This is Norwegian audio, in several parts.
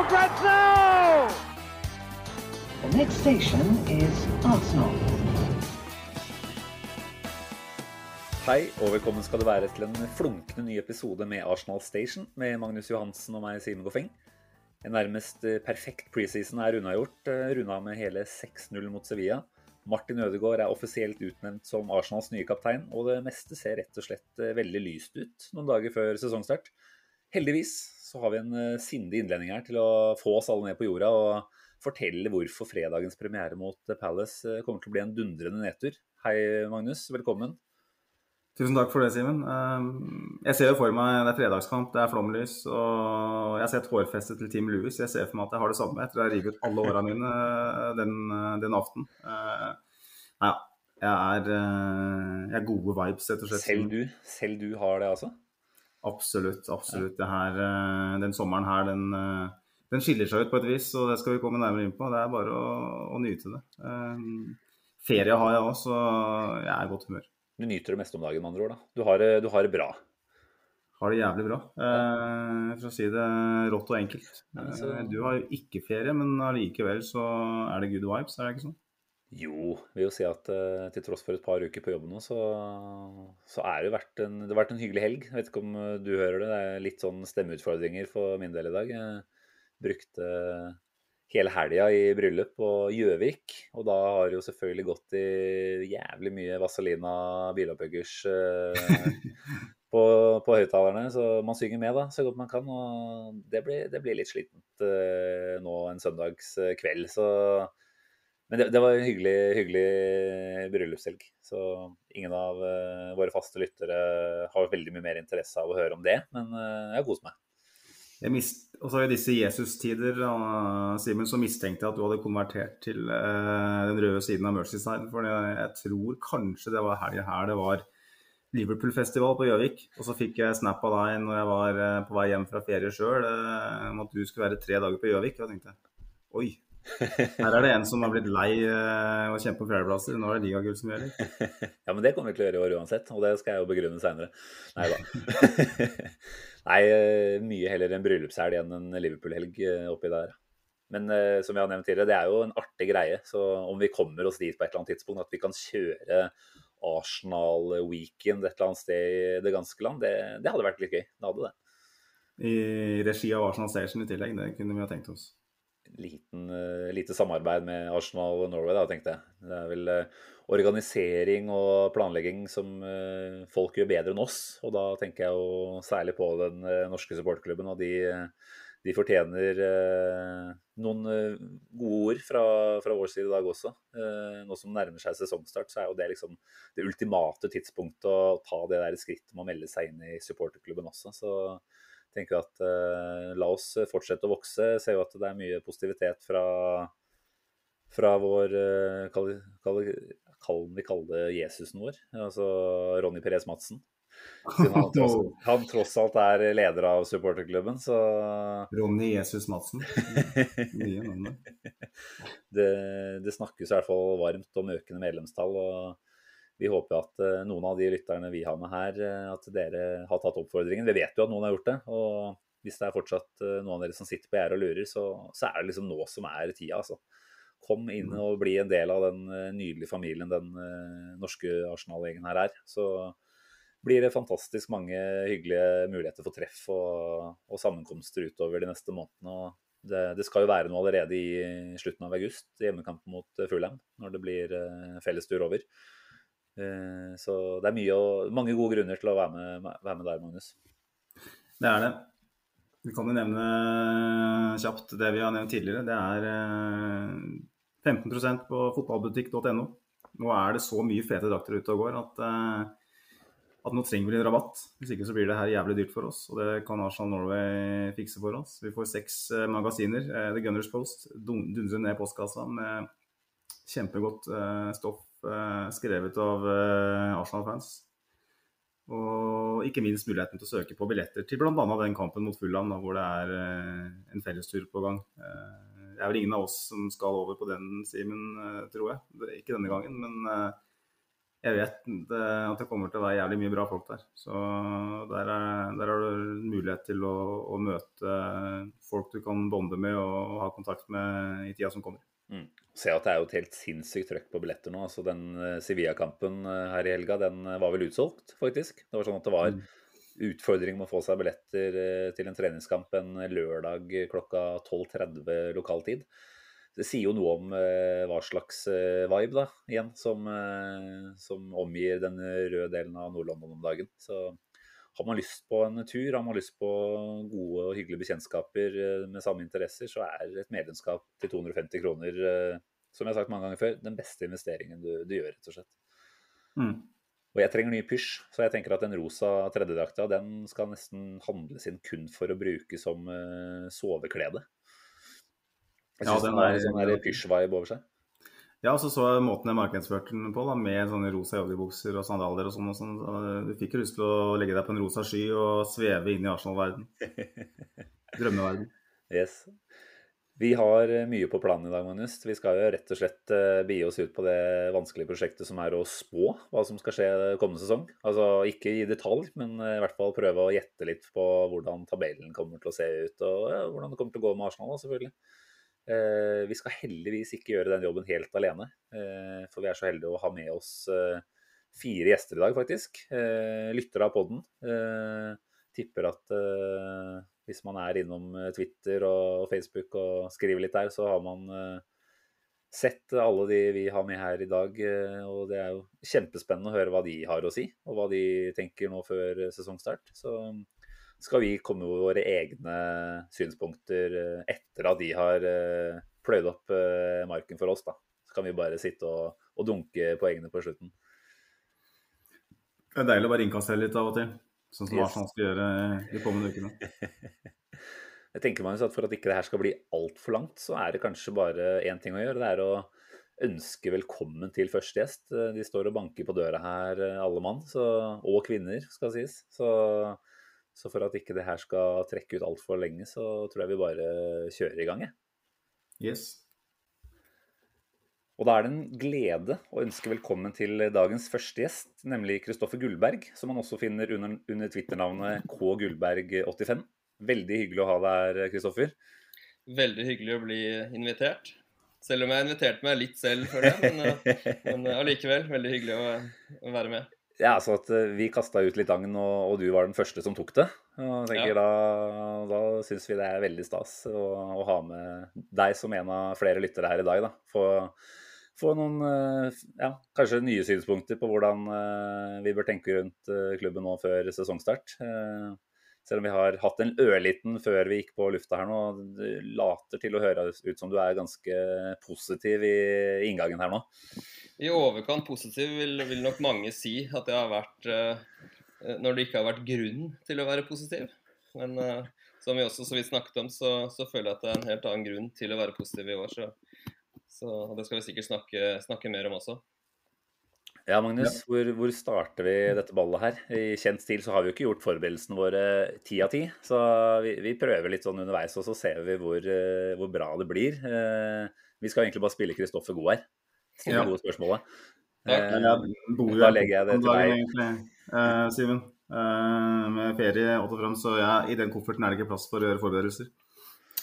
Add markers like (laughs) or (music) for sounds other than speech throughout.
for grabs now! The next station is Arsenal. Hei og velkommen skal du være til en flunkende ny episode med Arsenal Station med Magnus Johansen og meg, Simen Goffeng. En nærmest eh, perfekt preseason er unnagjort. eh, Runda med hele 6-0 mot Sevilla. Martin Ødegaard er offisielt utnevnt som Arsenals nye kaptein, og det meste ser rett og slett eh, veldig lyst ut noen dager før sesongstart. Heldigvis så har vi en eh, sindig innlending her til å få oss alle ned på jorda og fortelle hvorfor fredagens premiere mot eh, Palace eh, kommer til å bli en dundrende nedtur. Hei, Magnus. Velkommen. Tusen takk for det, Simen. Um, Jeg ser jo for meg det er fredagskamp, det er flomlys, og jeg har sett hårfestet til Team Lewis. Jeg ser for meg at jeg har det samme etter å ha revet ut alle åra mine den, den aften. Nei, ja. Jeg er, jeg er gode vibes, rett og slett. Selv du, selv du har det, altså? Absolutt. absolutt. Det her, uh, den sommeren her, den, uh, den skiller seg ut på et vis, og det skal vi komme nærmere inn på. Det er bare å, å nyte det. Um, Ferie har jeg òg, så jeg er i godt humør. Du nyter det meste om dagen, med andre ord. da. Du har, du har det bra. Har det jævlig bra, eh, for å si det rått og enkelt. Eh, Du har jo ikke ferie, men allikevel så er det good vibes, er det ikke sånn? Jo, vil jo si at eh, til tross for et par uker på jobben nå, så, så er det, vært en, det har vært en hyggelig helg. Jeg vet ikke om eh, du hører det. Det er litt sånn stemmeutfordringer for min del i dag. Jeg brukte hele helga i bryllup på Gjøvik, og da har det jo selvfølgelig gått i jævlig mye Vazelina Bilopphuggers eh, (laughs) på, på høyttalerne, så man synger med da, så godt man kan. Og det blir, det blir litt slitent nå en søndagskveld. så Men det, det var en hyggelig, hyggelig bryllupshelg. Så ingen av uh, våre faste lyttere har veldig mye mer interesse av å høre om det, men uh, jeg kost meg. Jeg mist, og så I disse Jesus-tider Simon, så mistenkte jeg at du hadde konvertert til uh, den røde siden av Mercyside. For jeg, jeg tror kanskje det var helga her det var Liverpool-festival på Gjøvik. Og så fikk jeg snap av deg når jeg var på vei hjem fra ferie sjøl, om at du skulle være tre dager på Gjøvik. Og jeg tenkte oi, her er det en som har blitt lei uh, å kjempe om fjerdeplasser. Nå er det ligagull som gjelder. (laughs) Ja, men det kommer vi til å gjøre i år uansett, og det skal jeg jo begrunne seinere. Nei da. (laughs) Nei, eh, mye heller en bryllupshelg enn en Liverpool-helg eh, oppi der. Men eh, som jeg har nevnt tidligere, det er jo en artig greie. Så om vi kommer oss dit på et eller annet tidspunkt, at vi kan kjøre Arsenal-weekend et eller annet sted i det ganske land, det, det hadde vært litt gøy. Det hadde det. I regi av Arsenal Station i tillegg. Det kunne vi ha tenkt oss. Liten, uh, lite samarbeid med Arsenal og Norway, da, tenkte jeg. Det er vel uh, organisering og planlegging som uh, folk gjør bedre enn oss. Og da tenker jeg jo særlig på den norske supportklubben, og de, de fortjener noen gode ord fra, fra, vår side i dag også. nå som nærmer seg sesongstart, så er jo det liksom det ultimate tidspunktet å ta det der skrittet med å melde seg inn i supporterklubben også. så tenker at uh, la oss fortsette å vokse. Jeg Ser jo at det er mye positivitet fra, fra vår uh, kall, kall, kall, vi kalle det Jesusen vår, altså Ronny Perez Madsen. Siden han (laughs) tross, han tross, alt er leder av supporterklubben, så Ronny Jesus Madsen. (laughs) Mye navn det, det snakkes i hvert fall varmt om økende medlemstall. og vi håper at uh, noen av de lytterne vi har med her, uh, at dere har tatt oppfordringen. Vi vet jo at noen har gjort det. Og hvis det er fortsatt uh, noen av dere som sitter på gjerdet og lurer, så, så, er det liksom nå som er tida, altså. Kom inn og bli en del av den nydelige familien den norske Arsenal-gjengen her er. Så blir det fantastisk mange hyggelige muligheter for treff og, og sammenkomster utover de neste månedene. og det, det, skal jo være noe allerede i slutten av august, hjemmekampen mot Fulham, når det blir fellestur over. Så det er mye og, mange gode grunner til å være med, være med, der, Magnus. Det er det. Vi kan jo nevne kjapt det vi har nevnt tidligere. Det er 15% på fotballbutikk.no. Nå er det så mye fete drakter ute og går at at nå trenger vi en rabatt. Hvis ikke så blir det her jævlig dyrt for oss. Og det kan Arsenal Norway fikse for oss. Vi får seks eh, magasiner. Eh, The Gunners Post dundrer ned postkassa med kjempegodt eh, stoff eh, skrevet av eh, Arsenal-fans. Og ikke minst muligheten til å søke på billetter til bl.a. den kampen mot Fulham, hvor det er eh, en fellestur på gang. Eh, det er vel ingen av oss som skal over på den, Simen, eh, tror jeg. Ikke denne gangen, men eh, jeg vet at det kommer til å være jævlig mye bra folk der. Så er, der har du mulighet til å, å møte folk du kan bonde med og, ha kontakt med i tida som kommer. Mm. Se at det er jo et helt sinnssykt trøkk på billetter nå. altså Den eh, Sevilla-kampen eh, her i helga den eh, var vel utsolgt, faktisk. Det var sånn at det var utfordring med å få seg billetter til en treningskamp en lørdag klokka 12.30 lokal tid. Det sier jo noe om hva slags vibe da, igjen, som, som omgir den røde delen av Nord-London om dagen. Så har man lyst på en tur, har man lyst på gode og hyggelige bekjentskaper eh, med samme interesser, så er et medlemskap til 250 kroner, eh, som jeg har sagt mange ganger før, den beste investeringen du, du gjør, rett og slett. Mm. Og jeg trenger ny pysj, så jeg tenker at den rosa tredjedrakta den skal nesten handles inn kun for å bruke som uh, soveklede. Jeg Ja, syns ja, den har en sånn pysj-vibe over seg. Ja, og så så jeg måten jeg markedsførte den på, da, med sånne rosa joggebukser og sandaler og sånn. og sånn. Du fikk jo lyst til å legge deg på en rosa sky og sveve inn i Arsenal-verden. (laughs) Drømmeverden. Yes. Vi har eh, mye på planen i dag, Magnus. Vi skal jo rett og slett eh, begi oss ut på det vanskelige prosjektet som er å spå hva som skal skje kommende sesong. Altså ikke i detalj, men eh, i hvert fall prøve å gjette litt på hvordan tabellen kommer til å se ut, og hvordan det kommer til å gå med Arsenal, da, selvfølgelig. Eh, vi skal heldigvis ikke gjøre den jobben helt alene, eh, for vi er så heldige å ha med oss eh, fire gjester i dag, faktisk. Lyttere av podden. Eh, tipper at hvis man er innom Twitter og Facebook og skriver litt der, så har man sett alle de vi har med her i dag. Og det er jo kjempespennende å høre hva de har å si, og hva de tenker nå før sesongstart. Så skal vi komme med våre egne synspunkter eh, etter at de har eh, pløyd opp eh, marken for oss. da. Så kan vi bare sitte og, og dunke poengene på slutten. Det er deilig å bare innkassere litt av og til. Sånn som Yes. Arsenal skal gjøre de kommende ukene. (laughs) Jeg tenker Magnus, at For at ikke det her skal bli altfor langt, så er det kanskje bare én ting å gjøre. Det er å ønske velkommen til første gjest. De står og banker på døra her, alle mann. Så, og kvinner, skal sies. Så, så for at ikke det her skal trekke ut altfor lenge, så tror jeg vi bare kjører i gang. jeg. Yes. Og da er det en glede å ønske velkommen til dagens første gjest, nemlig Kristoffer Gullberg, som man også finner under, under Twitter-navnet kgullberg85. Veldig hyggelig å ha deg her, Kristoffer. Veldig hyggelig å bli invitert. Selv om jeg inviterte meg litt selv før det. Men, eh, eh, allikevel, veldig hyggelig å, å være med. Ja, altså at eh, Vi kasta ut litt agn, og, og du var den første som tok det. Og tenker Ja. Da, da syns vi det er veldig stas å, å ha med deg som en av flere lyttere her i dag. da. Få, få noen eh, ja, kanskje nye synspunkter på hvordan eh, vi bør tenke rundt klubben nå før sesongstart. Selv om vi har hatt en ørliten før vi gikk på lufta her nå. Det later til å høres ut som du er ganske positiv i inngangen her nå. I overkant positiv vil, vil nok mange si at det har vært eh, Når det ikke har vært grunn til å være positiv. Men eh, som vi også så vidt snakket om, så, så føler jeg at det er en helt annen grunn til å være positiv i år. Så, så det skal vi sikkert snakke, snakke mer om også. Ja, Magnus, Hvor, hvor starter vi dette ballet her? I kjent stil så har vi jo ikke gjort forberedelsene våre ti av ti. Så vi, vi prøver litt sånn underveis, og så ser vi hvor, eh, hvor bra det blir. Eh, Vi skal egentlig bare spille Kristoffer god her. Stille Ja. gode spørsmålet. Takk. Eh, Da legger jeg det til deg. egentlig, eh, Simen. Eh, med ferie og frem, så ja, i den kofferten er det ikke plass for å gjøre forberedelser.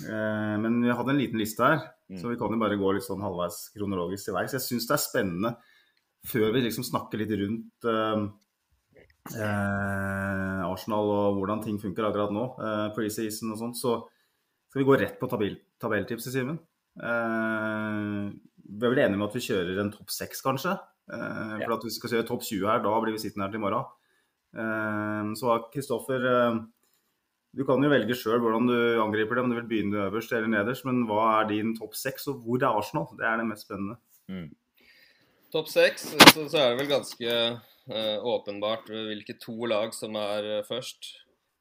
Eh, men vi hadde en liten liste her, Mm. så vi kan jo bare gå litt sånn halvveis kronologisk til verks. Jeg syns det er spennende, før vi liksom snakker litt rundt eh, eh, Arsenal og hvordan ting funker akkurat nå, eh, preseason og sånt, så skal vi gå rett på tabell, tabelltipset, Simen. Eh, vi er vel enige med at vi kjører en topp seks, kanskje? Eh, For at vi skal kjøre topp 20 her, da blir vi sittende her til i morgen. Eh, så Kristoffer, eh, du kan jo velge sjøl hvordan du angriper det, om du vil begynne øverst eller nederst. Men hva er din topp seks, og hvor er Arsenal? Det er det mest spennende. Mm. Topp seks, så, så er det vel ganske uh, åpenbart hvilke to lag som er uh, først.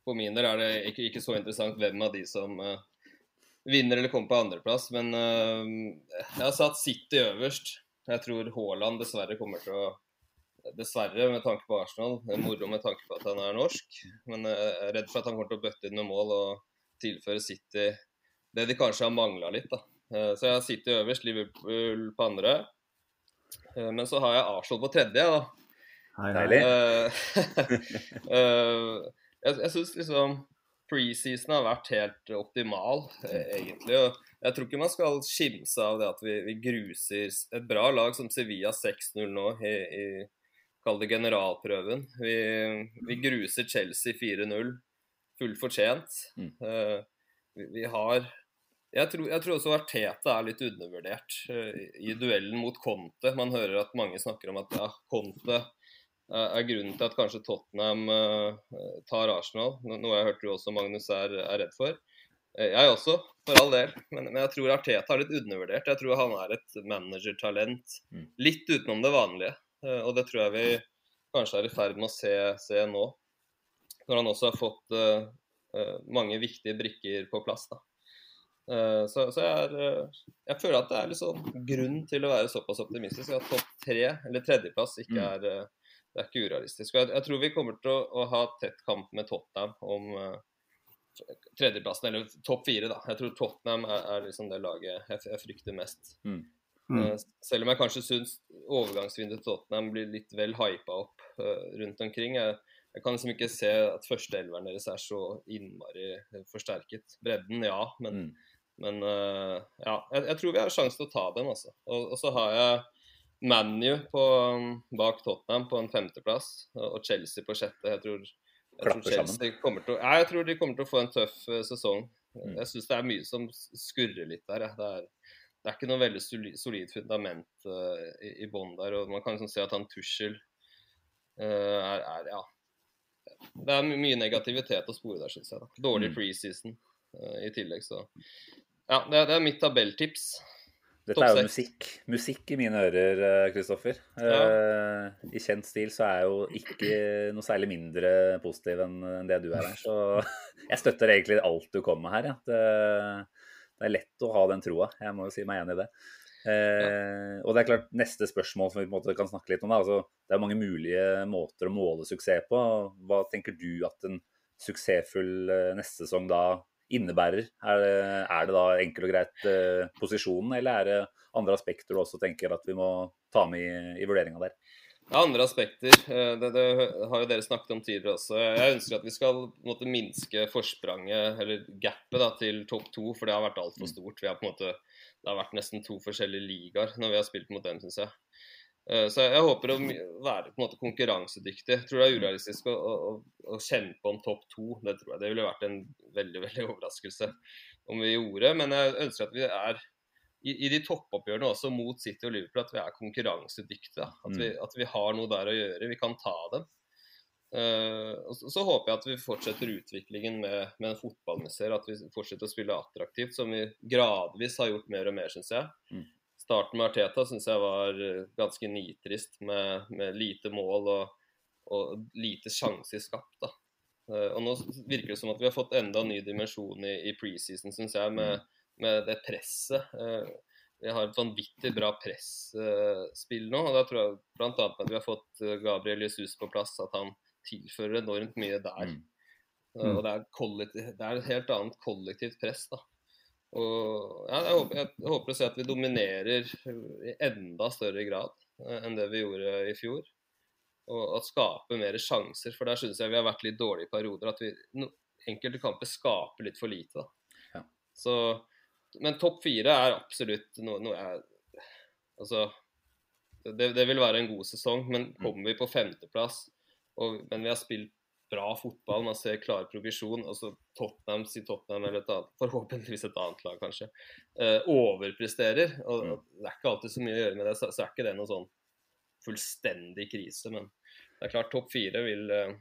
For min del er det ikke, ikke, så interessant hvem av de som uh, vinner eller kommer på andreplass. Men jeg har satt City øverst. Jeg tror Haaland dessverre kommer til å Dessverre, med tanke på Arsenal. Det er moro med tanke på at han er norsk. Men jeg er redd for at han kommer til å bøtte inn med mål og tilføre City det de kanskje har mangla litt. da. Så jeg har City øverst, Liverpool på andre. Men så har jeg Arsenal på tredje. da. Hei, Deilig. (laughs) jeg, jeg syns liksom preseason har vært helt optimal, eh, egentlig. og Jeg tror ikke man skal skimse av det at vi, vi gruser et bra lag som Sevilla 6-0 nå i, i Kall det generalprøven. Vi, vi gruser Chelsea 4-0 fullt fortjent. Mm. Uh, vi, vi, har jeg tror, jeg tror, også Arteta er litt undervurdert uh, i duellen mot Conte. Man hører at mange snakker om at ja, Conte er grunnen til at kanskje Tottenham eh, tar Arsenal. Noe jeg hørte du også Magnus er, er redd for. Eh, jeg også, for all del. Men, men, jeg tror Arteta er litt undervurdert. Jeg tror han er et managertalent mm. litt utenom det vanlige. Eh, og det tror jeg vi kanskje er i ferd med å se, se nå. Når han også har fått uh, mange viktige brikker på plass. da. Uh, så, så jeg, er, uh, jeg, føler at det er sånn grunn til å være såpass optimistisk at topp tre, eller tredjeplass, ikke mm. er uh, det er ikke urealistisk. Jeg, jeg, tror vi kommer til å, å, ha tett kamp med Tottenham om uh, tredjeplassen, eller topp fire. da. Jeg tror Tottenham er, er liksom det laget jeg, jeg frykter mest. Mm. Mm. Uh, selv om jeg kanskje syns overgangsvinduet til Tottenham blir litt vel hypa opp uh, rundt omkring. Jeg, jeg, kan liksom ikke se at førsteelveren deres er så innmari forsterket. Bredden, ja, men, mm. Men ja, jeg, jeg, tror vi har sjanse til å ta den, altså. Og, og så har jeg ManU bak Tottenham på en femteplass og Chelsea på sjette. Jeg tror, jeg tror Chelsea kommer til, ja, jeg tror de kommer til å få en tøff uh, sesong. Mm. Jeg syns det er mye som skurrer litt der. Ja. Det, er, det, er, ikke noe veldig solid, solid fundament uh, i, i bånn der. og Man kan liksom se at han Tussel uh, er, er, Ja. Det er mye negativitet å spore der, syns jeg. Da. Dårlig mm. preseason i tillegg, så Ja, det, det er mitt tabelltips. Dette er jo musikk. Musikk i mine ører, eh, Kristoffer. Ja. Uh, I kjent stil så er jeg jo ikke noe særlig mindre positiv enn det du er her. Så (laughs) jeg støtter egentlig alt du kommer med her. Ja. Det, det, er lett å ha den troa. Jeg må jo si meg enig i det. Uh, ja. Og det er klart, neste spørsmål som vi på en måte kan snakke litt om, da, altså, det er mange mulige måter å måle suksess på. Hva tenker du at en suksessfull neste sesong da innebærer? Er det, er det da enkelt og greit eh, posisjonen, eller er det andre aspekter du også tenker at vi må ta med i, i vurderinga der? Ja, andre aspekter. Eh, det, det, har jo dere snakket om tidligere også. Jeg ønsker at vi skal måtte, minske forspranget, eller gapet, da, til topp to, for det har vært altfor mm. stort. Vi har på en måte, det har vært nesten to forskjellige ligaer når vi har spilt mot dem, syns jeg. Eh, så jeg håper å være på en måte konkurransedyktig. Jeg tror det er urealistisk å, å, å kjempe om topp to. Det tror jeg det ville vært en veldig veldig overraskelse om vi gjorde. Men jeg ønsker at vi er i, i de toppoppgjørene også mot City og Liverpool at vi er konkurransedyktige. At vi, mm. at vi har noe der å gjøre. Vi kan ta dem. Uh, og så, så, håper jeg at vi fortsetter utviklingen med, med en fotball At vi fortsetter å spille attraktivt, som vi gradvis har gjort mer og mer, syns jeg. Mm starten med Arteta syns jeg var eh, ganske nitrist, med, med lite mål og, og lite sjanser skapt. da. Eh, og Nå virker det som at vi har fått enda en ny dimensjon i, i preseason, syns jeg, med, med, det presset. Eh, vi har et vanvittig bra presspill nå. og da tror jeg bl.a. at vi har fått Gabriel Jesus på plass, at han tilfører enormt mye der. Mm. Og det er, det er, et helt annet kollektivt press. da. Og ja, jeg, håper, jeg, håper, å se at vi dominerer i enda større grad eh, enn det vi gjorde i fjor. Og at skape mer sjanser, for der syns jeg vi har vært litt dårlige i perioder. At vi no, enkelte kamper skaper litt for lite. Ja. Så, men topp fire er absolutt noe, noe jeg Altså det, det, vil være en god sesong, men mm. kommer vi på femteplass, og, men vi har spilt bra fotball. Man ser klar progresjon. altså Tottenham, si Tottenham eller et annet, forhåpentligvis et annet lag, kanskje, eh, overpresterer. og. Det er ikke alltid så mye å gjøre med det, så, er ikke det noe sånn fullstendig krise. Men det er klart, topp fire vil eh,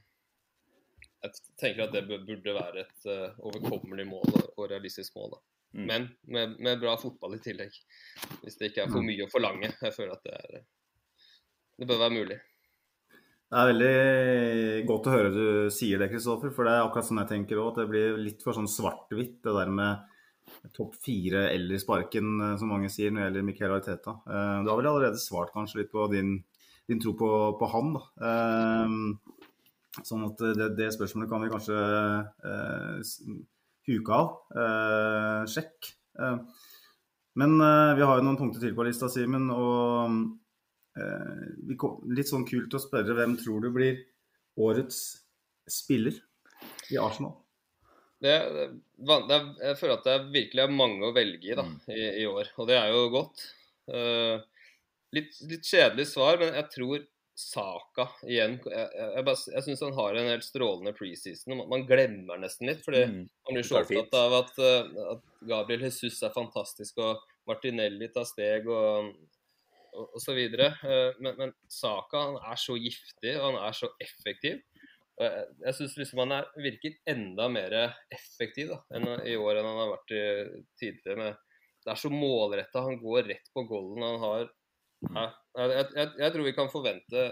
Jeg tenker at det burde være et uh, overkommelig mål og realistisk mål. da. Mm. Men med, med, bra fotball i tillegg. Hvis det ikke er for mm. mye å forlange. Jeg føler at det er Det bør være mulig. Det er veldig godt å høre du sier det, Kristoffer. For det er akkurat sånn jeg tenker òg. At det blir litt for sånn svart-hvitt, det der med topp fire eller sparken, eh, som mange sier når det gjelder Michael Arteta. Eh, du har vel allerede svart kanskje litt på din, din tro på, på han, da. Eh, sånn at det, det, spørsmålet kan vi kanskje huke av. Sjekk. Men vi har jo noen punkter til på lista, Simen. og litt sånn kult å spørre hvem tror du blir årets spiller i Arsenal? Det, det, jeg føler at det virkelig er mange å velge i da, mm. i, i, år, og det er jo godt. Uh, litt, litt, kjedelig svar, men jeg tror Saka igjen Jeg, jeg, jeg, jeg syns han har en helt strålende preseason. Man, man glemmer nesten litt, fordi mm. man blir så opptatt av at, uh, at, Gabriel Jesus er fantastisk, og Martinelli tar steg. og osv. Eh, men, men Saka han er så giftig og han er så effektiv. Jeg syns liksom han er, virker enda mer effektiv da, enn i år enn han har vært tidligere. Med, det er så målretta. Han går rett på golden. Han har jeg, jeg, jeg, tror vi kan forvente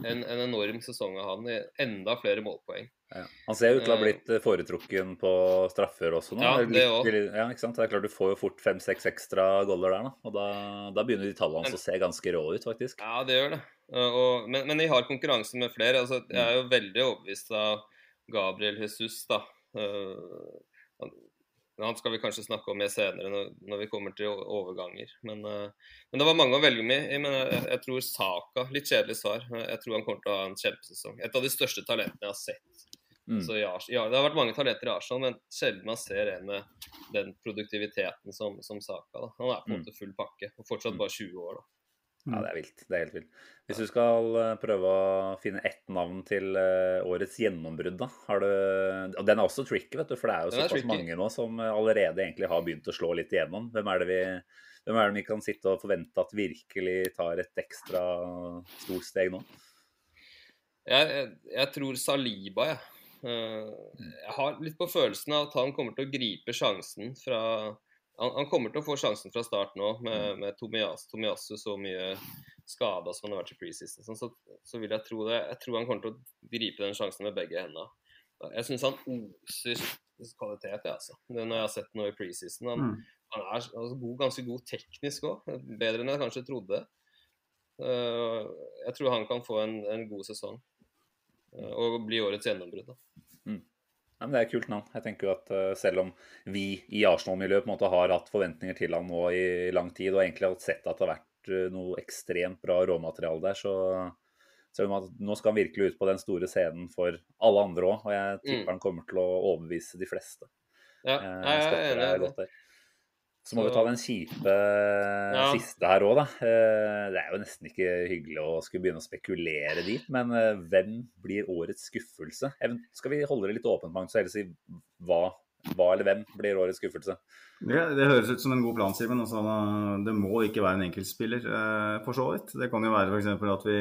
en, en enorm sesong av han i enda flere målpoeng. Ja. Han ser ut til å ha eh. blitt eh, foretrukken på straffer også nå. Ja, det, også. Ja, ikke sant? det er klart Du får jo fort fem-seks ekstra goller der, da. Og da, da begynner de tallene hans å se ganske rå ut, faktisk. Ja, det gjør det. Og, men, men de har konkurranse med flere. Altså, jeg er jo veldig overbevist av Gabriel Jesus, da. Han skal vi kanskje snakke om mer senere når, når vi kommer til overganger. Men, men, det var mange å velge med. Men jeg, jeg, tror Saka Litt kjedelig svar. Jeg tror han kommer til å ha en kjempesesong. Et av de største talentene jeg har sett Mm. Så ja, ja, det har vært mange talenter i Arsenal, men sjelden man ser en med den produktiviteten som, som Saka. Da. Han er på en mm. måte full pakke, og fortsatt mm. bare 20 år. da. Ja, det er vilt. Det er helt vilt. Hvis du skal eh, prøve å finne ett navn til eh, årets gjennombrudd, da har du Og den er også tricky, vet du, for det er jo såpass mange nå som allerede egentlig har begynt å slå litt igjennom. Hvem er det vi hvem er det vi kan sitte og forvente at virkelig tar et ekstra stort steg nå? Jeg, jeg, jeg tror Saliba, jeg. Eh, jeg har litt på følelsen av at han kommer til å gripe sjansen fra Han, han kommer til å få sjansen fra start nå, med, mm. med Tomiyasu, Tomiyasu så mye skada som han har vært i preseason. Sånn, så, så, vil jeg tro det. Jeg tror han kommer til å gripe den sjansen med begge hendene. Jeg syns han oser kvalitet, jeg, altså. Det når jeg har sett noe i preseason. Han, mm. han er altså, god, ganske god teknisk òg. Bedre enn jeg kanskje trodde. Uh, jeg tror han kan få en, en god sesong. Uh, og bli årets gjennombrudd. Ja, Det er et kult navn. Jeg tenker jo at uh, Selv om vi i Arsenal-miljøet på en måte har hatt forventninger til han nå i lang tid, og egentlig har sett at det har vært uh, noe ekstremt bra råmateriale der, så selv om at nå skal han virkelig ut på den store scenen for alle andre òg. Og jeg tipper mm. han kommer til å overbevise de fleste. Ja, jeg, jeg jeg, jeg, det. Så må vi ta den kjipe ja. siste her òg, da. Eh, det er jo nesten ikke hyggelig å skulle begynne å spekulere dit, men eh, hvem blir årets skuffelse? Skal vi holde det litt åpent, Magnus, og heller si hva, hva, eller hvem blir årets skuffelse? Det, det høres ut som en god plan, Simen. Altså, det må ikke være en enkeltspiller, eh, for så vidt. Det kan jo være f.eks. at vi,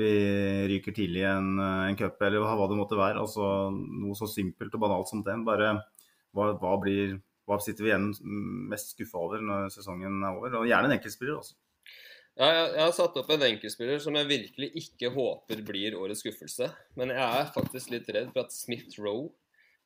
vi ryker tidlig i en, en cup, eller hva det måtte være. Altså noe så simpelt og banalt som den. Bare hva, hva blir hva sitter vi igjen mest skuffa over når sesongen er over? Og gjerne en enkeltspiller også. Ja, jeg, jeg, har satt opp en enkeltspiller som jeg virkelig ikke håper blir årets skuffelse. Men jeg er faktisk litt redd for at Smith Roe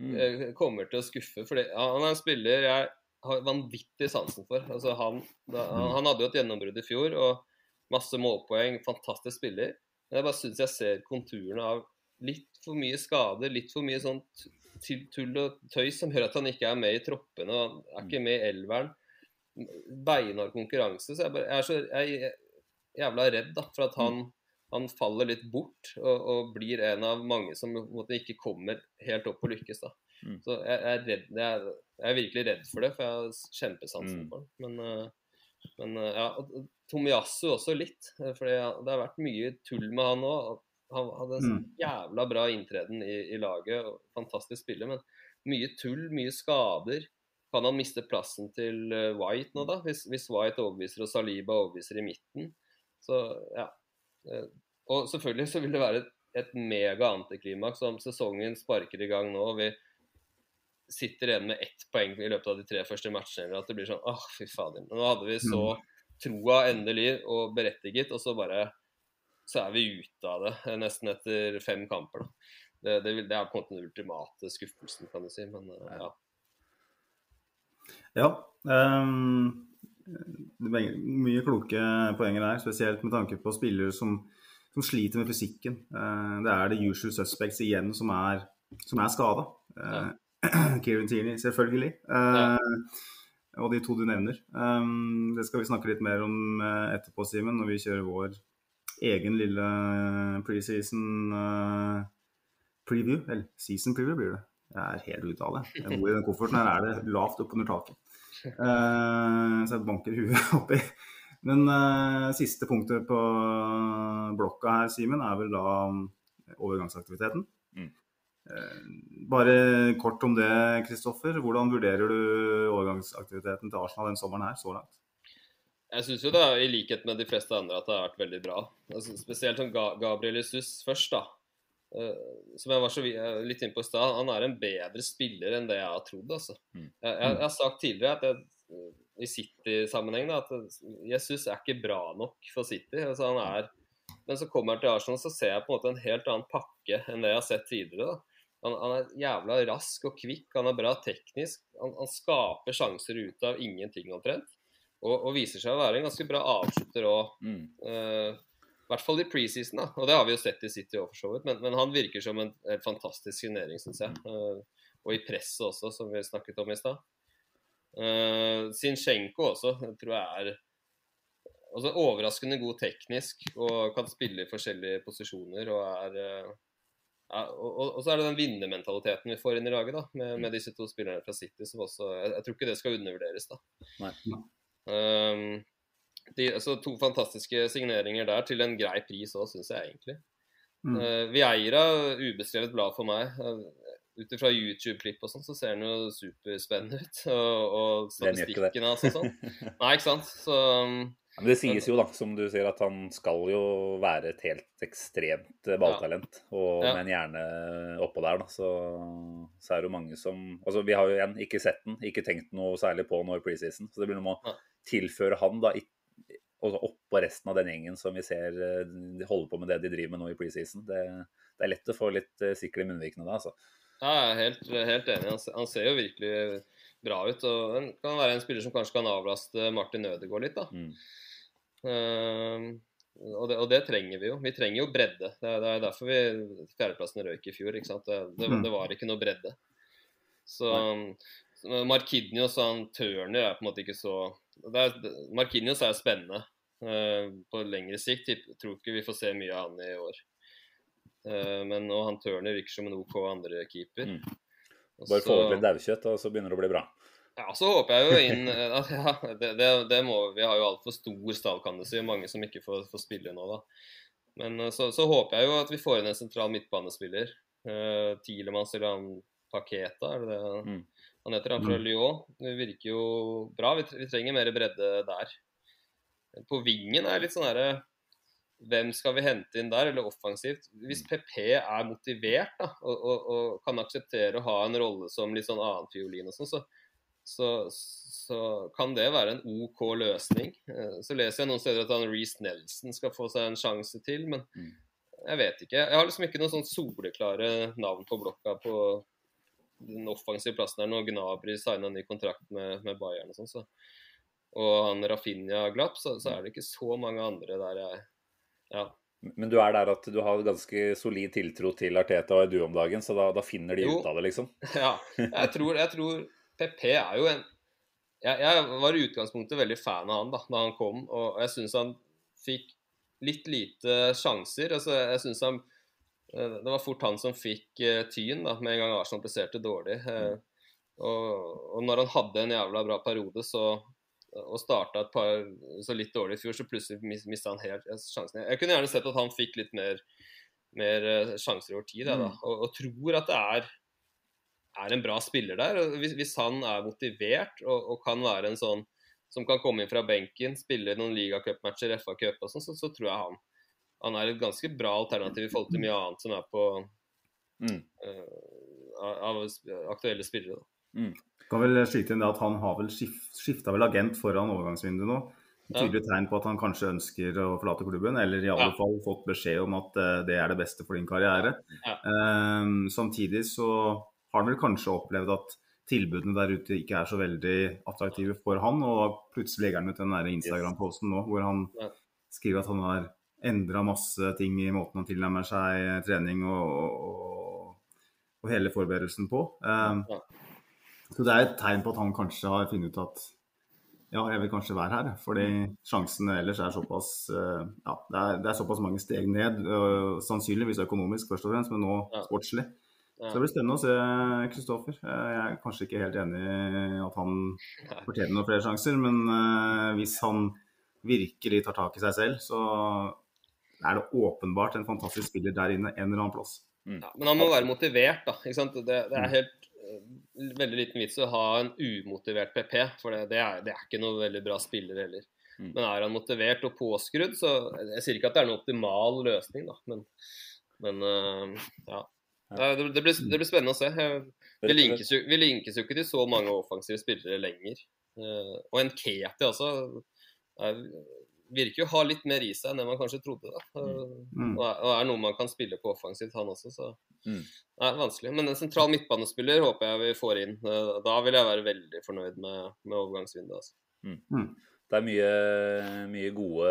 mm. Eh, kommer til å skuffe. For han er en spiller jeg har vanvittig sansen for. Altså, han, da, han, han, hadde jo et gjennombrudd i fjor og masse målpoeng. Fantastisk spiller. Men jeg bare syns jeg ser konturene av litt for mye skader, litt for mye sånt tull og tøys som gjør at han ikke er med i troppene og er ikke med i elveren. Beinhard konkurranse. Så jeg, bare, jeg, er så jeg er jævla redd da, for at han, han faller litt bort og, og, blir en av mange som måte, ikke kommer helt opp og lykkes. da. Mm. Så jeg, er redd, jeg, er virkelig redd for det, for jeg har kjempesansen mm. for det. Men, eh, men eh, ja, Tomiyasu også litt. For det har vært mye tull med han òg. Han hadde en sånn jævla bra inntreden i, i laget. Fantastisk spiller, men mye tull, mye skader. Kan han miste plassen til eh, White nå, da? Hvis, hvis White overbeviser og Saliba overbeviser i midten. Så ja. Eh, og selvfølgelig så vil det være et, et mega antiklimaks om sesongen sparker i gang nå. og Vi sitter igjen med ett poeng i løpet av de tre første matchene. Eller at det blir sånn åh, fy fader. Nå hadde vi så mm. troa endelig og berettiget, og så bare så er vi ute av det eh, nesten etter fem kamper. Det, det, det er på en måte den ultimate skuffelsen, kan du si. Men eh, ja. Ja. Um, det mye kloke poenger der, spesielt med tanke på spillere som, som sliter med fysikken. Uh, det er the usual suspects igjen som er, som er skada. (clears throat) Kieran Tierney, selvfølgelig. Eh, Og de to du nevner. Um, det skal vi snakke litt mer om etterpå, Simen, når vi kjører vår egen lille preseason uh, preview. Eller season preview blir det. Jeg er helt ute av det. Jeg bor i den kofferten her, er det lavt oppunder taket. Uh, så jeg banker huet (laughs) oppi. Men uh, siste punktet på blokka her, Simen, er vel da overgangsaktiviteten. Mm. Eh, bare kort om det, Kristoffer. Hvordan vurderer du overgangsaktiviteten til Arsenal den sommeren her, så langt? Jeg syns jo det er i likhet med de fleste andre at det har vært veldig bra. Altså, spesielt som Ga Gabriel Jesus først, da. Eh, som jeg var så eh, litt inne på i stad, han er en bedre spiller enn det jeg har trodd. Altså. Mm. Jeg, jeg, jeg har sagt tidligere at jeg, i City-sammenheng da, at Jesus er ikke bra nok for City. Altså, han er, men så kommer han til Arsenal, så ser jeg på en måte en helt annen pakke enn det jeg har sett tidligere. da. Han, han er jævla rask og kvikk, han er bra teknisk. Han, han skaper sjanser ut av ingenting omtrent. Og, og viser seg å være en ganske bra avslutter òg. Mm. Uh, I hvert fall i preseason, da. Og det har vi jo sett i City òg, for så vidt. Men, men han virker som en en fantastisk signering, syns jeg. Uh, og i presset også, som vi snakket om i stad. Uh, Sinchenko også jeg tror jeg er altså, overraskende god teknisk og kan spille i forskjellige posisjoner. Og, er, uh, ja, og, og, så er det den vinnermentaliteten vi får inn i laget da, med, med disse to spillerne fra City. som også, jeg, jeg tror ikke det skal undervurderes. da. Nei. Um, de, altså, to fantastiske signeringer der til en grei pris òg, syns jeg egentlig. Mm. Uh, Vieira, ubeskrevet blad for meg. Uh, Ut ifra YouTube-klipp og sånn, så ser han jo superspennende ut. (laughs) Og, og statistikken hans og sånn. (laughs) Nei, ikke sant. Så um, Ja, Men det sies jo, da, som du sier, at han skal jo være et helt ekstremt balltalent. balltalent. Og Ja. med en hjerne oppå der, da, så, så er det jo mange som Altså, vi har jo igjen ikke sett den, ikke tenkt noe særlig på nå i preseason. Så det blir noe med å Tilføre han da oppå resten av den gjengen som vi ser eh, de holder på med det de driver med nå i preseason. Det, det er lett å få litt sikker sikkel i munnvikene da, altså. ja, jeg er helt, helt enig. Han, han ser jo virkelig bra ut. Og han kan være en spiller som kanskje kan avlaste Martin Ødegaard litt, da. Mm. Uh, og, det, og det trenger vi jo. Vi trenger jo bredde. Det er, det er derfor vi fjerdeplassen røyk i fjor. ikke sant? Det, det, Mm. det var ikke noe bredde. Så så og han Turner er på en måte ikke så er, Markinios er spennende eh, på lengre sikt. Jeg Tror ikke vi får se mye av han i år. Eh, men og han Turner virker som en OK andre keeper. Mm. Bare få opp litt daukjøtt, og så begynner det å bli bra. ja, så håper jeg jo inn (laughs) at, ja, det, det, det må, Vi har jo altfor stor stall, kan du si. Mange som ikke får, får spille nå, da. Men eh, så, så håper jeg jo at vi får inn en sentral midtbanespiller. Uh, Tilemanns eller han Paketa, er det det Mm. han heter? Han fra Lyon. Det virker jo bra. Vi, vi trenger mer bredde der. På vingen er litt sånn herre Hvem skal vi hente inn der, eller offensivt? Hvis PP er motivert da, og, og, og kan akseptere å ha en rolle som litt sånn annenfiolin og sånn, så, så, så kan det være en OK løsning. Eh, Så leser jeg noen steder at han Reece Nelson skal få seg en sjanse til, men Mm. jeg vet ikke. Jeg har liksom ikke noen sånn soleklare navn på blokka på den offensive plassen her nå. Gnabry signa ny kontrakt med, med Bayern og sånn, så og han Rafinha glapp, så, så er det ikke så mange andre der jeg Ja. Men du er der at du har ganske solid tiltro til Arteta og Edu om dagen, så da, da finner de Jo. ut av det, liksom. (laughs) ja. Jeg tror, jeg tror PP er jo en jeg, jeg var i utgangspunktet veldig fan av han da da han kom, og jeg syns han fikk litt lite sjanser. Altså, jeg synes han Det var fort han som fikk eh, tyn da, med en gang Arsenal presterte dårlig. Eh, og, og når han hadde en jævla bra periode, så og starta et par så litt dårlig i fjor, så plutselig mis, mista han helt sjansen. Jeg kunne gjerne sett at han fikk litt mer, mer eh, sjanser over tid, jeg, da. Og, og tror at det er, er en bra spiller der. Hvis, hvis han er motivert og, og kan være en sånn som kan komme inn fra benken, spille noen ligacupmatcher, FA-cup og sånn, så, så tror jeg han, han er et ganske bra alternativ i forhold til mye annet som er på Mm. uh, av aktuelle spillere. Da. Kan vel skyte inn det at Han har vel skif, skifta vel agent foran overgangsvinduet nå. tydelig tegn på at han kanskje ønsker å forlate klubben, eller i alle Ja. fall fått beskjed om at eh, det er det beste for din karriere. Ja. Eh, samtidig så har han vel kanskje opplevd at tilbudene der ute ikke er så veldig attraktive for han, og plutselig legger han ut den Instagram-posten nå hvor han skriver at han har endra masse ting i måten han tilnærmer seg trening og, og, og hele forberedelsen på. Eh, så det er et tegn på at han kanskje har funnet ut at ja, jeg vil kanskje være her. Fordi sjansene ellers er såpass eh, ja, det er, det er såpass mange steg ned. øh, sannsynligvis økonomisk først og fremst, men nå Ja. sportslig. Ja. Så det blir spennende å se Kristoffer. Eh, Jeg er kanskje ikke helt enig i at han fortjener noen flere sjanser, men eh, hvis han virkelig tar tak i seg selv, så er det åpenbart en fantastisk spiller der inne en eller annen plass. Ja, men han må være motivert, da. ikke sant? Det, det Mm. er helt eh, veldig liten vits å ha en umotivert PP, for det, det, er, det er ikke noe veldig bra spiller heller. Mm. Men er han motivert og påskrudd, så Jeg sier ikke at det er en optimal løsning, da, men, men eh, ja. Det, blir, det blir spennende å se. Vi linkes, jo, vi linkes jo ikke til så mange offensive spillere lenger. Eh, og en Keti også er, virker jo å ha litt mer i seg enn det man kanskje trodde. da. Mm. og, er, og er noe man kan spille på offensivt, han også. så Mm. det er vanskelig. Men en sentral midtbanespiller håper jeg vi får inn. Da vil jeg være veldig fornøyd med, med overgangsvinduet. Altså. Det er mye, mye gode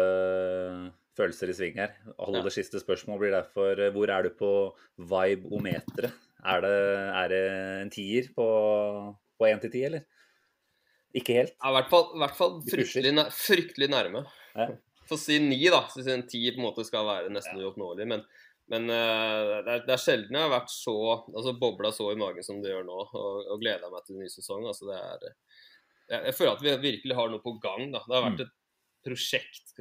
følelser i sving her. Aller Ja. siste spørsmål blir derfor hvor er du på vibe-ometeret? Er det, er det en tier på, på 1 til 10, eller? Ikke helt. Ja, I hvert fall, i hvert fall fryktelig, nær, fryktelig nærme. Ja. For å si ni, da. Så en ti på en måte skal være nesten uoppnåelig. Men, men uh, det, er, det er sjelden jeg har vært så altså bobla så i magen som det gjør nå, og, og gleder meg til ny sesong. Altså, det er, jeg, jeg føler at vi virkelig har noe på gang. da. Det har vært et prosjekt,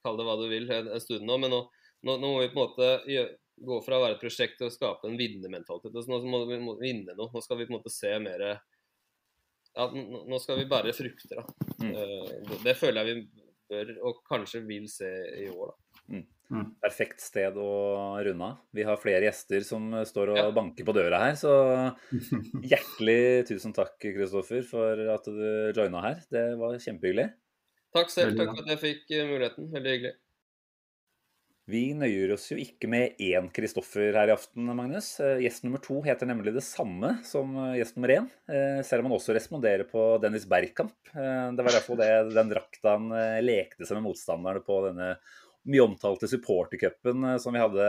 kall det hva du vil, en, en stund nå. Men nå, nå, nå må vi på en måte gjøre, gå fra å være et prosjekt til å skape en vinnermentalitet. Altså, nå må vi må vinne noe. Nå skal vi på en måte se mer ja, nå skal vi bære frukter, da. Mm. Eh, det, det føler jeg vi bør, og kanskje vil se i år, da. Perfekt sted å runde av. Vi har flere gjester som står og Ja. banker på døra her, så (laughs) hjertelig tusen takk, Kristoffer, for at du joina her. Det var kjempehyggelig. Takk selv. Takk for at jeg fikk eh, muligheten. Veldig hyggelig. Vi nøyer oss jo ikke med én Kristoffer her i aften, Magnus. Eh, Gjest nummer to heter nemlig det samme som eh, gjest nummer én, eh, selv om han også responderer på Dennis Bergkamp. Det var derfor det den drakta han lekte seg med motstanderne på denne mye omtalte supportercupen som vi hadde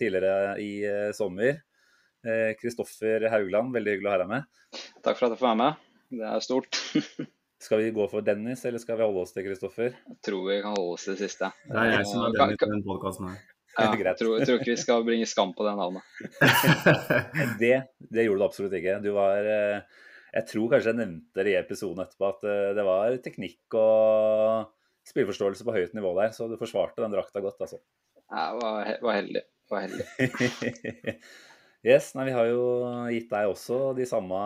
tidligere i sommer. Kristoffer Haugland, veldig hyggelig å ha deg med. Takk for at jeg får være med. Det er stort. (laughs) Skal vi gå for Dennis, eller skal vi holde oss til Kristoffer? Jeg tror vi kan holde oss til det siste. Det er jeg som er Dennis i den podkasten her. Ja, (laughs) jeg, tror, tror ikke vi skal bringe skam på det navnet. (laughs) Det, det gjorde du absolutt ikke. Du var eh, Jeg tror kanskje jeg nevnte det i episoden etterpå, at eh, det var teknikk og spillforståelse på høyt nivå der, så du forsvarte den drakta godt, altså. Jeg var, var heldig. Var heldig. (laughs) yes, nei, vi har jo gitt deg også de samme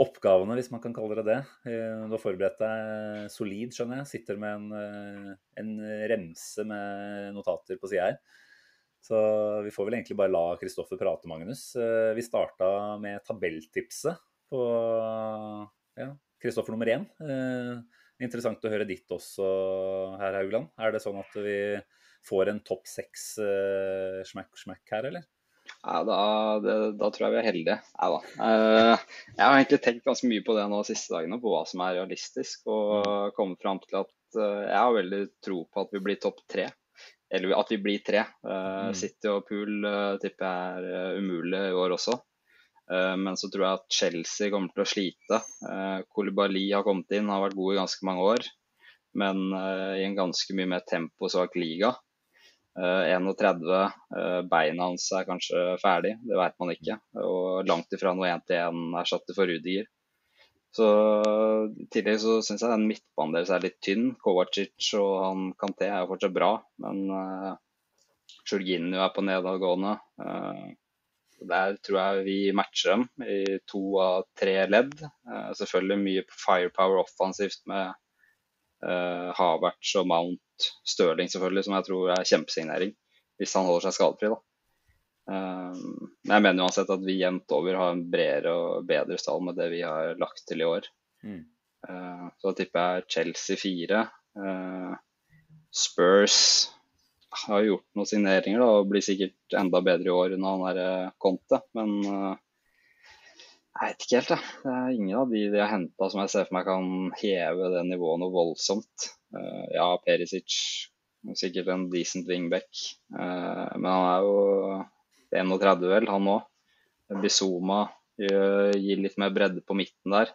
oppgavene, hvis man kan kalle det det. Eh, Du har forberedt deg solid, skjønner jeg. Sitter med en, eh, en remse med notater på sida her. Så vi får vel egentlig bare la Kristoffer prate, Magnus. Eh, Vi starta med tabelltipset på Kristoffer nummer én. Interessant å høre ditt også, herr Haugland. Er det sånn at vi får en topp seks eh, smack-smack her, eller? Ja, da, det, da tror jeg vi er heldige. Nei da. Eh, jeg har egentlig tenkt ganske mye på det nå de siste dagene, på hva som er realistisk. Og kommet fram til at eh, jeg har veldig tro på at vi blir topp tre. Eller at vi blir tre. Eh, Mm. City og Pool tipper jeg er umulig i år også. Men så tror jeg at Chelsea kommer til å slite. Uh, Kolibali har kommet inn, har vært god i ganske mange år. Men i en ganske mye mer temposvak liga. Eh, 31, eh, beina hans er kanskje ferdig, det vet man ikke. Og langt ifra noe 1-1-erstatter for Rudiger. Så I tillegg så syns jeg den midtbanen deres er litt tynn. Kovacic og han Kanté er jo fortsatt bra, men uh, Jorginho er på nedadgående. Uh, der tror jeg vi matcher dem i to av tre ledd. Uh, selvfølgelig mye firepower offensivt med uh, Havertz og Mount, Stirling selvfølgelig, som jeg tror er kjempesignering. Hvis han holder seg skadefri, da. Eh, men jeg mener uansett at vi jevnt over har en bredere og bedre stall med det vi har lagt til i år. Mm. Uh, så da tipper jeg Chelsea 4, Eh, Spurs har gjort noen signeringer da, og blir sikkert enda bedre i år under han der eh, Conte, men eh, jeg vet ikke helt, jeg. Det er ingen av de de har henta som jeg ser for meg kan heve det nivået noe voldsomt. Eh, ja, Perisic sikkert en decent wingback, eh, men han er jo 31 vel, han òg. Bizoma gir litt mer bredde på midten der.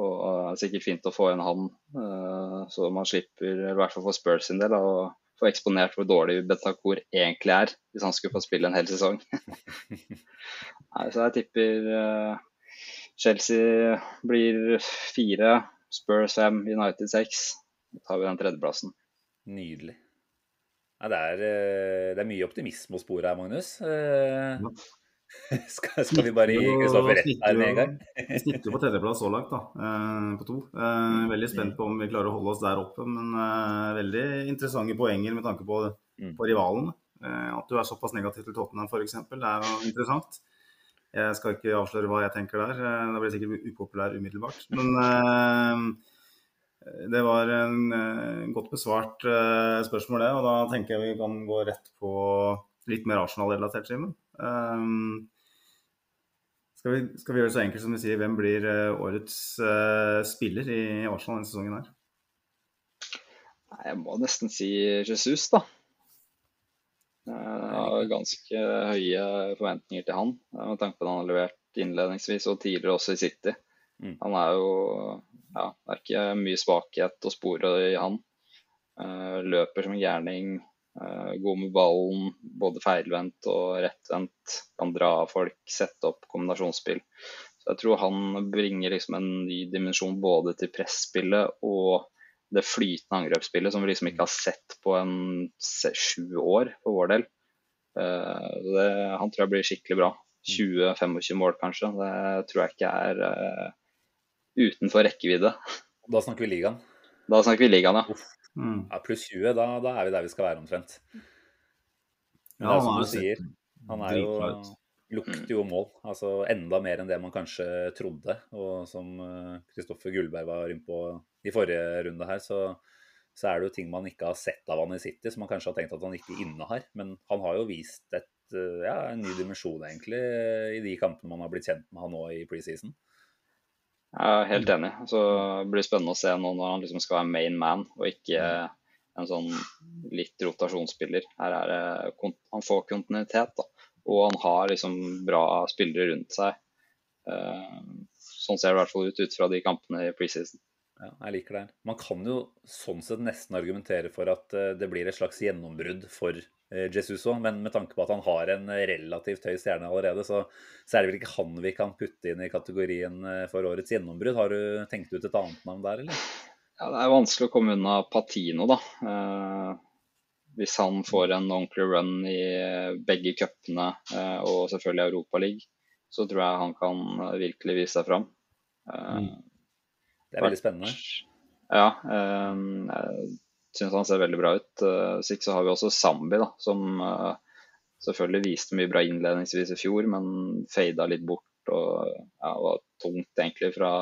Og det er sikkert fint å få inn han, eh, så man slipper, i hvert fall for Spurs sin del, å få eksponert hvor dårlig Bentancur egentlig er, hvis han skulle få spille en hel sesong. (laughs) Nei, så jeg tipper eh, Chelsea blir fire, Spurs fem, United seks. Da tar vi den tredjeplassen. Nydelig. Ja, det, er, eh, det er mye optimisme å spore her, Magnus. Ja. (laughs) Skal, skal vi bare gi Kristoffer rett her med en gang? Vi snitter på tredjeplass så langt, da, eh, på to. Eh, veldig spent på om vi klarer å holde oss der oppe, men eh, veldig interessante poenger med tanke på, Mm. på rivalen. Eh, At du er såpass negativ til Tottenham f.eks., det er jo interessant. Jeg skal ikke avsløre hva jeg tenker der, eh, da blir jeg sikkert upopulær umiddelbart. Men eh, det var en eh, godt besvart eh, spørsmål, det. Og da tenker jeg vi kan gå rett på litt mer Arsenal-relatert, Simen. Um, skal, skal vi gjøre det så enkelt som vi sier, hvem blir eh, årets eh, spiller i Arsenal denne sesongen her? Jeg må nesten si Jesus, da. Jeg har ganske høye forventninger til han, eh, med tanke på at han har levert innledningsvis og tidligere også i City. Mm. Han er jo ja, det er ikke mye svakhet å spore i han. Eh, løper som en gærning, eh, god med ballen, både feilvendt og rettvendt. Kan dra av folk, sette opp kombinasjonsspill. Så jeg tror han bringer liksom en ny dimensjon både til presspillet og det flytende angrepsspillet som vi liksom ikke har sett på en se- sju år for vår del. Eh, det, han tror jeg blir skikkelig bra. 20-25 mål kanskje. Det tror jeg ikke er uh, utenfor rekkevidde. Da snakker vi ligaen. Da snakker vi ligaen, ja. Mm. Ja, pluss 20, da, da er vi der vi skal være omtrent. Men det er som du er sier, han er jo. Lukter jo mål. Altså enda mer enn det man kanskje trodde. Og som Kristoffer Gullberg var inne på i forrige runde her, så, så er det jo ting man ikke har sett av han i City, som man kanskje har tenkt at han ikke innehar. Men han har jo vist et, eh, ja, en ny dimensjon, egentlig, i de kampene man har blitt kjent med han nå i preseason. Jeg er helt enig. Så det blir spennende å se nå når han liksom skal være main man, og ikke en sånn litt rotasjonsspiller. Her er det, Han får kontinuitet, da. Og han har liksom bra spillere rundt seg. Eh, Sånn ser det i hvert fall ut ut fra de kampene i preseason. Ja, jeg liker det. Man kan jo sånn sett nesten argumentere for at eh, det blir et slags gjennombrudd for eh, Jesus òg, men med tanke på at han har en relativt høy stjerne allerede, så, så er det vel ikke han vi kan putte inn i kategorien for årets gjennombrudd. Har du tenkt ut et annet navn der, eller? Ja, det er vanskelig å komme unna Patino, da. Eh, hvis han får en ordentlig run i begge cupene eh, og selvfølgelig Europaligaen, så tror jeg han kan eh, virkelig vise seg fram. Eh, Det er veldig spennende. Ja, eh, jeg syns han ser veldig bra ut. Eh, Hvis ikke så har vi også Zambi, da, som eh, selvfølgelig viste mye bra innledningsvis i fjor, men fada litt bort. Og ja, var tungt egentlig fra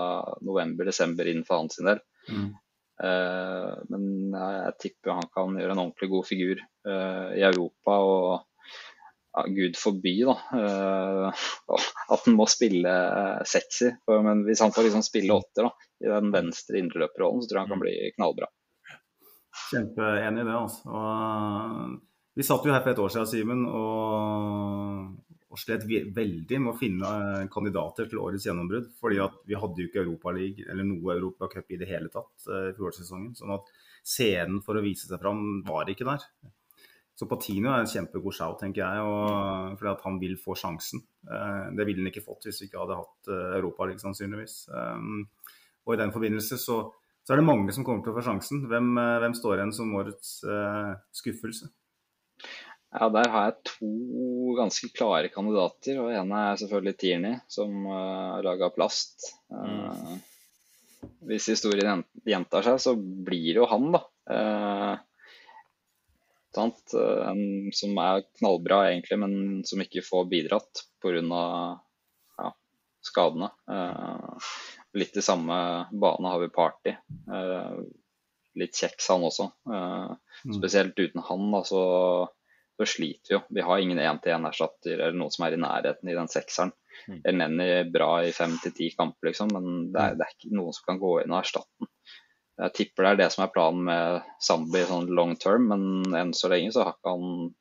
november-desember inn for hans del. Mm. Eh, men jeg, jeg tipper han kan gjøre en ordentlig god figur eh, i Europa. og ja, Gud forby da, eh, (laughs) at han må spille eh, sexy. Men hvis han får liksom spille åtter da, i den venstre indreløperrollen, så tror jeg han kan bli knallbra. Kjempeenig i det, altså. Og, vi satt jo her for et år siden, Simen, og, og slet veldig med å finne eh, kandidater til årets gjennombrudd. fordi vi hadde jo ikke Europaliga eller noe Europacup i det hele tatt eh, i fjorårssesongen. Sånn at scenen for å vise seg fram var ikke der. Så Patino er en kjempegod shout, tenker jeg, og, fordi at han vil få sjansen. Eh, det ville han ikke fått hvis vi ikke hadde hatt Europaliga, sannsynligvis. Og i den forbindelse så, så er det mange som kommer til å få sjansen. Hvem, hvem står igjen som årets skuffelse? Ja, Der har jeg to ganske klare kandidater. og En er selvfølgelig Tierney, som uh, er laga plast. Eh, hvis historien gjentar seg, så blir det jo han, da. Uh, sant? uh, En som er knallbra, egentlig, men som ikke får bidratt pga. Ja, skadene. Eh, litt i samme bane har vi Party. Eh, litt kjeks, han også. Eh, Mm. spesielt uten han, da, så, så sliter vi jo. Vi har ingen én-til-én-erstatter eller noen som er i nærheten i den sekseren. Mm. El Nenny er bra i fem til ti kamper, liksom, men det er, det er ikke noen som kan gå inn og erstatte den. Jeg tipper det er det som er planen med Zambi sånn long term, men enn så lenge så har ikke han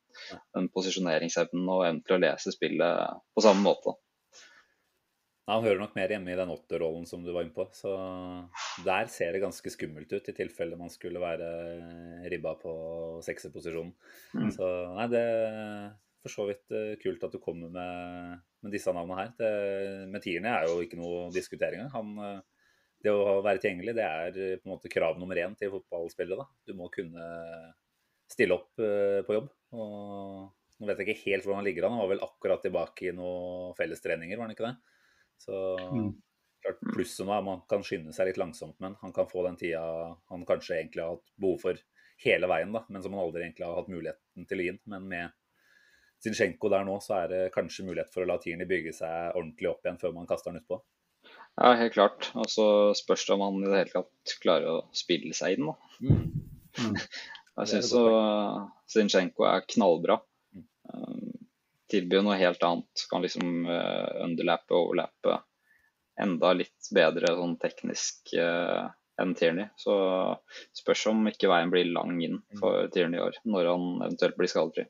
den posisjoneringsevnen og evnen til å lese spillet på samme måte. Han hører nok mer hjemme i den åtterrollen som du var inne på. Så der ser det ganske skummelt ut, i tilfelle man skulle være ribba på sekserposisjonen. Mm. Så nei, det er for så vidt eh, kult at du kommer med, med disse navnene her. Det, med tierne er jo ikke noe å diskutere engang. Han, eh, det å være tilgjengelig, det er på en måte krav nummer én til fotballspillere. da. Du må kunne stille opp eh, på jobb. Og nå vet jeg ikke helt hvordan han ligger an. Han var vel akkurat tilbake i noen fellestreninger, var han ikke det? Så Mm. klart plusset nå er at man kan skynde seg litt langsomt, men han kan få den tida han kanskje egentlig har hatt behov for hele veien, da, men som han aldri egentlig har hatt muligheten til å gi. Men med Zinchenko der nå, så er det kanskje mulighet for å la Tierney bygge seg ordentlig opp igjen før man kaster den utpå. Ja, helt klart. Og så spørs det om han i det hele tatt klarer å spille seg inn. da. Mm. (laughs) Jeg Det er syns Zinchenko er knallbra. Mm. Tilbyr noe helt annet. Kan liksom uh, underlappe, overlappe. Enda litt bedre sånn teknisk uh, enn Tierney. Så spørs om ikke veien blir lang inn for Tierney i år, når han eventuelt blir skadefri.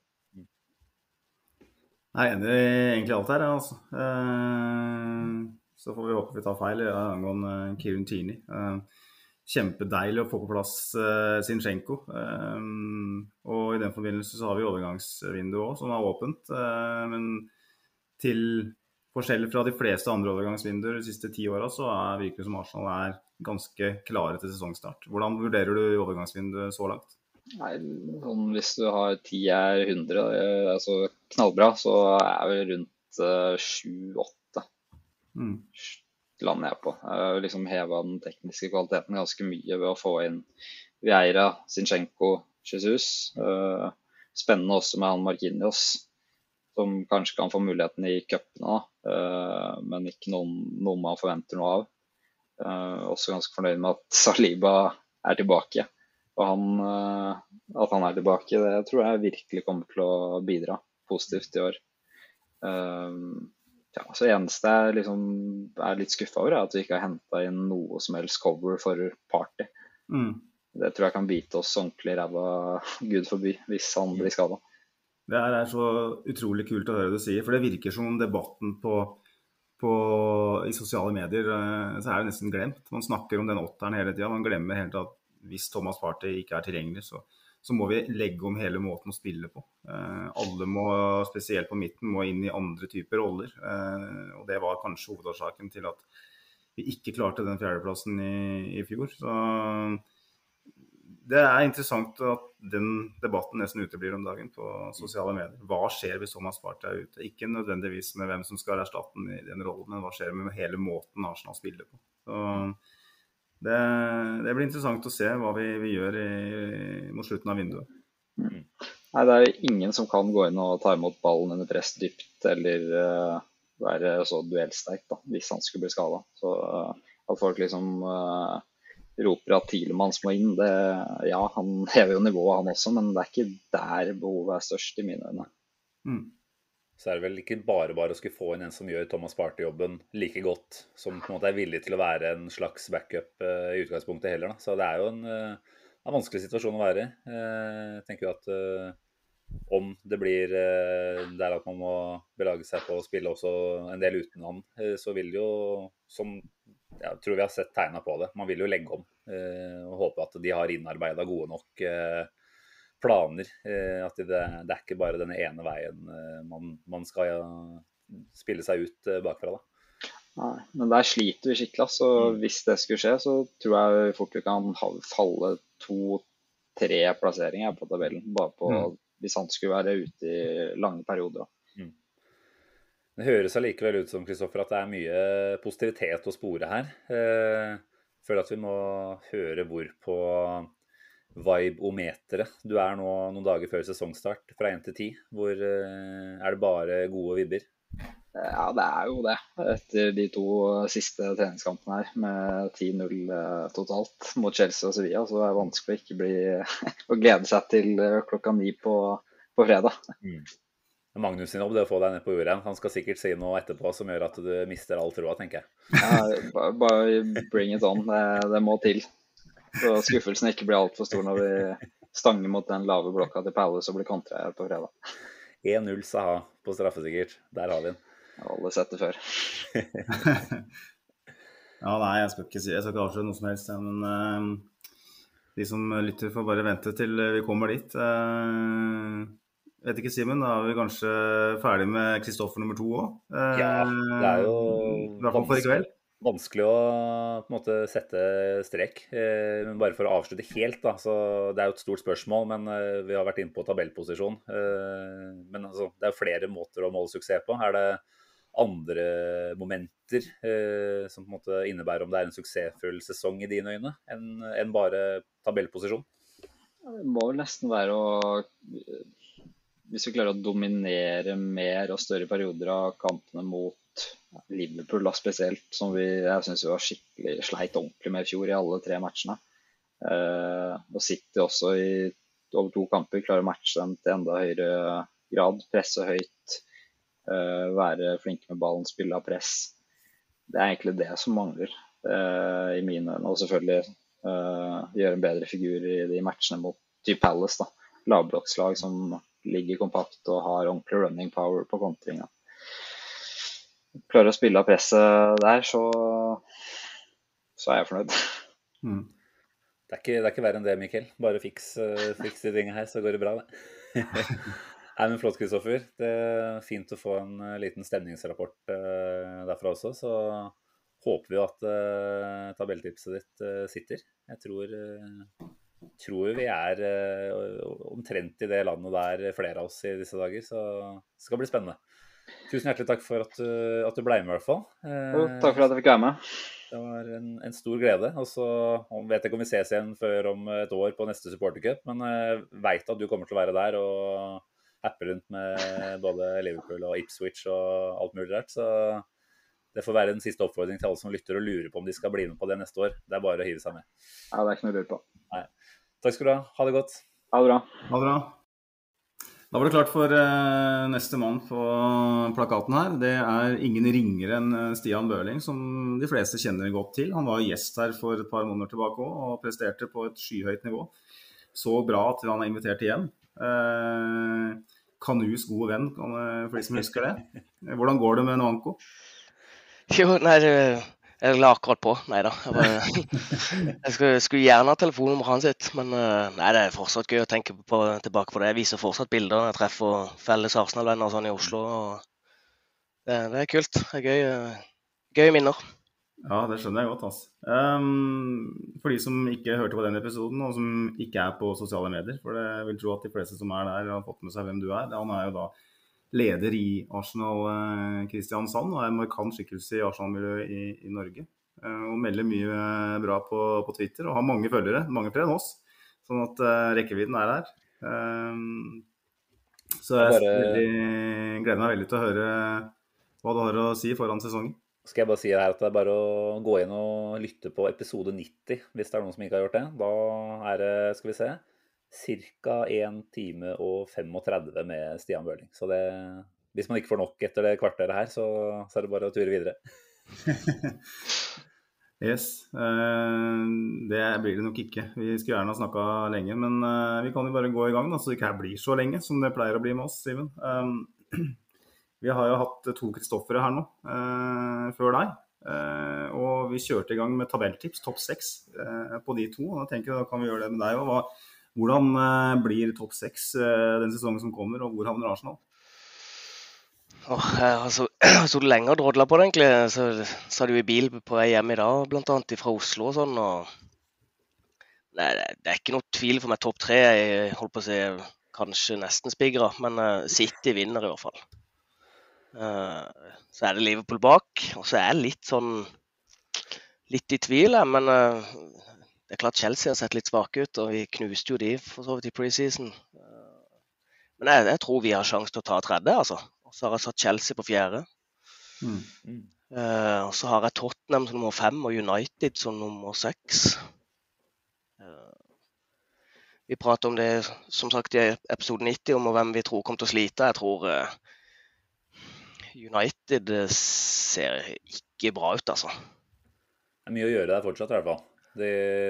Jeg er enig i egentlig alt her, altså. Uh, så får vi håpe vi tar feil ja, angående Kieran Tierney. Eh, kjempedeilig å få på plass uh, Zinchenko. Eh, og i den forbindelse så har vi overgangsvinduet òg, som er åpent. Uh, men til forskjell fra de fleste andre overgangsvinduer de siste ti åra, så er virker som Arsenal er ganske klare til sesongstart. Hvordan vurderer du overgangsvinduet så langt? Nei, sånn, hvis du har 10 er 100, eh, altså knallbra, så er vi rundt uh, 7-8 er på. Jeg har liksom heva den tekniske kvaliteten ganske mye ved å få inn Vieira, Zinchenko, Jesus. Eh, spennende også med han Markinios, som kanskje kan få muligheten i cupene, eh, men ikke noen, noe man forventer noe av. Eh, også ganske fornøyd med at Saliba er tilbake. Og han, at han er tilbake, det tror jeg virkelig kommer til å bidra positivt i år. Eh, ja, så eneste jeg liksom er litt skuffa over, er at vi ikke har henta inn noe som helst cover for Party. Mm. Det tror jeg kan bite oss ordentlig i ræva, gud forby, hvis han blir skada. Det er så utrolig kult å høre du sier, for det virker som om debatten på, på, i sosiale medier eh, så er det nesten glemt. Man snakker om den åtteren hele tida. Man glemmer helt at hvis Thomas Party ikke er tilgjengelig, så, så må vi legge om hele måten å spille på. Eh, alle må, spesielt på midten, må inn i andre typer roller. Eh, og det var kanskje hovedårsaken til at vi ikke klarte den fjerdeplassen i, i fjor. Så det er interessant at den debatten nesten uteblir om dagen på sosiale medier. Hva skjer hvis Thomas Party er ute? Ikke nødvendigvis med hvem som skal erstatte den i den rollen, men hva skjer med hele måten Arsenal spiller på. Så det, det blir interessant å se hva vi, vi gjør i, mot slutten av vinduet. Nei, det er ingen som kan gå inn og ta imot ballen under press dypt eller uh, være så duellsterk da, hvis han skulle bli skada. Så eh, at folk liksom uh, roper at Tielemanns må inn, det, ja, han hever jo nivået han også, men det er ikke der behovet er størst i mine øyne. Mm. Så er det vel ikke bare bare å skulle få inn en som gjør Thomas Party-jobben like godt, som på en måte er villig til å være en slags backup eh, i utgangspunktet heller. Da. Så det er jo en, eh, en vanskelig situasjon å være i. Eh, jeg tenker jo at om det blir der at man må belage seg på å spille også en del uten han, så vil jo, som jeg tror vi har sett tegna på det, man vil jo legge om. og håpe at de har innarbeida gode nok planer. eh, At det, det er ikke bare denne ene veien eh, man, man skal ja, spille seg ut eh, bakfra. da. Nei, men der sliter vi skikkelig. Så hvis det skulle skje, så tror jeg fort vi kan falle to-tre plasseringer på tabellen. Bare på Mm. hvis han skulle være ute i lange perioder. Mm. Det høres allikevel ut som Kristoffer, at det er mye positivitet å spore her. Eh, føler at vi må høre hvor på vibe-ometeret du er nå noen dager før sesongstart, fra 1 til 10. Hvor eh, er det bare gode vibber? Ja, det er jo det. Etter de to siste treningskampene her med 10-0 eh, totalt mot Chelsea og Sevilla, så er det vanskelig å ikke bli (laughs) å glede seg til eh, klokka ni på, på fredag. Mm. Magnus sin jobb det å få deg ned på jordet. Han skal sikkert si noe etterpå som gjør at du mister all troa, tenker jeg. Ja, bare bring it on. Det, det må til. Så skuffelsen ikke blir altfor stor når vi stanger mot den lave blokka til Palace og blir kontra her på fredag. 1-0 Saha på straffesikkert. Der har vi den. Alle sett det før. (laughs) ja, nei, jeg skal ikke si Jeg skal ikke avsløre noe som helst, men uh, de som lytter, får bare vente til vi kommer dit. Uh, vet ikke, Simen, da er vi kanskje ferdig med Kristoffer nummer to òg? Uh, ja, det er jo I hvert fall for i kveld vanskelig å på en måte sette strek. Eh, men bare for å avslutte helt, da. Så det er jo et stort spørsmål, men eh, vi har vært inne på tabellposisjon. Eh, men altså, det er flere måter å måle suksess på. Er det andre momenter som på en måte innebærer om det er en suksessfull sesong i dine øyne, enn bare tabellposisjon? Det må vel nesten være å Hvis vi klarer å dominere mer og større perioder av kampene mot Liverpool da spesielt, som vi, jeg syns var skikkelig sleit ordentlig med i fjor i alle tre matchene. Eh, og City også i over to kamper klarer å matche dem til enda høyere grad. Presse høyt, eh, være flinke med ballen, spille av press. Det er egentlig det som mangler eh, i mine øyne. Og selvfølgelig eh, gjøre en bedre figur i de matchene mot type Palace. da. Lavblokkslag som ligger kompakt og har ordentlig running power på kontringa klarer å spille av presset der, så, så er jeg fornøyd. Mm. Det, er ikke, det, er ikke, verre enn det, Mikkel. Bare fiks, uh, fiks de tingene her, så går det bra, det. (laughs) Nei, men Flott, Kristoffer. Det er fint å få en uh, liten stemningsrapport uh, derfra også. Så håper vi at uh, tabelltipset ditt sitter. Jeg tror, tror vi er omtrent i det landet der flere av oss i disse dager, så det skal bli spennende. Tusen hjertelig takk for at du, at du ble med, i hvert fall. Jo, takk for at jeg fikk være med. Det var en, en stor glede. Og så vet jeg ikke om vi ses igjen før om et år på neste supportercup, men jeg veit at du kommer til å være der og happe rundt med både Liverpool og Ipswich og alt mulig rart. Så det får være en siste oppfordring til alle som lytter og lurer på om de skal bli med på det neste år. Det er bare å hive seg med. Ja, det er ikke noe å lure på. Nei. Takk skal du ha. Ha det godt. Ha det bra. Ha det bra. Da var det klart for uh, neste mann på plakaten her. Det er ingen ringere enn eh, Stian Børling, som de fleste kjenner godt til. Han var gjest her for et par måneder tilbake òg, og presterte på et skyhøyt nivå. Så bra at han er invitert igjen. Uh, Kanus gode venn, for de som husker det. Hvordan går det med Nwanko? Jo, nei, det jeg la akkurat på. Nei da. Jeg, (laughs) jeg skulle, skulle, gjerne ha telefonnummeret hans sitt, men eh, nei, det er fortsatt gøy å tenke på, tilbake på det. Jeg viser fortsatt bilder når jeg treffer felles Arsenal-venner sånn i Oslo. Det, det, er kult. Det er gøy, eh, gøy minner. Ja, det skjønner jeg godt. Altså. Um, for de som ikke hørte på den episoden, og som ikke er på sosiale medier, for det vil tro at de fleste som er der, har fått med seg hvem du er. Han er jo da leder i Arsenal eh, Kristiansand og er en markant skikkelse i Arsenal-miljøet i, i, Norge. Eh, og melder mye eh, bra på, på, Twitter og har mange følgere, mange flere enn oss. Sånn at rekkevidden er der. Så jeg veldig, gleder meg veldig til å høre hva du har å si foran sesongen. Skal jeg bare si her at Det er bare å gå inn og lytte på episode 90 hvis det er noen som ikke har gjort det. Da er det, skal vi se ca. 1 time og 35 med Stian Bøhling. Så det, hvis man ikke får nok etter det kvarteret her, så, så er det bare å ture videre. (laughs) yes. Uh, det blir det nok ikke. Vi skulle gjerne ha snakka lenge, men uh, vi kan jo bare gå i gang, da, så det ikke her blir så lenge som det pleier å bli med oss, Simen. Um, (clears throat) vi har jo hatt to Kristoffere her nå før deg. og vi kjørte i gang med tabelltips, topp seks på de to. Da tenker jeg da kan vi gjøre det med deg òg. Hvordan eh, blir topp seks eh, den sesongen som kommer, og hvor havner Arsenal? Oh, (clears throat) jeg har sittet lenge og drodla på det, egentlig. Så satt jo i bil på vei hjem i dag, bl.a. fra Oslo og sånn. og Nei, det er ikke noe tvil for meg topp tre. Jeg holdt på å si kanskje nesten spigra, men uh, City vinner i hvert fall. Så er det Liverpool bak, og så er jeg litt sånn litt i tvil, men uh, det er klart Chelsea har sett litt svake ut, og vi knuste jo de for så vidt i preseason. Men jeg, jeg tror vi har sjanse til å ta tredje, altså. Og så har jeg satt Chelsea på fjerde. Mm. Eh, og så har jeg Tottenham som nummer fem og United som nummer seks. Eh, vi prater om det som sagt i episode 90 om hvem vi tror kommer til å slite. Jeg tror eh, United eh, ser ikke bra ut, altså. Det er mye å gjøre der fortsatt, i hvert fall. De,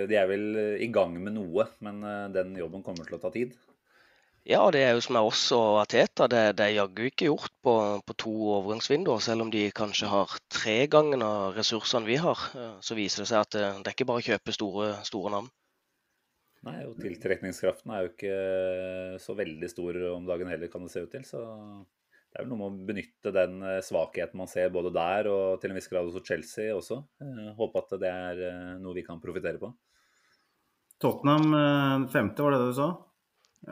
de er vel i gang med noe, men eh, den jobben kommer til å ta tid. Ja, det er jo som er oss og Ateta. Det, det er jaggu ikke gjort på, på to overgangsvinduer. Selv om de kanskje har tre ganger av ressursene vi har, eh, så viser det seg at det, det er ikke bare å kjøpe store, store navn. Nei, og tiltrekningskraften er jo ikke så veldig stor om dagen heller, kan det se ut til. Så det er vel noe med å benytte den eh, svakheten man ser både der og til en viss grad hos Chelsea også. Eh, Håpe at det er eh, noe vi kan profitere på. Tottenham femte, var det det du sa?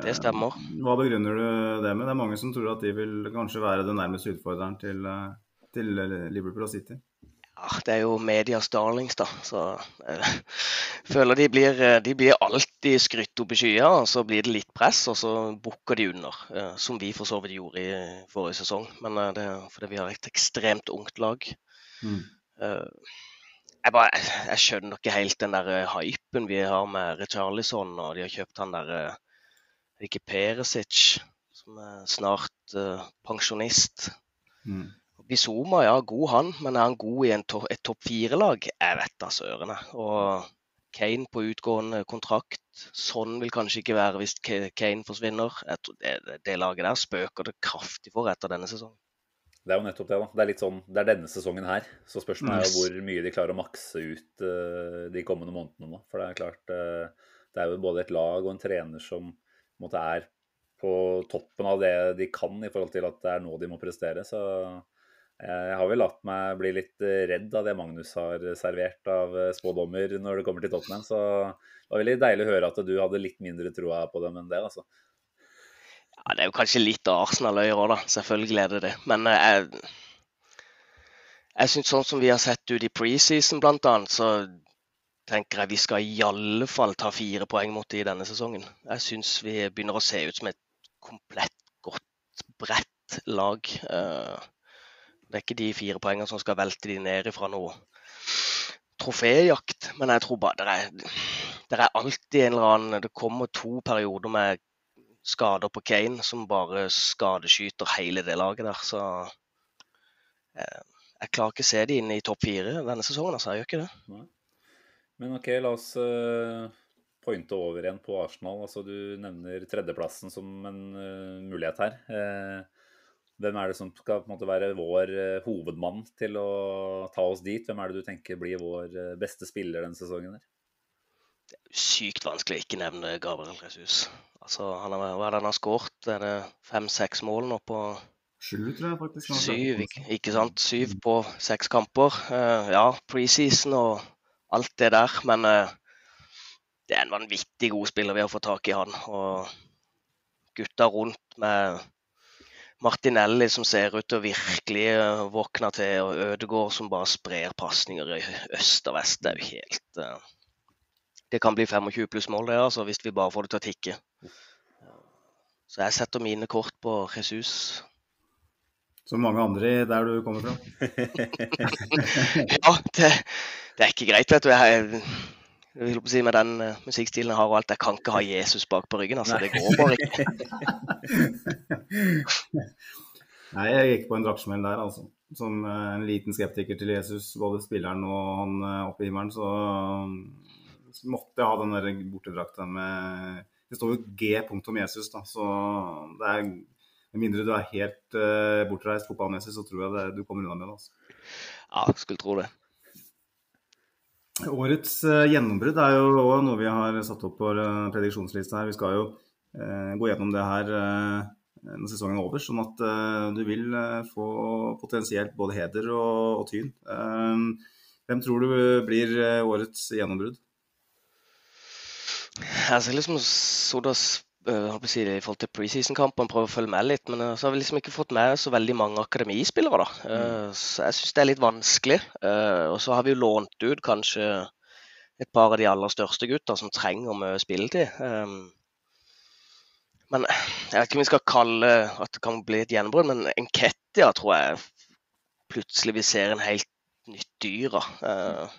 Det stemmer. Hva begrunner du det med? Det er mange som tror at de vil kanskje være den nærmeste utfordreren til, til Liverpool og City. Ja, det er jo medias darlings, da. Så jeg føler de blir, eh, de blir alltid skrytt opp i skya, og så blir det litt press, og så bukker de under. eh, Som vi for så vidt gjorde i forrige sesong. Men eh, det er fordi vi har et ekstremt ungt lag. Mm. Eh, Jeg, bare, jeg skjønner ikke helt den der eh, hypen vi har med Richarlison, og de har kjøpt han der eh, er det ikke Peresic, som er snart eh, pensjonist. Mm. Bizuma, ja, god han, men er han god i to et topp fire-lag? Jeg vet da sørene. Og Kane på utgående kontrakt. Sånn vil kanskje ikke være hvis Kane forsvinner. Det, det laget der spøker det kraftig for etter denne sesongen. Det er jo nettopp det. da. Det er litt sånn, det er denne sesongen her. Så spørsmålet er jo hvor mye de klarer å makse ut uh, de kommende månedene nå. For det er klart, uh, det er jo både et lag og en trener som på en måte er på toppen av det de kan i forhold til at det er nå de må prestere. Så jeg har vel latt meg bli litt eh, redd av det Magnus har servert av eh, spådommer når det kommer til Tottenham. Så det var veldig deilig å høre at du hadde litt mindre troa på dem enn det. altså. Ja, Det er jo kanskje litt Arsenal-øyer òg, da. Selvfølgelig er det det. Men eh, jeg, jeg syns sånn som vi har sett ut i preseason bl.a., så tenker jeg vi skal i alle fall ta fire poeng mot de i denne sesongen. Jeg syns vi begynner å se ut som et komplett godt, bredt lag. Eh, Det er ikke de fire poengene som skal velte de ned ifra noe troféjakt, men jeg tror bare det er, er alltid en eller annen Det kommer to perioder med skader på Kane som bare skadeskyter hele det laget der. Så eh, jeg klarer ikke å se de inne i topp fire denne sesongen, altså. Jeg gjør ikke det. Men OK, la oss eh, pointe over igjen på Arsenal. Altså, du nevner tredjeplassen som en eh, mulighet her. Eh, hvem er det som skal på en måte være vår eh, hovedmann til å ta oss dit? Hvem er det du tenker blir vår eh, beste spiller denne sesongen? Det er Sykt vanskelig å ikke nevne Gabriel Jesus. Altså, han har, hva er det han har skåret? Er det fem-seks mål nå på Sju, tror jeg faktisk. Syv, ikke, ikke sant? Syv på seks kamper. Uh, ja, preseason og alt det der, men uh, det er en vanvittig god spiller vi har fått tak i han. Og gutta rundt med Martinelli som ser ut til å virkelig eh, våkne til, og Ødegaard som bare sprer pasninger i øst og vest. Det er jo helt eh, Det kan bli 25 pluss mål, det, altså, hvis vi bare får det til å tikke. Så jeg setter mine kort på Jesus. Som mange andre der du kommer fra. (laughs) Ja, det, det er ikke greit, vet du. Jeg, jeg vil si Med den eh, musikkstilen jeg har og alt, jeg kan ikke ha Jesus bak på ryggen. altså. Det går bare ikke. (laughs) Nei, jeg gikk på en drakksmell der, altså. Som eh, en liten skeptiker til Jesus, både spilleren og han eh, oppe i himmelen, så måtte jeg ha den der bortedrakta med Det står jo G punktum Jesus, da, så det er Med mindre du er helt uh, bortreist fotballmessig, så tror jeg det, du kommer unna med det. altså. Ja, skulle tro det. Årets eh, gjennombrudd er jo òg noe vi har satt opp på eh, prediksjonslista her. Vi skal jo eh, gå gjennom det her når sesongen er over, sånn at du vil få potensielt både heder og, og tyn. Hvem tror du blir årets gjennombrudd? Jeg har liksom sittet og holdt på å si det i forhold til preseason-kampen, prøve å følge med litt. Men øh, så har vi liksom ikke fått med så veldig mange akademispillere, da. Mm. Så jeg syns det er litt vanskelig. Eh, Og så har vi jo lånt ut kanskje et par av de aller største gutta som trenger mye spilletid. Eh, Men jeg vet ikke om vi skal kalle at det kan bli et gjennombrudd, men Enketia tror jeg plutselig vi ser en helt nytt dyr av.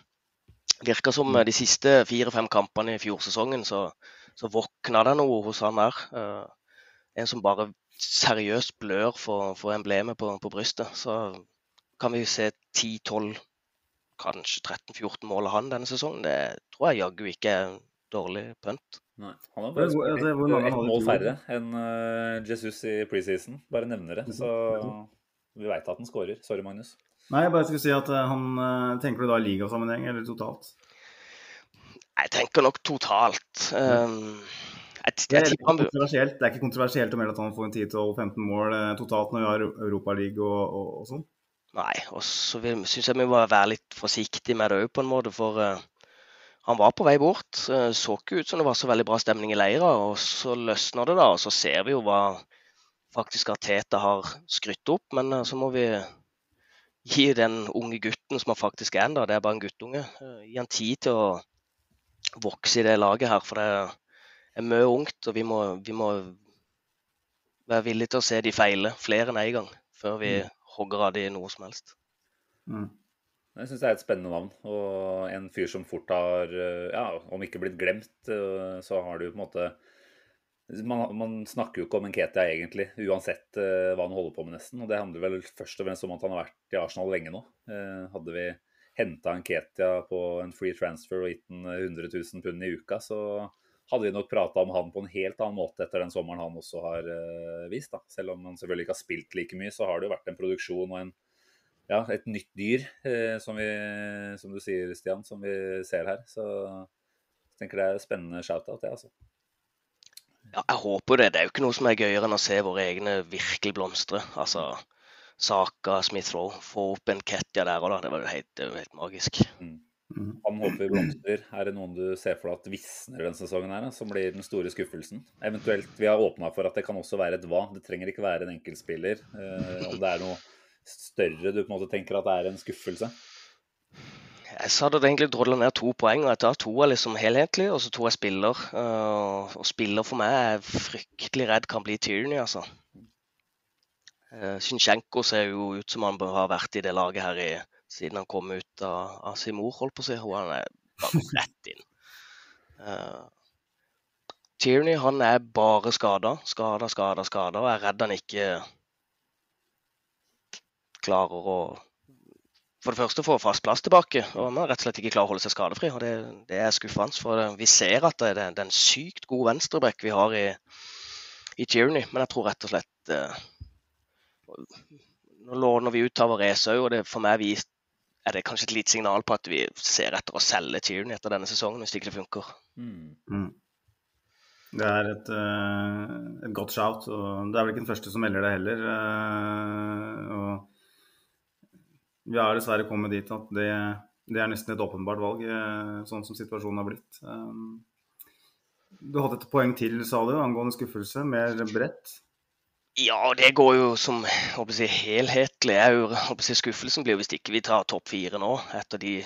Virker som de siste fire-fem kampene i fjorsesongen så, så våkna det noe hos han der. Uh, en som bare seriøst blør for, for emblemet på, på, brystet. Så kan vi se 10-12, kanskje 13-14 mål av han denne sesongen. Det tror jeg jaggu ikke er dårlig pønt. Nei, Han har bare skåret ett mål færre enn uh, Jesus i preseason. Bare nevner det. Så vi veit at han skårer. Sorry, Magnus. Nei, jeg bare skulle si at han Tenker du da i ligasammenheng eller totalt? Jeg tenker nok totalt. Um, det, er det er ikke kontroversielt å melde at han får en 10-12-15 mål eh, totalt når vi har Europaliga og, og, og sånn? Nei, og så syns jeg vi må være litt forsiktige med det òg, på en måte. For uh, han var på vei bort. Uh, så ikke ut som det var så veldig bra stemning i leira. Og så løsner det, da. Og så ser vi jo hva faktisk Arteta har skrytt opp. Men uh, så må vi gi den unge gutten som han faktisk er da, det er bare en guttunge, gi han tid til å vokse i det laget her. For det er mye ungt, og vi må, vi må være villige til å se de feile flere enn én en gang før vi mm. hogger av de noe som helst. Mm. Jeg syns det er et spennende navn, og en fyr som fort har, ja, om ikke blitt glemt, eh, så har du på en måte man, man, snakker jo ikke om Nketia egentlig, uansett uh, hva han holder på med, nesten. Og det handler vel først og fremst om at han har vært i Arsenal lenge nå. Hadde vi henta Nketia på en free transfer og gitt ham 100 000 pund i uka, så hadde vi nok prata om han på en helt annen måte etter den sommeren han også har uh, vist. da. Selv om han selvfølgelig ikke har spilt like mye, så har det jo vært en produksjon og en, ja, et nytt dyr, uh, som, vi, som, du sier, Stian, som vi ser her. Så jeg tenker det er spennende shout-out, det, altså. Ja, jeg håper det. Det er jo ikke noe som er gøyere enn å se våre egne virkelig blomstre. Altså Saka, Smith-Roe, få opp en Ketja der og da. Det var jo helt, helt magisk. Mm. Mm. Han håper blomster. Er det noen du ser for deg at visner denne sesongen, her, som blir den store skuffelsen? Eventuelt, Vi har åpna for at det kan også være et hva. Det trenger ikke være en enkeltspiller. Eh, om det er noe større du på en måte tenker at det er en skuffelse? Jeg sa det egentlig drodla ned to poeng, og jeg tar to er liksom helhetlig, og så to er spiller. Uh, og spiller for meg er fryktelig redd kan bli Tyranny, altså. Uh, ser jo ut som han bør ha vært i det laget her i siden han kom ut av, av sin mor, holdt på å si. Han er bare (laughs) rett inn. Uh, Tierney han er bare skada, skada, skada, skada. Og er redd han ikke klarer å for det første få fast plass tilbake. Og han har rett og slett ikke klarer å holde seg skadefri. og Det, det er skuffende. For vi ser at det er en sykt god venstreback vi har i, i Tierney. Men jeg tror rett og slett uh, Nå låner vi ut Tavares òg, og det for meg vist er det kanskje et lite signal på at vi ser etter å selge Tierney etter denne sesongen, hvis det ikke funker. Mm. Mm. Det er et, uh, et, godt shout, og det er vel ikke den første som melder det heller. Og vi har dessverre kommet dit at det, det er nesten et åpenbart valg, uh, sånn som situasjonen har blitt. du hadde et poeng til, sa du, angående skuffelse. Mer bredt. Ja, det går jo som jeg, helhetlig. Jeg, skuffelsen blir hvis ikke vi tar topp fire nå, etter de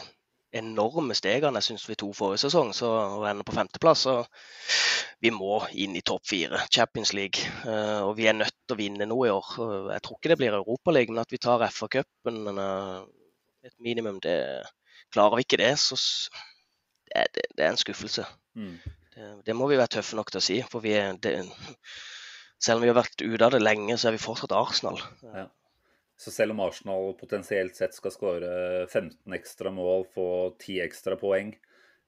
enorme stegene jeg syns vi tok forrige sesong, så å ende på femteplass. Så vi må inn i topp fire, Champions League. Uh, og vi er nødt til å vinne noe i år. Jeg tror ikke det blir Europaligaen, men at vi tar FA-cupen uh, et minimum, det Klarer vi ikke det, så det, det, det er en skuffelse. Mm. Det, det, må vi være tøffe nok til å si. For vi er, det, selv om vi har vært ute av det lenge, så er vi fortsatt Arsenal. Ja. Så selv om Arsenal potensielt sett skal skåre 15 ekstra mål, få 10 ekstra poeng,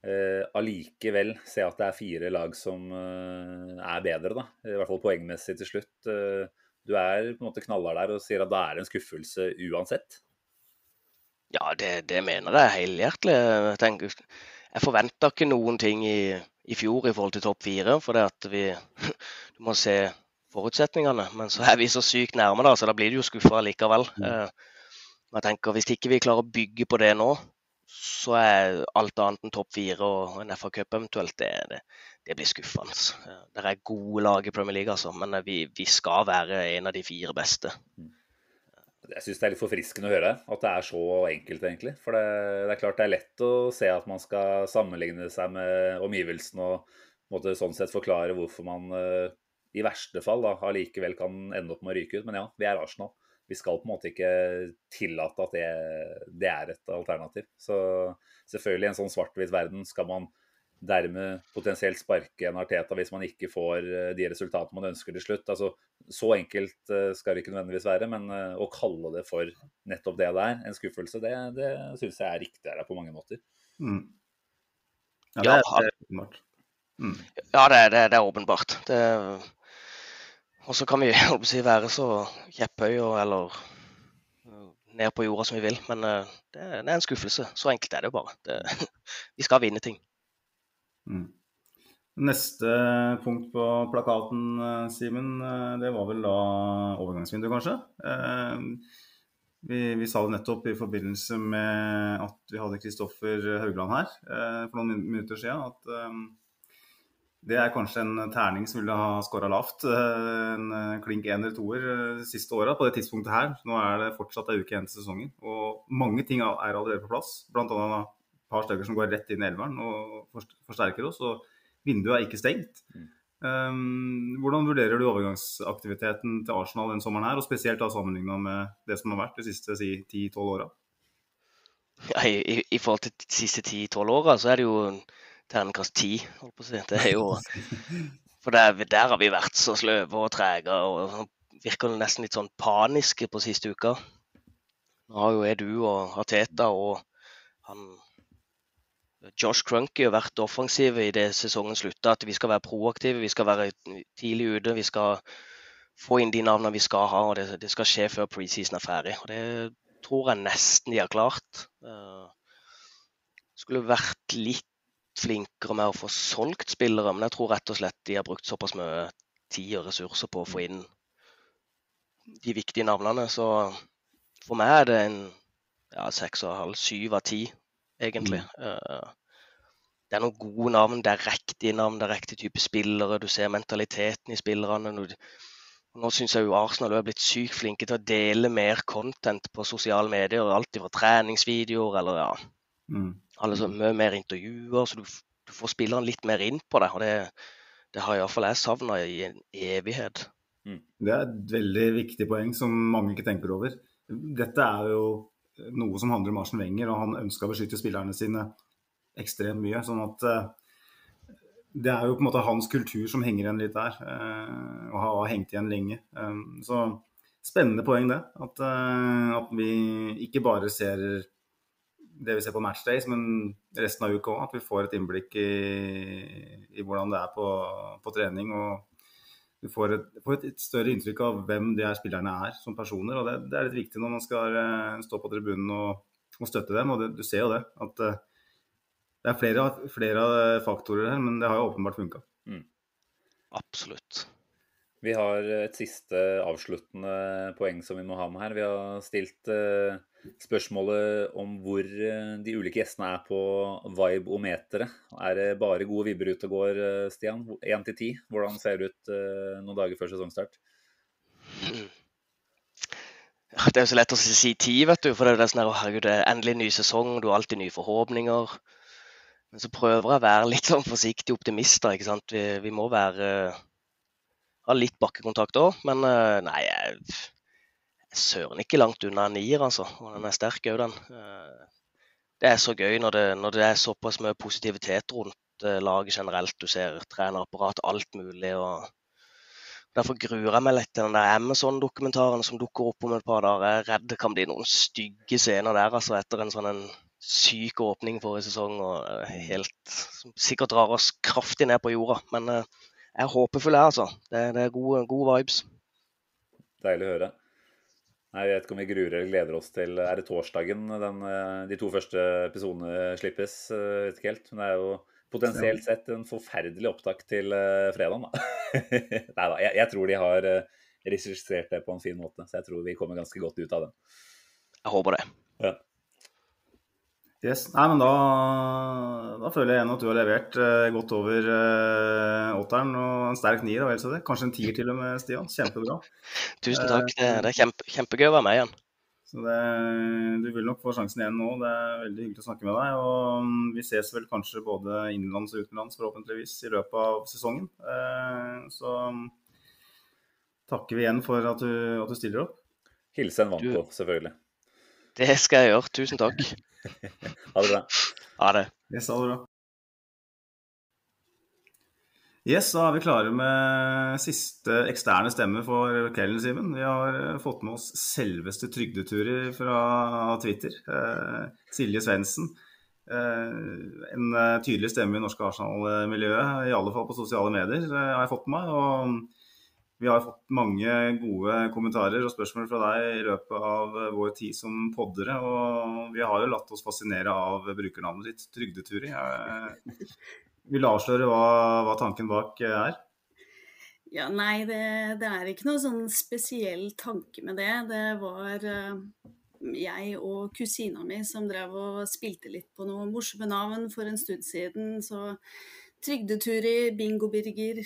eh, allikevel se at det er fire lag som eh, er bedre, da. I hvert fall poengmessig til slutt. Eh, du er på en måte knallhard der og sier at det er en skuffelse uansett? Ja, det, det mener jeg helhjertelig. Jeg, tenker, jeg forventa ikke noen ting i, i, fjor i forhold til topp fire. For det at vi (laughs) Du må se forutsetningene. Men så er vi så sykt nærme, da, så da blir det jo skuffa likevel. Mm. Eh, jeg tenker, Hvis ikke vi klarer å bygge på det nå, så er alt annet enn topp fire og en FA-cup eventuelt, det, det, det, blir skuffende. Eh, det er gode lag i Premier League, altså, men vi, vi, skal være en av de fire beste. Mm. Jeg syns det er litt forfriskende å høre at det er så enkelt, egentlig. For det, det, er klart det er lett å se at man skal sammenligne seg med omgivelsene og måtte sånn sett forklare hvorfor man uh, i verste fall da, allikevel kan ende opp med å ryke ut. Men ja, vi er Arsenal. Vi skal på en måte ikke tillate at det, det er et alternativ. Så selvfølgelig, i en sånn svart-hvitt verden skal man dermed potensielt sparke en Arteta hvis man ikke får eh, de resultatene man ønsker til slutt. Altså, så enkelt eh, skal det ikke nødvendigvis være, men eh, å kalle det for nettopp det det er, en skuffelse, det, det syns jeg er riktigere på mange måter. Mm. Ja, Ja, det er, det er åpenbart. Mm. Ja, det, det, det er åpenbart. Det, og så kan vi (laughs) si, være så kjepphøye eller ned på jorda som vi vil, men uh, det, er en skuffelse. Så enkelt er det jo bare. Det, (laughs) vi skal vinne ting. Mm. Neste punkt på plakaten, eh, Simen, eh, det var vel da overgangsvinduet, kanskje? Eh, Vi, vi sa det nettopp i forbindelse med at vi hadde Kristoffer Haugland her eh, for noen minutter siden, at eh, det er kanskje en terning som ville ha skåra lavt. eh, En eh, klink én eller toer eh, siste åra på det tidspunktet her. Nå er det fortsatt ei uke igjen til sesongen, og mange ting er allerede på plass. Blant annet et par stykker som går rett inn i elveren og forsterker oss. og Vinduet er ikke stengt. Um, hvordan vurderer du overgangsaktiviteten til Arsenal den sommeren her, og spesielt da sammenligna med det som har vært de siste si, 10-12 åra? Ja, i, i, I forhold til de siste 10-12 åra, så er det jo terningkast 10, holdt på å si. Det er jo (laughs) For der, der har vi vært så sløve og trege og virker nesten litt sånn paniske på siste uka. Nå har jo Edu og Arteta og han Josh Crunky vært offensive i det sesongen slutta. At vi skal være proaktive, vi skal være tidlig ute. Vi skal få inn de navnene vi skal ha, og det, det skal skje før preseason er ferdig. Og det tror jeg nesten de har klart. Eh, skulle vært litt flinkere med å få solgt spillere, men jeg tror rett og slett de har brukt såpass mye tid og ressurser på å få inn de viktige navnene. Så for meg er det en ja, seks og en halv, syv av ti, egentlig. Eh, det er noen gode navn, det er riktige navn, det er riktig type spillere. Du ser mentaliteten i spillerne. Nå syns jeg jo Arsenal er blitt sykt flinke til å dele mer content på sosiale medier. Alt fra treningsvideoer eller ja, Mm. alle så mye mer intervjuer. Så du, du får spilleren litt mer inn på det. Og det, det har iallfall jeg savna i en evighet. Det er et veldig viktig poeng som mange ikke tenker over. Dette er jo noe som handler om Arsen Wenger, og han ønska å beskytte spillerne sine ekstremt mye. sånn at eh, det er jo på en måte hans kultur som henger igjen litt der, eh, og har hengt igjen lenge. Eh, Så spennende poeng det. At, at vi ikke bare ser det vi ser på matchdays, men resten av uka òg. At vi får et innblikk i, i hvordan det er på, på trening. og du får et, får et, et større inntrykk av hvem de her spillerne er som personer. og Det, det er litt viktig når man skal eh, stå på tribunen og, og støtte dem. og det, Du ser jo det. At eh, det er flere, flere faktorer her, men det har jo åpenbart funka. Absolutt. Vi har et siste avsluttende poeng som vi må ha med her. Vi har stilt eh, spørsmålet om hvor eh, de ulike gjestene er på vibe-ometeret. Er det bare gode vibber ute og går, eh, Stian? Én til ti. Hvordan ser det ut eh, noen dager før sesongstart? Det er jo så lett å si ti, vet du. For det er jo å, herregud, det er endelig ny sesong, du har alltid nye forhåpninger. Men så prøver jeg å være litt sånn forsiktig optimist. da, ikke sant? Vi, vi må være ha litt bakkekontakt òg. Men nei, jeg søren ikke langt unna en nier, altså. Og den er sterk òg, den. Eh, Det er så gøy når det, når det er såpass mye positivitet rundt eh, laget generelt. Du ser trenerapparat, alt mulig. og Derfor gruer jeg meg litt til den der Amazon-dokumentaren som dukker opp om et par dager. Jeg er redd det kan bli noen stygge scener der altså, etter en sånn en syk åpning forrige sesong. og eh, helt, Som sikkert drar oss kraftig ned på jorda. Men jeg er håpefull, jeg, altså. Det, det er gode, gode vibes. Deilig å høre. Nei, Jeg vet ikke om vi gruer eller gleder oss til Er det torsdagen den, eh, de to første episodene slippes? Eh, Vet ikke helt. Men det er jo potensielt sett en forferdelig opptak til eh, fredagen, da. (laughs) Nei da, jeg, jeg tror de har registrert regissert det på en fin måte. Så jeg tror vi kommer ganske godt ut av det. Jeg håper det. Ja. Yes. Nei, men da, da føler jeg igjen at du har levert eh, godt over eh, åtteren og en sterk nier. og. Kanskje en tier til og med, Stian. Kjempebra. (laughs) Tusen takk. Det, det er kjempe, kjempegøy å være med igjen. Så det, du vil nok få sjansen igjen nå. Det er veldig hyggelig å snakke med deg. Og mm, vi ses vel kanskje både innenlands og utenlands forhåpentligvis i løpet av sesongen. Eh, Så mm, takker vi igjen for at du, at du stiller opp. Hilse en Vanko, selvfølgelig. Det skal jeg gjøre. Tusen takk. Ha det bra. Ha det. Yes, ha det bra. Yes, da er vi klare med siste eksterne stemme for kvelden, Simen. Vi har eh, fått med oss selveste trygdeturer fra Twitter. Eh, Silje Svendsen. Eh, en eh, tydelig stemme i norske Arsenal-miljøet, i alle fall på sosiale medier, eh, har jeg fått med meg. Og vi har fått mange gode kommentarer og spørsmål fra deg i løpet av eh, vår tid som poddere. Og vi har jo latt oss fascinere av brukernavnet ditt, Trygdeturi. Eh, Vil du avsløre hva, hva tanken bak eh, er? Ja, nei, det, det er ikke noe sånn spesiell tanke med det. Det var jeg og kusina mi som drev og spilte litt på noen morsomme navn for en stund siden. Så Trygdeturi, Bingo-Birger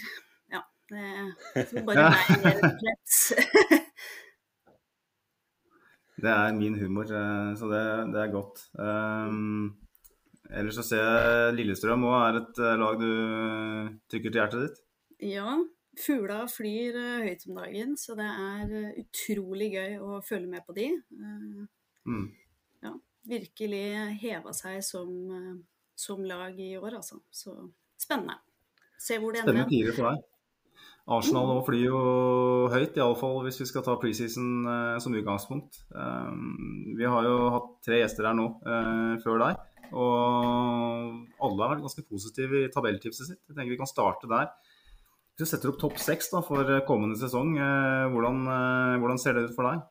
det får (laughs) bare meg rett og slett. (laughs) Det er min humor, eh, så det, det er godt. Um, ellers så ser jeg Lillestrøm òg er et eh, lag du trykker til hjertet ditt. Ja, fugla flyr høyt om dagen, så det er utrolig gøy å følge med på de. Uh, Mm. Ja, virkelig heva seg som, som lag i år, altså. Så spennende. Se hvor det ender. Spennende tider for deg. Arsenal nå flyr jo høyt, iallfall hvis vi skal ta preseason eh, som utgangspunkt. Um, vi har jo hatt tre gjester her nå eh, før deg, og alle har vært ganske positive i tabelltipset sitt. Jeg tenker vi kan starte der. Hvis du setter opp topp seks for kommende sesong, eh, hvordan, eh, hvordan ser det ut for deg?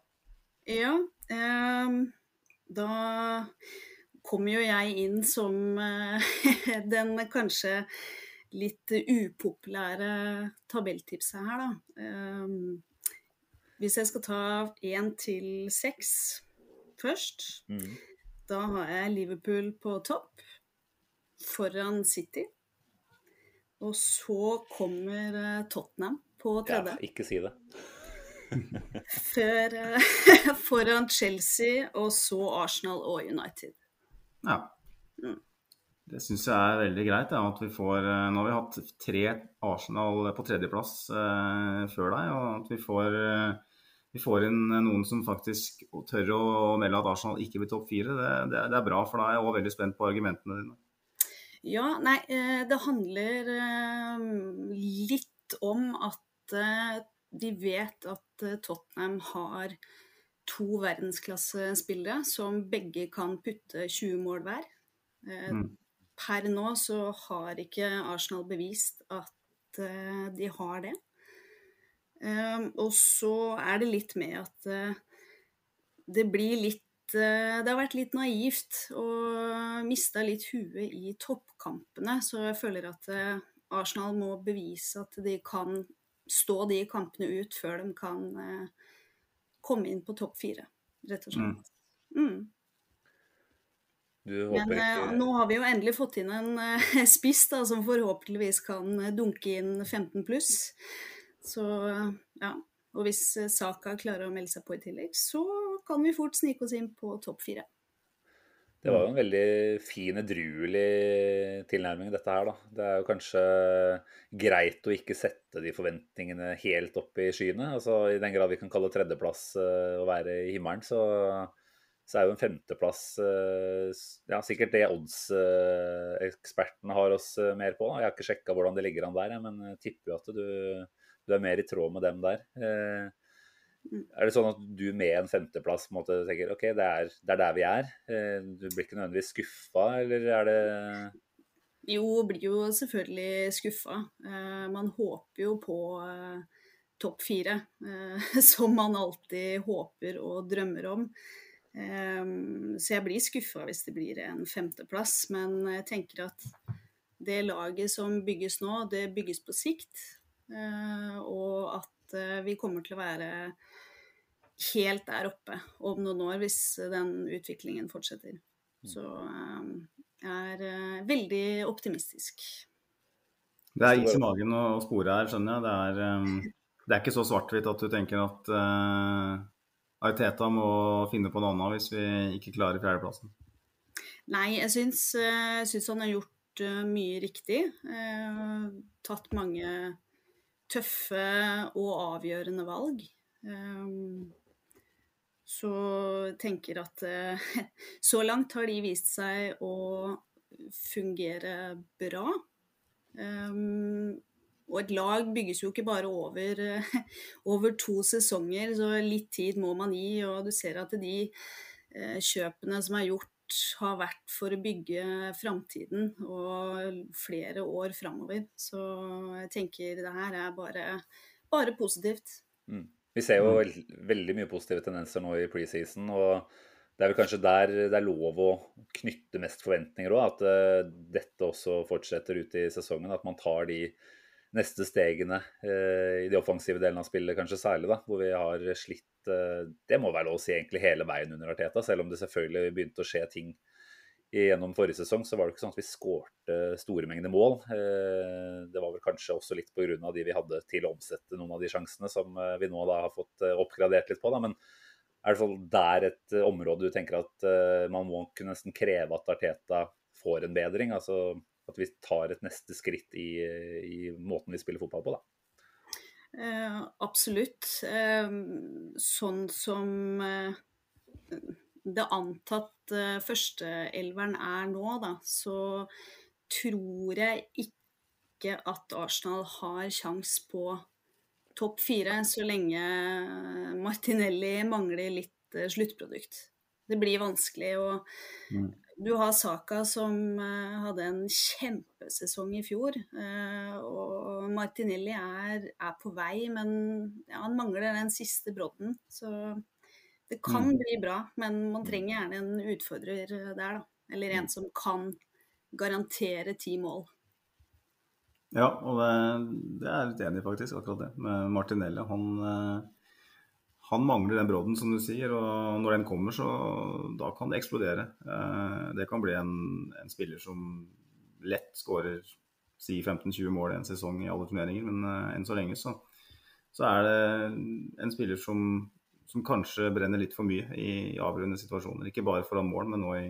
Ja, ehm, da kommer jo jeg inn som eh, (laughs) den kanskje litt upopulære tabelltipset her, da. Ehm, hvis jeg skal ta én til seks først, Mm. da har jeg Liverpool på topp foran City. Og så kommer eh, Tottenham på Ja, tredje. ikke si det. (laughs) Før, eh, (laughs) foran Chelsea, og så Arsenal og United. Ja. Mm. Det syns jeg er veldig greit. Ja, at vi får, eh, nå har vi hatt tre Arsenal på tredjeplass eh, før deg, og at vi får, eh, vi får inn noen som faktisk tør å melde at Arsenal ikke blir topp fire. Det, det, det er bra for deg, og veldig spent på argumentene dine. Ja, nei, eh, det handler litt om at vi vet at Tottenham har to verdensklassespillere som begge kan putte 20 mål hver. Mm. Per nå så har ikke Arsenal bevist at eh, de har det. Eh, og så er det litt med at eh, det blir litt eh, Det har vært litt naivt og mista litt huet i toppkampene. Så jeg føler at Arsenal må bevise at de kan stå de kampene ut før de kan komme inn på topp fire, rett og slett. Mm. Men eh, ikke nå har vi jo endelig fått inn en eh, (laughs) spiss da, som forhåpentligvis kan eh, dunke inn 15 pluss. Så ja. Og hvis Saka klarer å melde seg på i tillegg, så kan vi fort snike oss inn på topp fire. Det var jo en veldig fin, edruelig tilnærming, dette her, da. Det er jo kanskje greit å ikke sette de forventningene helt opp i skyene. Altså, I den grad vi kan kalle tredjeplass å være i himmelen, så, så er jo en femteplass eh, ja, sikkert det oddsekspertene har oss eh, mer på. Jeg har ikke sjekka hvordan det ligger an der, men jeg tipper jo at du, du er mer i tråd med dem der. Eh, er det sånn at du med en femteplass på en måte tenker ok, det er, det er der vi er? Eh, Du blir ikke nødvendigvis skuffa, eller er det Jo, blir jo selvfølgelig skuffa. Eh, man håper jo på eh, topp fire, eh, (laughs) som man alltid håper og drømmer om. Eh, så jeg blir skuffa hvis det blir en femteplass, men jeg tenker at det laget som bygges nå, det bygges på sikt. Eh, og at eh, vi kommer til å være helt der oppe om noen år hvis den utviklingen fortsetter. Så eh, jeg er eh, veldig optimistisk. Det er is i magen å spore her, skjønner jeg. Det er, eh, det er ikke så svart-hvitt at du tenker at Ariteta må finne på noe annet hvis vi ikke klarer fjerdeplassen. Nei, jeg syns, eh, syns han har gjort eh, mye riktig. Eh, tatt mange tøffe og avgjørende valg. Så tenker at (laughs) så langt har de vist seg å fungere bra. Og et lag bygges jo ikke bare over, over, to sesonger, så litt tid må man gi. Og du ser at de uh, kjøpene som er gjort, har vært for å bygge framtiden og flere år framover. Så jeg tenker det her er bare, bare positivt. Mm. Vi ser jo veldig mye positive tendenser nå i preseason. og det er vel kanskje der det er lov å knytte mest forventninger òg. At uh, dette også fortsetter ut i sesongen. At man tar de neste stegene uh, i de offensive delene av spillet, kanskje særlig. da, Hvor vi har slitt uh, Det må være lov å si egentlig hele veien under Arteta. Selv om det selvfølgelig begynte å skje ting gjennom forrige sesong, så var det ikke sånn at vi skårte store mengder mål. Det var vel kanskje også litt pga. de vi hadde til å omsette noen av de sjansene som vi nå da har fått oppgradert litt på. da, men er det sånn der et eh, område du tenker at man må kunne nesten kreve at Arteta får en bedring? Altså at vi tar et neste skritt i, i måten vi spiller fotball på, da? Eh, absolutt. Eh, sånn som eh, det antatt eh, førsteelveren er nå, da, så tror jeg ikke at Arsenal har sjans på topp fire så lenge Martinelli mangler litt eh, sluttprodukt. Det blir vanskelig. og mm. Du har Saka som uh, hadde en kjempesesong i fjor. Uh, og Martinelli er, er, på vei, men ja, han mangler den siste brodden. Så det kan mm. bli bra, men man trenger gjerne en utfordrer der, da. Eller en mm. som kan garantere ti mål. Ja, og det, det er jeg litt enig i faktisk, akkurat det. Med Martinelli. Han, eh, han, mangler den brodden, som du sier. Og når den kommer, så da kan det eksplodere. Eh, det kan bli en, en spiller som lett skårer si 15-20 mål i en sesong i alle turneringer. Men eh, enn så lenge så, så er det en spiller som, som kanskje brenner litt for mye i, i avgjørende situasjoner. Ikke bare foran mål, men nå i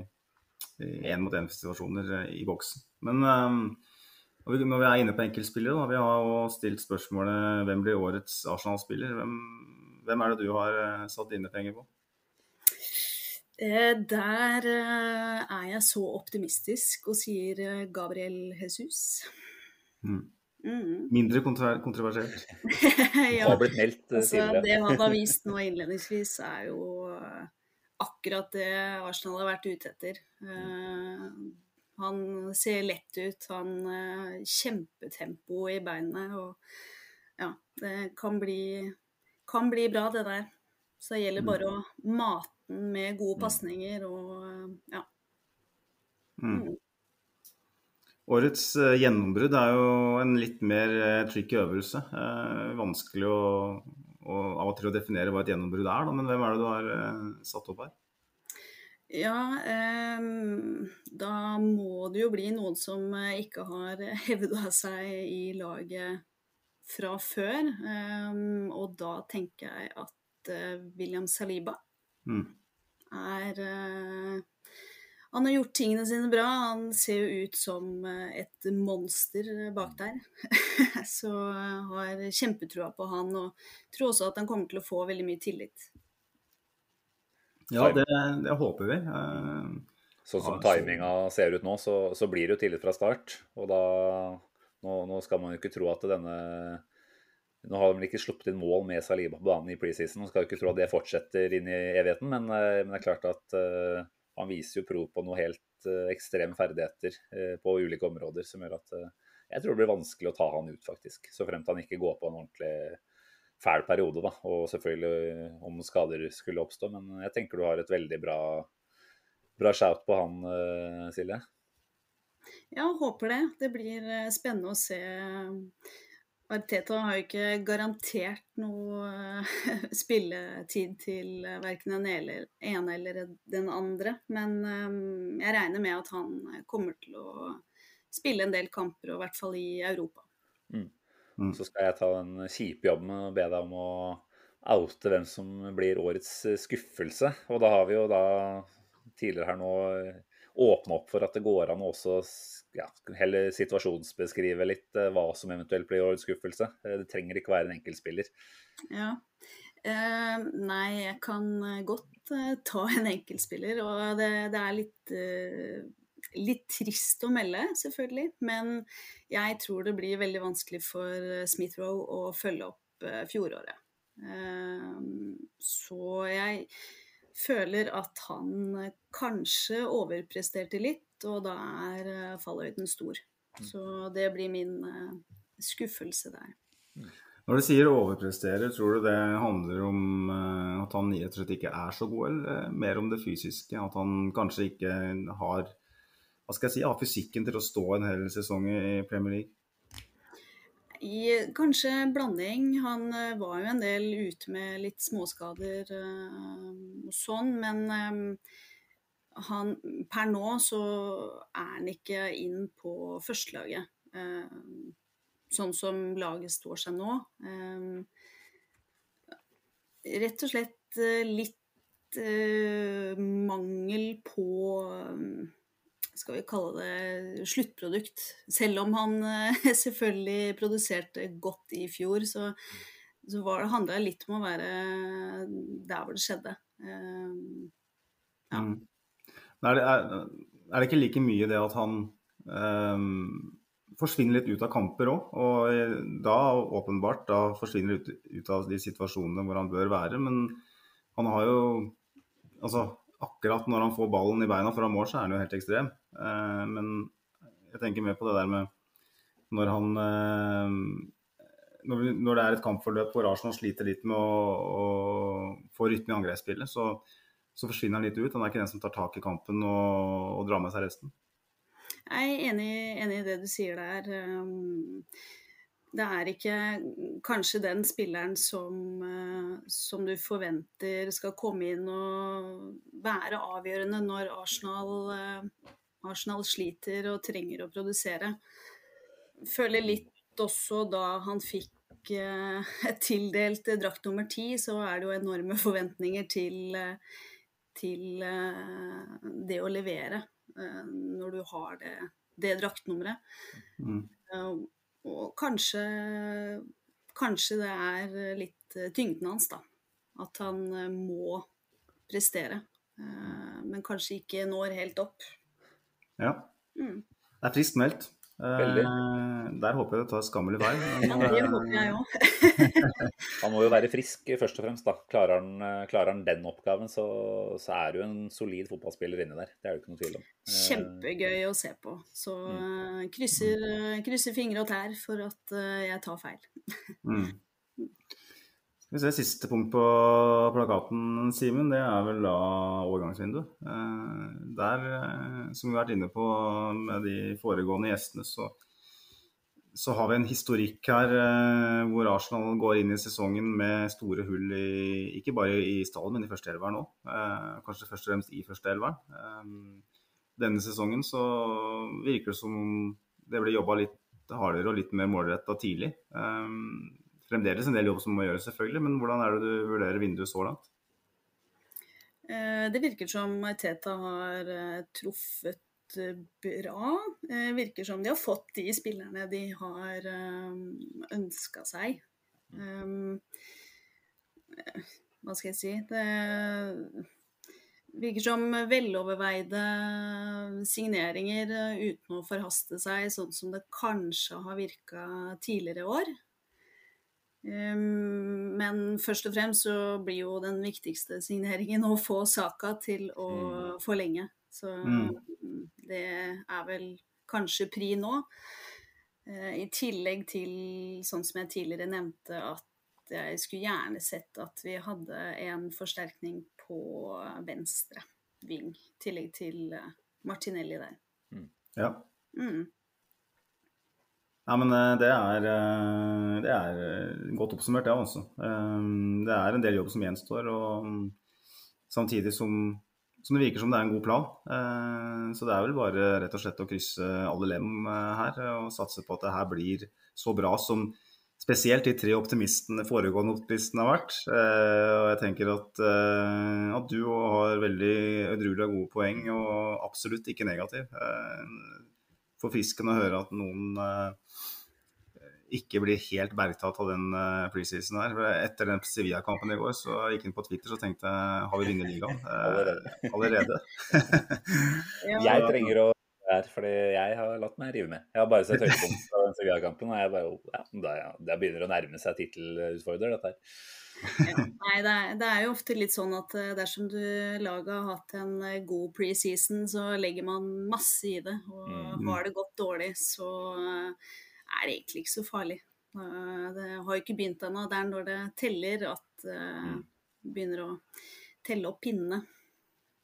én-mot-én-situasjoner i boksen. Men når vi er inne på enkeltspillere, da, vi har jo stilt spørsmålet hvem blir årets Arsenal-spiller. Hvem, hvem, er det du har eh, satt dine penger på? Eh, der eh, er jeg så optimistisk og sier Gabriel Jesus. Mm. Mm. Mindre kontroversielt. (laughs) ja, har blitt meldt altså, Det han har vist nå (laughs) innledningsvis, er jo akkurat det Arsenal har vært ute etter. Uh, han ser lett ut. Han uh, Kjempetempo i beinene. Og ja, det kan bli, kan bli bra, det der. Så det gjelder bare å mate den med gode mm. pasninger og uh, ja. Mm. mm. Årets uh, gjennombrudd er jo en litt mer uh, tricky øvelse. Vanskelig å, å, av og til å definere hva et gjennombrudd er, da. men hvem er det du har satt opp her? Ja, eh, da må det jo bli noen som eh, ikke har hevda seg i laget fra før. Um, og da tenker jeg at uh, William Saliba mm. er uh, Han har gjort tingene sine bra. Han ser jo ut som eh, et monster bak der. (laughs) Så har kjempetrua på han, og tror også at han kommer til å få veldig mye tillit. Ja, det, det håper vi. Sånn som timinga ser ut nå, så, så, blir det jo tillit fra start. Og da nå, nå, skal man jo ikke tro at denne Nå har de vel ikke sluppet inn mål med Saliba på banen i preseason. Man skal jo ikke tro at det fortsetter inn i evigheten, men, eh, men det er klart at uh, han viser jo prov på noe helt uh, ekstreme ferdigheter uh, på ulike områder som gjør at jeg tror det blir vanskelig å ta han ut, faktisk. Så fremt han ikke går på en ordentlig fæl periode, da. Og selvfølgelig om skader skulle oppstå. Men jeg tenker du har et veldig bra, bra shout på han, eh, Silje. Ja, håper det. Det blir eh, spennende å se. Arteta har jo ikke garantert noe eh, (laughs) spilletid til verken den ene eller den andre. Men jeg regner med at han kommer til å spille en del kamper, og i hvert fall i Europa. Mm. Mm. Så skal jeg ta den kjipe jobben og be deg om å oute hvem som blir årets skuffelse. Og da har vi jo da tidligere her nå åpne opp for at det går an å også ja, heller situasjonsbeskrive litt eh, hva som eventuelt blir årets skuffelse. Eh, Det trenger ikke være en enkeltspiller. Ja. Eh, nei, jeg kan eh, godt ta en enkeltspiller, og det, det er litt, eh, litt trist å melde, selvfølgelig. Men jeg tror det blir veldig vanskelig for Smith Rowe å følge opp fjoråret. Så jeg føler at han kanskje overpresterte litt, og da er eh, fallhøyden stor. Så det blir min eh, skuffelse der. Når du sier overpresterer, tror du det handler om eh, at han rett og slett ikke er så god, eller mer om det fysiske? At han kanskje ikke har hva skal jeg si, har fysikken til å stå en hel sesong i Premier League? I kanskje blanding. Han eh, var jo en del ute med litt småskader eh, og sånn, men eh, han, per nå så er han ikke inn på førstelaget. sånn som laget står seg nå. Rett og slett litt mangel på skal vi kalle det sluttprodukt. Selv om han eh, (laughs) selvfølgelig produserte godt i fjor, så, så var handla det litt om å være der hvor det skjedde. Eh, Ja. Mm. Er, det, er, er det ikke like mye det at han um, forsvinner litt ut av kamper òg? Og da åpenbart da forsvinner ut, ut av de situasjonene hvor han bør være. Men han har jo Altså akkurat når han får ballen i beina foran mål, så er han jo helt ekstrem. Eh, men jeg tenker mer på det der med når han eh, når, det er et kampforløp hvor Arsenal sliter litt med å, å få rytme i angrepsspillet, så, så forsvinner han litt ut. Han er ikke den som tar tak i kampen og, og drar med seg resten. Jeg er enig, enig i det du sier der. Um, Det er ikke kanskje den spilleren som, eh, som du forventer skal komme inn og være avgjørende når Arsenal, Arsenal sliter og trenger å produsere. Føler litt også da han fikk et tildelt drakt nummer ti, så er det jo enorme forventninger til, eh, til eh, det å levere eh, når du har det, det draktnummeret. Mm. Eh, Og kanskje, kanskje det er litt eh, tyngden hans, da. At han eh, må prestere. Eh, Men kanskje ikke når helt opp. Ja. Mm. Det er friskt meldt. Eh, Veldig. der håper jeg det tar skammelig vei. Ja, det eh, håper jeg òg. (laughs) Han må jo være frisk først og fremst. da. Klarer han, eh, klarer han den oppgaven, så, så er det jo en solid fotballspiller inni der. Det er det ikke noe tvil om. Eh, Kjempegøy å se på. Så mm. krysser, eh, krysser fingre og tær for at eh, jeg tar feil. Mm. Skal vi se, Siste punkt på plakaten, Simen, det er vel da overgangsvindu. Eh, der, eh, som vi har vært inne på med de foregående gjestene, så, så har vi en historikk her eh, hvor Arsenal går inn i sesongen med store hull i, ikke bare i stallen, men i førsteelveren òg. Kanskje først og fremst i førsteelveren. Denne sesongen så virker det som det ble jobba litt hardere og litt mer målretta tidlig. Fremdeles en del jobb som må gjøres, selvfølgelig, men hvordan er det du vurderer vinduet så langt? Eh, Det virker som Teta har eh, truffet eh, bra. Det Virker som de har fått de spillerne de har ønska seg. Eh, Hva skal jeg si Det virker som veloverveide signeringer uten å forhaste seg, sånn som det kanskje har virka tidligere år. Um, Men først og fremst så blir jo den viktigste signeringen å få Saka til å forlenge. Så Mm. det er vel kanskje pri nå. Eh, I tillegg til, sånn som jeg tidligere nevnte, at jeg skulle gjerne sett at vi hadde en forsterkning på venstre ving. I tillegg til eh, Martinelli der. Ja. Mm. Nei, men eh, det er, eh, det er eh, godt oppsummert, ja, altså. Eh, Det er en del jobb som gjenstår, og mm, samtidig som, som det virker som det er en god plan. Så det er vel bare rett og slett å krysse alle lem her og satse på at det her blir så bra som spesielt de tre optimistene, foregående optimistene har vært. Og jeg tenker at, at du har veldig edruelig gode poeng, og absolutt ikke negativ. Eh, Forfriskende å høre at noen eh, ikke blir helt bergtatt av den uh, preseason her. Etter den Sevilla-kampen i går så gikk inn på Twitter og tenkte har vi vunnet ligaen? (laughs) eh, allerede. (laughs) jeg trenger å være fordi jeg har latt meg rive med. Jeg har bare sett høydepunkt av den Sevilla-kampen, og jeg bare ja, det, det begynner å nærme seg tittelutfordrer, dette her. Ja, (laughs) nei, det er, det er, jo ofte litt sånn at eh, dersom du laget har hatt en god preseason, så legger man masse i det. Og mm. har det gått dårlig, så er det egentlig ikke så farlig. Det har jo ikke begynt ennå. Det er når det teller at det mm. begynner å telle opp pinnene.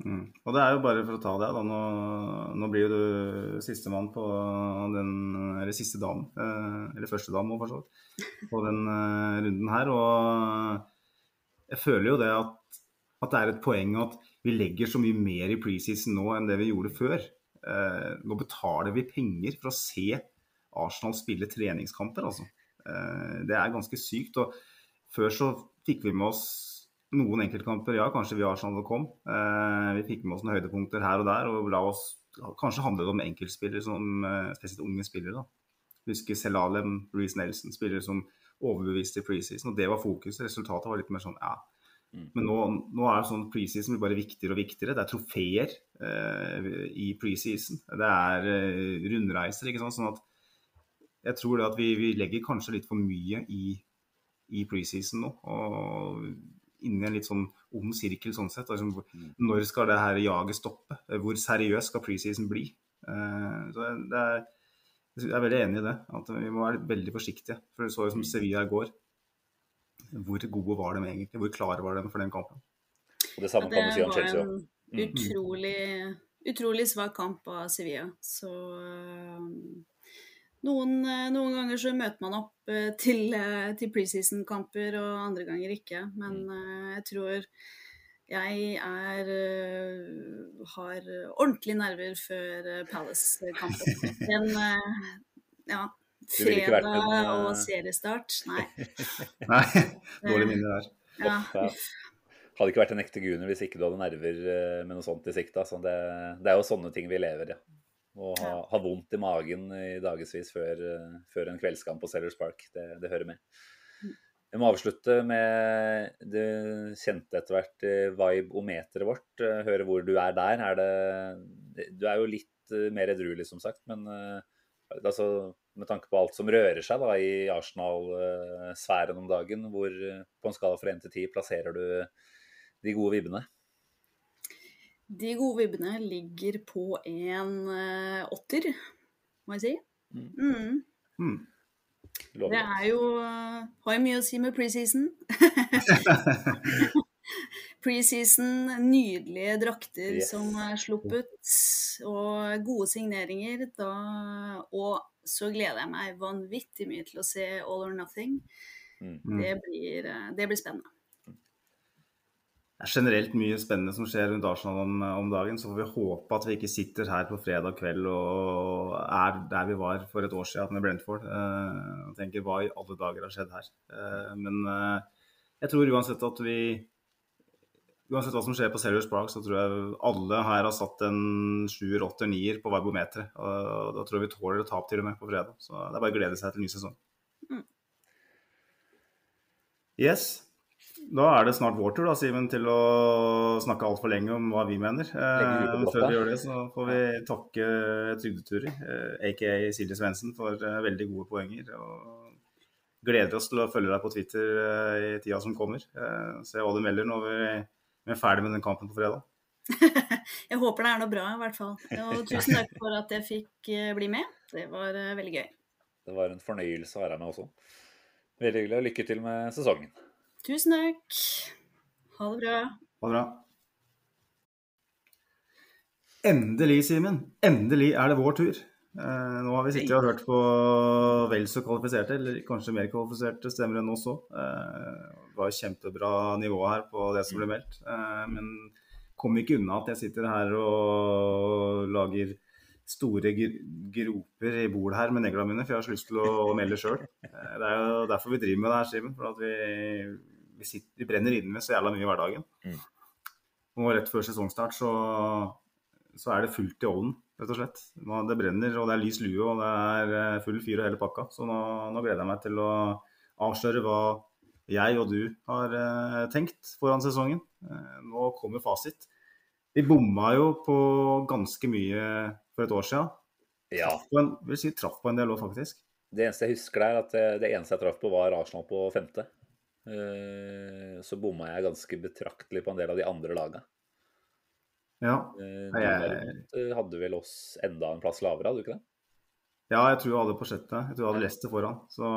Mm. Og det er jo bare for å ta det, da. Nå, nå blir jo du sistemann på den Eller siste dame, eh, eller første dame for så vidt, på den eh, runden her. Og jeg føler jo det at, at, det er et poeng at vi legger så mye mer i preseason nå enn det vi gjorde før. Eh, nå betaler vi penger for å se Arsenal spille treningskamper, altså. Det er ganske sykt. og Før så fikk vi med oss noen enkeltkamper, ja, kanskje vi Arsenal kom. Eh, vi fikk med oss noen høydepunkter her og der, og la oss Kanskje handlet det om enkeltspillere, som, eh, spesielt unge spillere. da. Husker Selalem, Reece Nelson, spillere som overbeviste i preseason. og Det var fokuset. Resultatet var litt mer sånn ja. Mm. Men nå, nå er sånn preseason bare viktigere og viktigere. Det er trofeer eh, i preseason. Det er eh, rundreiser. ikke sant? Sånn at jeg tror det at vi, vi, legger kanskje litt for mye i, i preseason nå. og Inni en litt sånn ond sirkel sånn sett. Altså, når skal det her jaget stoppe? Hvor seriøs skal preseason bli? Uh, så det er, jeg er veldig enig i det. At vi må være veldig forsiktige. For du så jo som Sevilla i går. Hvor gode var de egentlig? Hvor klare var de for den kampen? Og det samme kan du si om Chelsea òg. Utrolig, utrolig svak kamp av Sevilla. Så uh, noen, eh, noen, ganger så møter man opp eh, til, eh, til preseason-kamper, og andre ganger ikke. Men mm. jeg tror jeg er har ordentlige nerver før Palace-kampen. (laughs) Den ja, fredag og seriestart, nei. (laughs) nei, Dårlige minne der. Ja, hadde ikke vært en ekte Guner hvis ikke du hadde nerver med noe sånt i sikta. Så det, det, er jo sånne ting vi lever i. Ja. Og ha, ha, vondt i magen i dagevis før, eh, før, en kveldskamp på Sellers Park. Det, det, hører med. Mm. må avslutte med det kjente etter hvert eh, vibe-ometeret vårt. Eh, høre hvor du er der. Er det, du er jo litt mer edruelig, som sagt. Men altså, med tanke på alt som rører seg da, i Arsenal-sfæren om dagen, hvor på en skala fra 1 til 10 plasserer du de gode vibbene? De gode vibbene ligger på en uh, åtter, må jeg si. Mm. Mm. Mm. Det er jo uh, Har jo mye å si med preseason. (laughs) preseason, nydelige drakter yes. som er sluppet, og gode signeringer. Da, og så gleder jeg meg vanvittig mye til å se All or Nothing. Mm. Det, blir, uh, det blir spennende er generelt mye spennende som skjer rundt Arsenal om, om, dagen. Så får vi håpe at vi ikke sitter her på fredag kveld og er der vi var for et år siden med Brentford. Uh, og tenker hva i alle dager har skjedd her. Uh, men uh, jeg tror uansett at vi Uansett hva som skjer på Sellers Park, så tror jeg alle her har satt en sjuer, åtter, nier på varbometeret. Og da tror jeg vi tåler et tap til og med på fredag. Så det er bare å glede seg til ny sesong. Mm. Yes. Da er det snart vår tur da, Simen, til å snakke altfor lenge om hva vi mener. Eh, før vi gjør det, så får vi takke Trygdeturer, eh, aka Silje Svendsen, for eh, veldig gode poenger. og Gleder oss til å følge deg på Twitter eh, i tida som kommer. Eh, se hva du melder når vi, vi er ferdig med den kampen på fredag. (laughs) jeg håper det er noe bra, i hvert fall. Og tusen takk for at jeg fikk eh, bli med. Det var veldig gøy. Det var en fornøyelse å være med også. Veldig hyggelig, og lykke til med sesongen. Tusen takk. Ha det bra. Ha det bra. Endelig, Simen. Endelig er det vår tur. Eh, nå har vi sittet og hørt på vel så kvalifiserte, eller kanskje mer kvalifiserte stemmer enn oss òg. Eh, det var kjempebra nivå her på det som ble meldt. Eh, men kom ikke unna at jeg sitter her og lager store groper i bordet her med neglene mine, for jeg har så lyst til å, melde sjøl. Det er jo derfor vi driver med det her, Simen. For at vi, vi, sitter, vi brenner inne med så jævla mye i hverdagen. Mm. Og rett før sesongstart så, så er det fullt i ovnen, rett og slett. Nå, det brenner, og det er lys lue, og det er eh, full fyr og hele pakka. Så nå, nå gleder jeg meg til å avsløre hva jeg og du har eh, tenkt foran sesongen. Eh, nå kommer fasit. Vi bomma jo på ganske mye for et år siden. Ja. Traff på en, vil si traff på en del òg, faktisk. Det eneste jeg husker der, at det, det eneste jeg traff på, var Arsenal på femte. Eh, så bomma jeg ganske betraktelig på en del av de andre laga. Ja. Eh, du eh, hadde vel oss enda en plass lavere, hadde du ikke det? ja, jeg tror jeg hadde på sjette. Jeg tror jeg hadde Leicester foran. Så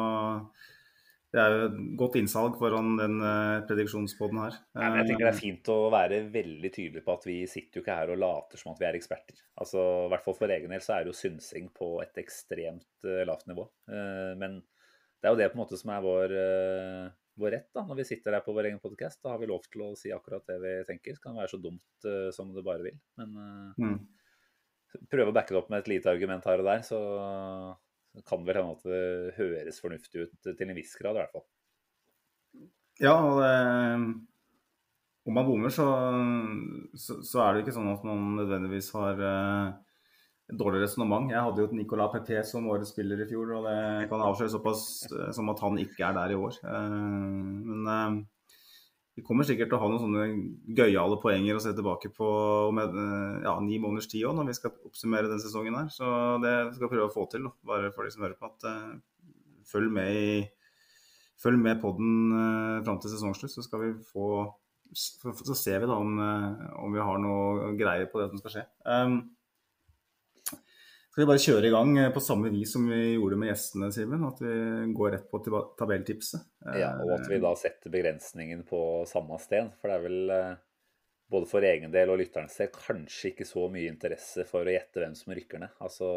det er jo godt innsalg foran den uh, prediksjonspodden her. Men jeg tenker det er fint å være veldig tydelig på at vi sitter jo ikke her og later som at vi er eksperter. Altså, I hvert fall for egen del så er det jo synsing på et ekstremt eh, lavt nivå. Eh, men det er jo det på en måte som er vår, eh, vår rett da, når vi sitter der på vår egen podkast. Da har vi lov til å si akkurat det vi tenker. Det kan være så dumt uh, som det bare vil. Men uh, Mm. prøve å backe det opp med et lite argument her og der, så så kan det vel hende at det høres fornuftig ut til en viss grad, i hvert fall. Ja, og det, om man bommer, så, så, så er det ikke sånn at man nødvendigvis har eh, et dårlig resonnement. Jeg hadde jo et Nicolas Pepe som årets spiller i fjor, og det kan avsløre såpass eh, som at han ikke er der i år. Eh, men eh, vi kommer sikkert til å ha noen sånne gøyale poenger å se tilbake på om ja, ni måneders tid òg, når vi skal oppsummere den sesongen her. Så det skal vi prøve å få til, bare for de som hører på. at Følg med i Følg med podden fram til sesongslutt, så skal vi få så, ser vi da om, om vi har noe greier på det som skal skje. Um, skal vi bare kjøre i gang eh, på samme vis som vi gjorde med gjestene, Simen? At vi går rett på tabelltipset? Ja, og at vi da setter begrensningen på samme sted. For det er vel eh, både for egen del og lytterens del kanskje ikke så mye interesse for å gjette hvem som rykker ned. Altså,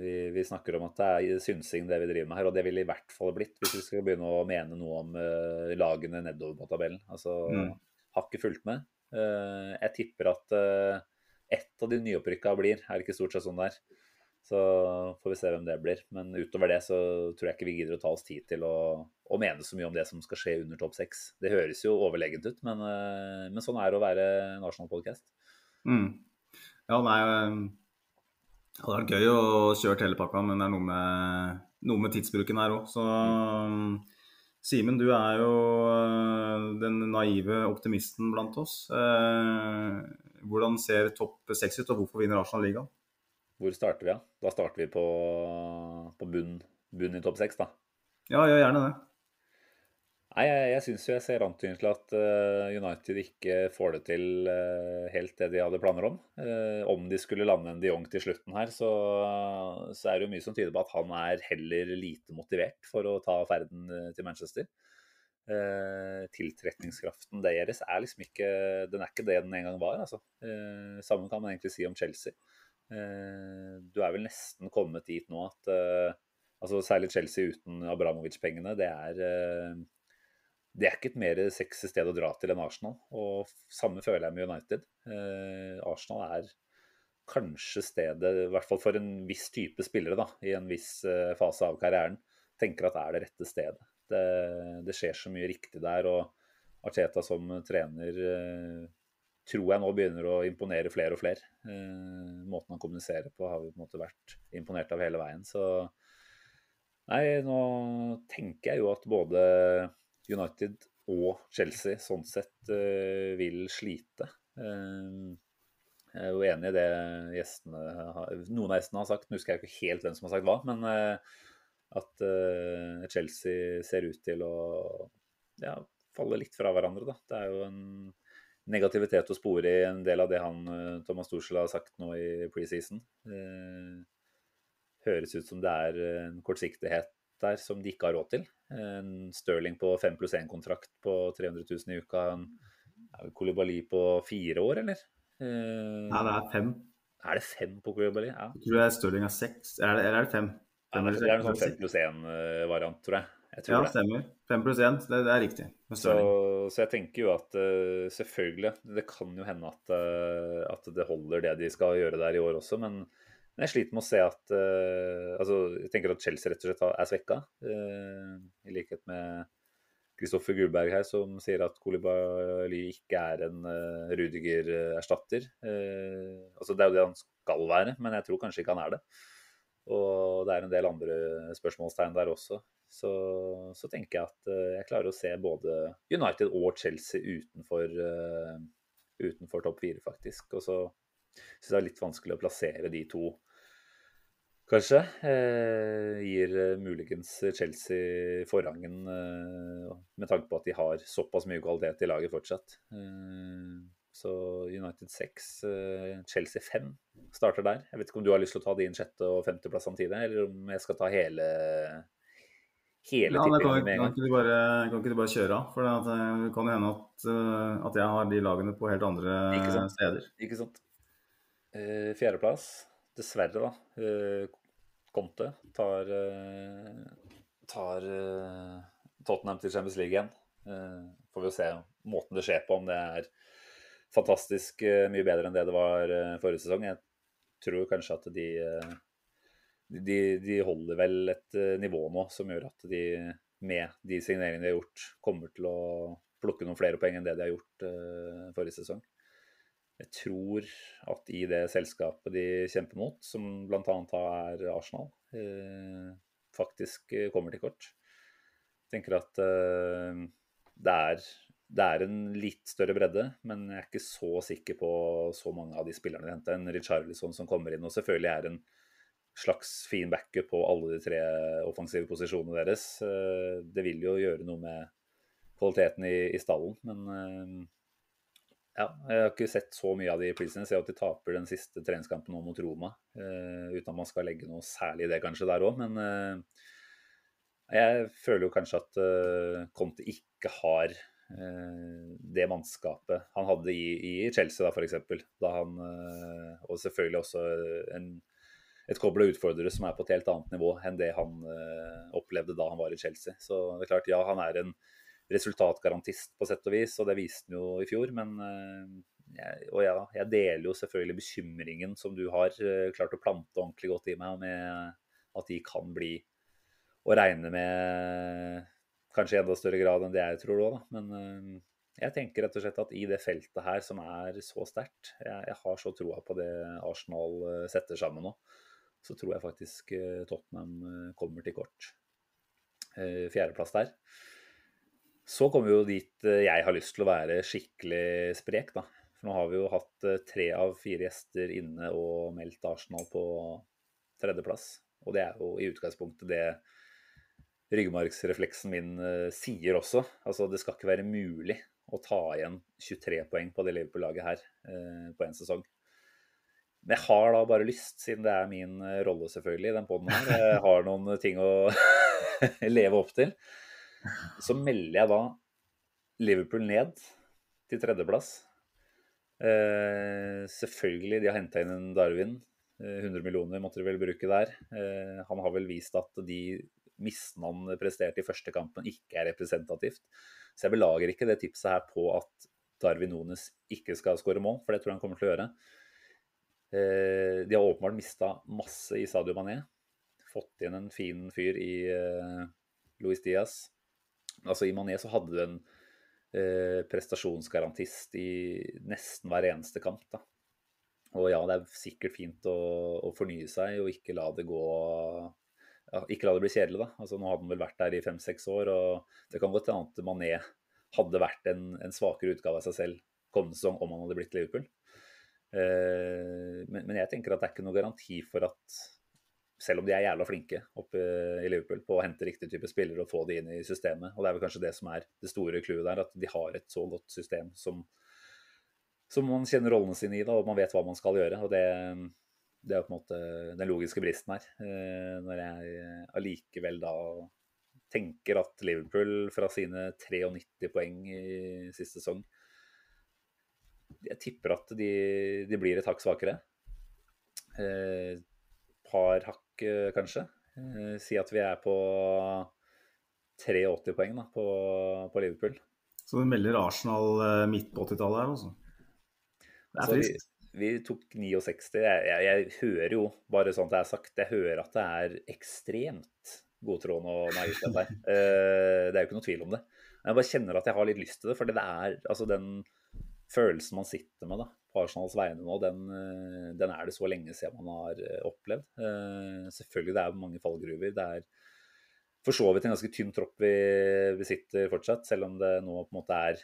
vi, vi snakker om at det er synsing det vi driver med her, og det ville i hvert fall blitt hvis vi skal begynne å mene noe om uh, lagene nedover på tabellen. Altså, Mm. har ikke fulgt med. Uh, jeg tipper at uh, ett av de nyopprykka blir, er det ikke stort sett sånn der. Så får vi se hvem det blir. Men utover det så tror jeg ikke vi gidder å ta oss tid til å, å mene så mye om det som skal skje under topp seks. Det høres jo overlegent ut, men, eh, men sånn er det å være nasjonal podcast. Mm. Ja, nei eh, Det hadde vært gøy å kjøre hele pakka, men det er noe med, noe med tidsbruken her òg. Så um, Simen, du er jo eh, den naive optimisten blant oss. Eh, hvordan ser topp seks ut, og hvorfor vinner Arsenal ligaen? Hvor starter vi, da? Da starter vi på, på bunn, bunn i topp seks, da. Ja, gjør gjerne det. Nei, jeg, jeg syns jo jeg ser antydning til at uh, United ikke får det til uh, helt det de hadde planer om. Uh, om de skulle lande en de Jong til slutten her, så, så er det jo mye som tyder på at han er heller lite motivert for å ta ferden til Manchester. Eh, tiltrekningskraften deres er liksom ikke Den er ikke det den en gang var, altså. Eh, Samme kan man egentlig si om Chelsea. Eh, du er vel nesten kommet dit nå at eh, altså Særlig Chelsea uten Abramovic-pengene, det er eh, det er ikke et mer sexy sted å dra til enn Arsenal. Og samme føler jeg med United. Eh, Arsenal er kanskje stedet, i hvert fall for en viss type spillere da, i en viss eh, fase av karrieren, tenker at det er det rette stedet. Det, det skjer så mye riktig der. Og Arteta som trener eh, tror jeg nå begynner å imponere flere og flere. Eh, måten han kommuniserer på har vi på en måte vært imponert av hele veien. Så nei, nå tenker jeg jo at både United og Chelsea sånn sett eh, vil slite. Eh, jeg er jo enig i det gjestene noen av gjestene har sagt. Nå husker jeg ikke helt hvem som har sagt hva, men eh, at uh, Chelsea ser ut til å ja, falle litt fra hverandre. Da. Det er jo en negativitet å spore i en del av det han uh, Thomas Tuchel har sagt nå i preseason. Uh, høres ut som det er en kortsiktighet der som de ikke har råd til. En Sterling på 5 pluss 1-kontrakt på 300 000 i uka. En Kolibali på fire år, eller? Nei, det er fem. Er det fem på Kolibali? Ja. Jeg tror Stirling er seks, er eller er det fem? Det er en sånn 5 pluss 1-variant, tror jeg. Jeg tror Ja, det. stemmer. 5 pluss det, det er riktig. Så, så jeg tenker jo at uh, selvfølgelig, det kan jo hende at, uh, at det holder det de skal gjøre der i år også, men, men jeg sliter med å se at uh, Altså, jeg tenker at Chelsea rett og slett er svekka, eh, i likhet med Kristoffer Gullberg her, som sier at Kolibali ikke er en uh, Rudiger-erstatter. Eh, altså, det er jo det han skal være, men jeg tror kanskje ikke han er det. Og det er en del andre spørsmålstegn der også. Så, så tenker jeg at eh, jeg klarer å se både United og Chelsea utenfor, eh, utenfor topp fire, faktisk. Og så syns jeg det er litt vanskelig å plassere de to, kanskje. Eh, gir eh, muligens Chelsea forrangen eh, med tanke på at de har såpass mye kvalitet i laget fortsatt. Eh, så United 6, eh, Chelsea 5 starter der. Jeg vet ikke om du har lyst til å ta din sjette- og femteplass samtidig, eller om jeg skal ta hele, hele Ja, men kan, tippingen med en kan, ikke du bare, kan ikke du bare kjøre av? For det eh, det kan jo hende at, eh, at jeg har de lagene på helt andre Ikke sant? steder. Ikke sant. Fjerdeplass, dessverre, da. Conte tar, tar Tottenham til Champions League igjen. Får vi se måten det skjer på, om det er fantastisk eh, mye bedre enn det det var eh, forrige sesong. Jeg tror kanskje at de, eh, de, de holder vel et nivå nå som gjør at de med de signeringene de har gjort, kommer til å plukke noen flere poeng enn det de har gjort forrige sesong. Jeg tror at i det selskapet de kjemper mot, som bl.a. er Arsenal, faktisk kommer til kort. Jeg tenker at det, er, det er en litt større bredde, men jeg er ikke så sikker på så mange av de spillerne de henter. En Richarlison som kommer inn, og selvfølgelig er en slags fin backup på alle de tre offensive posisjonene deres. Eh, Det vil jo gjøre noe med kvaliteten i, i stallen, men eh, ja, jeg har ikke sett så mye av de prisene. Jeg ser at de taper den siste treningskampen nå mot Roma. eh, uten at man skal legge noe særlig i det kanskje der òg, men jeg føler jo kanskje at Conte ikke har det mannskapet han hadde i, i Chelsea, da f.eks. Da han eh, Og selvfølgelig også en, et kobbel av utfordrere som er på et helt annet nivå enn det han eh, opplevde da han var i Chelsea. Så det er klart, ja, han er en resultatgarantist på sett og vis, og det viste han jo i fjor. Men eh, jeg, og ja, jeg deler jo selvfølgelig bekymringen som du har eh, klart å plante ordentlig godt i meg, med at de kan bli å regne med kanskje i enda større grad enn det jeg tror òg, da. Men eh, jeg tenker rett og slett at i det feltet her som er så sterkt, jeg, jeg har så troa på det Arsenal eh, setter sammen nå, så tror jeg faktisk eh, Tottenham kommer til kort. Fjerdeplass der. Så kommer vi jo dit jeg har lyst til å være skikkelig sprek, da. For nå har vi jo hatt tre av fire gjester inne og meldt Arsenal på tredjeplass. Og det er jo i utgangspunktet det ryggmargsrefleksen min eh, sier også. Altså det skal ikke være mulig å ta igjen 23 poeng på det Liverpool-laget her eh, på én sesong. Men jeg har da bare lyst, siden det er min eh, rolle selvfølgelig i den poden her, jeg (laughs) har noen ting å (laughs) leve opp til, så melder jeg da Liverpool ned til tredjeplass. Eh, selvfølgelig, de har henta inn en Darwin. Eh, 100 millioner måtte de vel bruke der. Eh, han har vel vist at de missene han presterte i første kampen, ikke er representativt. Så jeg belager ikke det tipset her på at Darwin Nunes ikke skal skåre mål, for det tror jeg han kommer til å gjøre. Eh, de har åpenbart mista masse i Sadio Mané. Fått igjen en fin fyr i eh, Luis Diaz. Altså I Mané så hadde du en eh, prestasjonsgarantist i nesten hver eneste kamp. da. Og ja, det er sikkert fint å, å fornye seg og ikke la det gå ja, Ikke la det bli kjedelig, da. Altså Nå hadde han vel vært der i fem-seks år, og det kan godt hende at Mané hadde vært en, en svakere utgave av seg selv kommende sesong om han hadde blitt Liverpool. Eh, men, men jeg tenker at det er ikke noe garanti for at selv om de er jævla flinke oppe i Liverpool på å hente riktig type spillere og få de inn i systemet, og det er vel kanskje det som er det store clouet der, at de har et så godt system som, som man kjenner rollene sine i, da, og man vet hva man skal gjøre. og det, det er på en måte den logiske bristen her. eh, Når jeg allikevel da tenker at Liverpool fra sine 93 poeng i siste sesong Jeg tipper at de, de blir et hakk svakere. Et par hakk, eh, kanskje. Eh, Si at vi er på 83 poeng da, på, på Liverpool. Så du melder Arsenal eh, midt på 80-tallet her, altså? Det er Så vi, tok 69. Jeg, jeg, jeg hører jo, bare sånn at det er sagt, jeg hører at det er ekstremt godtroende og naivt dette her. (laughs) Eh, Det er jo ikke noe tvil om det. Jeg bare kjenner at jeg har litt lyst til det, for det er altså den følelsen man sitter med da, på Arsenals vegne nå, den, eh, den er det så lenge siden man har eh, opplevd. Selvfølgelig det er mange fallgruver. Det er for så vidt en ganske tynn tropp vi besitter fortsatt, selv om det nå på en måte er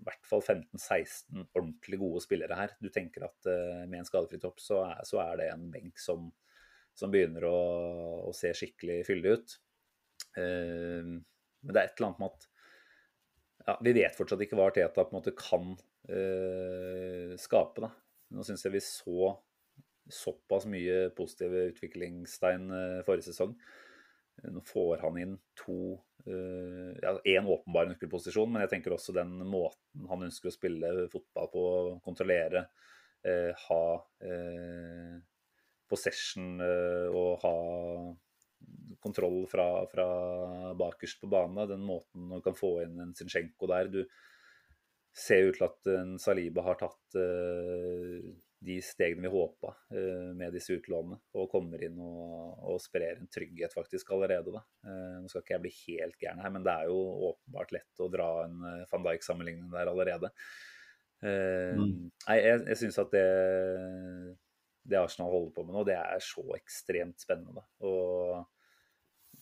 i hvert fall 15-16 ordentlig gode spillere her. Du tenker at uh, med en skadefri topp så er, så er det en benk som, som begynner å, å se skikkelig fyldig ut. Uh, men det er et eller annet med at ja, vi vet fortsatt ikke hva Arteta på en måte kan uh, skape. Da. Nå syns jeg vi så såpass mye positive utviklingstegn forrige sesong. Nå får han inn to eh, ja, Én åpenbar nøkkelposisjon, men jeg tenker også den måten han ønsker å spille fotball på, kontrollere, eh, ha eh, possession og ha kontroll fra, fra bakerst på banen. Den måten du kan få inn en Zinchenko der. Du ser ut til at en Saliba har tatt de stegene vi håpa eh, med disse utlånene, og kommer inn og, og sprer en trygghet faktisk allerede. Da. Eh, nå skal ikke jeg bli helt gæren her, men det er jo åpenbart lett å dra en eh, van Dijk-sammenligning der allerede. Mm. Nei, jeg, jeg syns at det, det Arsenal holder på med nå, det er så ekstremt spennende. Da. Og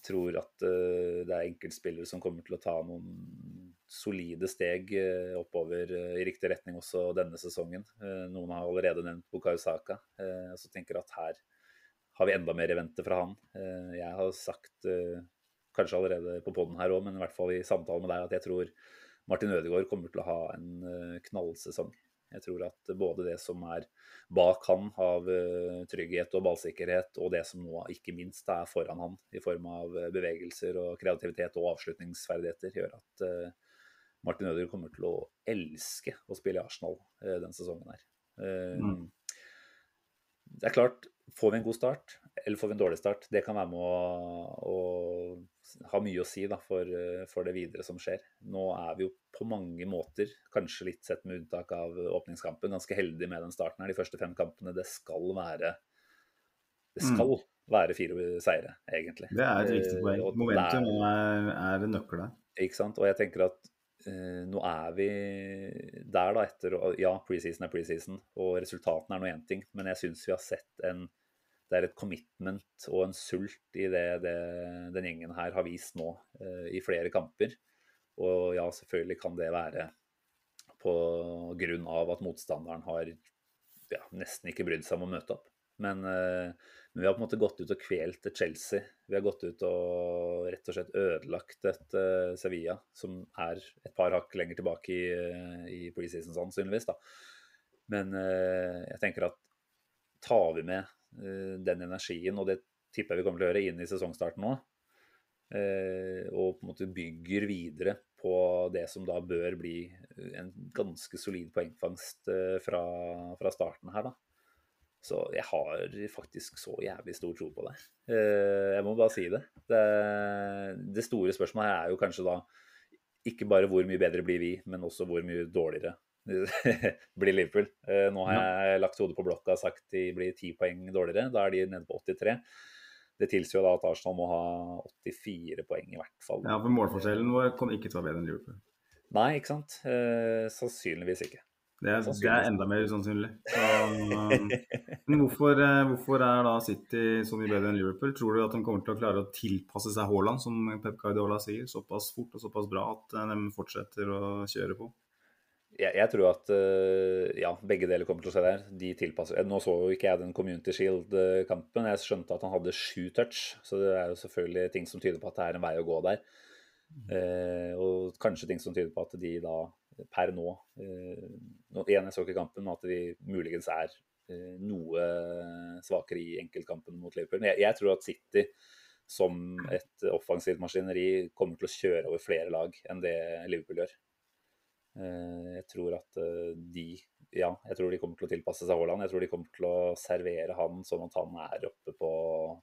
tror at eh, det er enkeltspillere som kommer til å ta noen solide steg eh, oppover eh, i riktig retning også denne sesongen. Noen har allerede nevnt Bukayo Saka. Så tenker jeg at her har vi enda mer i vente fra han. Jeg har sagt kanskje allerede på poden her òg, men i hvert fall i samtale med deg, at jeg tror Martin Ødegaard kommer til å ha en knallsesong. Jeg tror at både det som er bak han av eh, trygghet og ballsikkerhet, og det som nå ikke minst er foran han i form av eh, bevegelser og kreativitet og avslutningsferdigheter, gjør at eh, Martin Ødegaard kommer til å elske å spille i Arsenal denne sesongen her. Mm. Det er klart, får vi en god start, eller får vi en dårlig start, det kan være med å, å ha mye å si da, for, eh, for det videre som skjer. Nå er vi jo på mange måter, kanskje litt sett med unntak av åpningskampen, ganske heldige med den starten her. De første fem kampene, det skal være det skal være fire seire, egentlig. Det er et viktig Eh, poeng. Momentum er- er, en nøkkel der. ikke sant? Og jeg tenker at eh, nå er vi der da etter Ja, preseason er preseason, og resultatene er nå én ting, men jeg syns vi har sett en Det er et commitment og en sult i det, det den gjengen her har vist nå eh, i flere kamper. Og ja, selvfølgelig kan det være på grunn av at motstanderen har ja, nesten ikke brydd seg om å møte opp. Men, eh, men vi har på en måte gått ut og kvelt et Chelsea. Vi har gått ut og rett og slett ødelagt et eh, Sevilla, som er et par hakk lenger tilbake i, eh, i preseason sannsynligvis. da. Men eh, jeg tenker at tar vi med den energien, og det tipper jeg vi kommer til å gjøre inn i sesongstarten nå, eh, og på en måte bygger videre på det som da bør bli en ganske solid poengfangst eh, fra, fra starten her, da. Så jeg har faktisk så jævlig stor tro på det. Eh, Jeg må bare si det. Det, det store spørsmålet er jo kanskje da ikke bare hvor mye bedre blir vi, men også hvor mye dårligere (laughs) blir Liverpool. Eh, Nå har jeg lagt hodet på blokka og sagt de blir ti poeng dårligere. Da er de nede på 83. Det tilsier jo da at Arsenal må ha 84 poeng i hvert fall. Ja, for Målforskjellen vår kommer ikke til å være bedre enn Liverpool. Nei, ikke sant? Eh, sannsynligvis ikke. Det er, det er enda mer usannsynlig. Um, men hvorfor, eh, hvorfor er da City så mye bedre enn Liverpool? Tror du at de kommer til å klare å tilpasse seg Haaland, som Pep Guardiola sier, såpass fort og såpass bra at de fortsetter å kjøre på? Jeg, jeg tror at eh, ja, begge deler kommer til å skje der. De tilpasser Nå så jo ikke jeg den Community Shield-kampen. Jeg skjønte at han hadde sju touch, så det er jo selvfølgelig ting som tyder på at det er en vei å gå der. Eh, og kanskje ting som tyder på at de da per nå eh, nå, Igjen, jeg så ikke kampen, men at de muligens er eh, noe svakere i enkeltkampen mot Liverpool. Jeg, jeg tror at City som et offensivt maskineri kommer til å kjøre over flere lag enn det Liverpool gjør. Eh, Jeg tror at eh, de ja, jeg tror de kommer til å tilpasse seg Haaland. Jeg tror de kommer til å servere han sånn at han er oppe på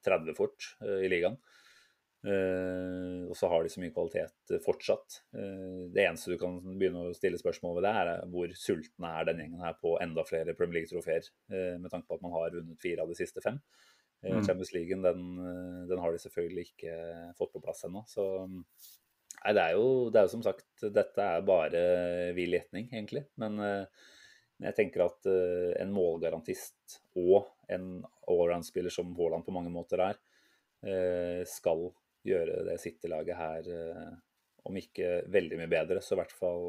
30 fort eh, i ligaen. Uh, og så har de så mye kvalitet fortsatt. Uh, det eneste du kan begynne å stille spørsmål ved det, er hvor sultne er den gjengen her på enda flere Premier League-trofeer, uh, med tanke på at man har vunnet fire av de siste fem. Mm. Champions League den, den, har de selvfølgelig ikke fått på plass ennå. Så nei, det er, jo, det er jo som sagt Dette er bare vill gjetning, egentlig. Men jeg tenker at en målgarantist og en allround-spiller som Haaland på mange måter er, skal gjøre det City-laget her, om ikke veldig mye bedre, så i hvert fall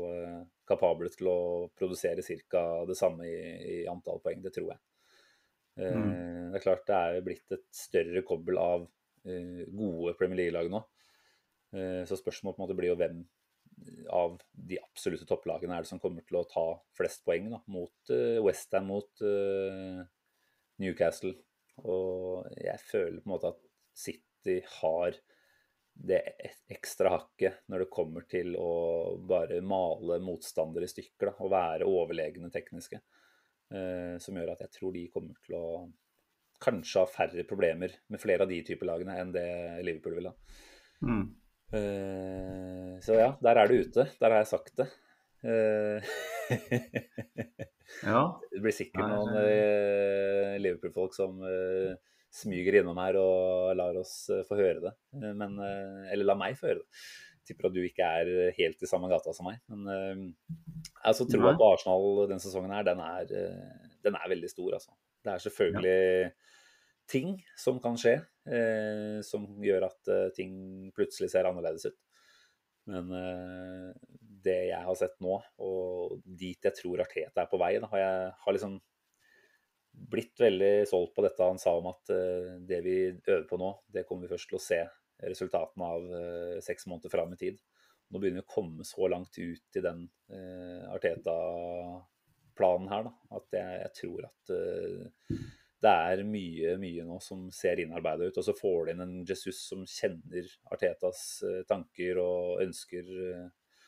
kapable til å produsere ca. det samme i, i, antall poeng. Det tror jeg. Mm. Det er klart det er blitt et større kobbel av gode Premier League-lag nå. Så spørsmålet på en måte blir jo hvem av de absolutte topplagene er det som kommer til å ta flest poeng da, mot Westham, mot Newcastle. Og jeg føler på en måte at City har det ekstra hakket når det kommer til å bare male motstandere i stykker da, og være overlegne tekniske. Eh, som gjør at jeg tror de kommer til å kanskje ha færre problemer med flere av de typer lagene enn det Liverpool vil ha. Mm. Eh, så ja, der er det ute. Der har jeg sagt det. Eh, (laughs) ja. Det blir sikkert noen uh, Liverpool-folk som smyger innom her og lar oss få høre det. Men, eller la meg få høre det. Tipper at du ikke er helt i samme gata som meg. Men altså, troa på Arsenal denne sesongen her, den er, den er veldig stor, altså. Det er selvfølgelig ja. Ting som kan skje, eh, som gjør at eh, ting plutselig ser annerledes ut. Men eh, det jeg har sett nå, og dit jeg tror Arteta er på vei, da har jeg har liksom blitt veldig solgt på dette han sa om at uh, det vi øver på nå, det kommer vi først til å se resultatene av uh, seks måneder fram i tid. Nå begynner vi å komme så langt ut i den uh, Arteta-planen her da, at jeg, jeg tror at det er mye, mye nå som ser innarbeida ut. Og så får du inn en Jesus som kjenner Artetas tanker og ønsker,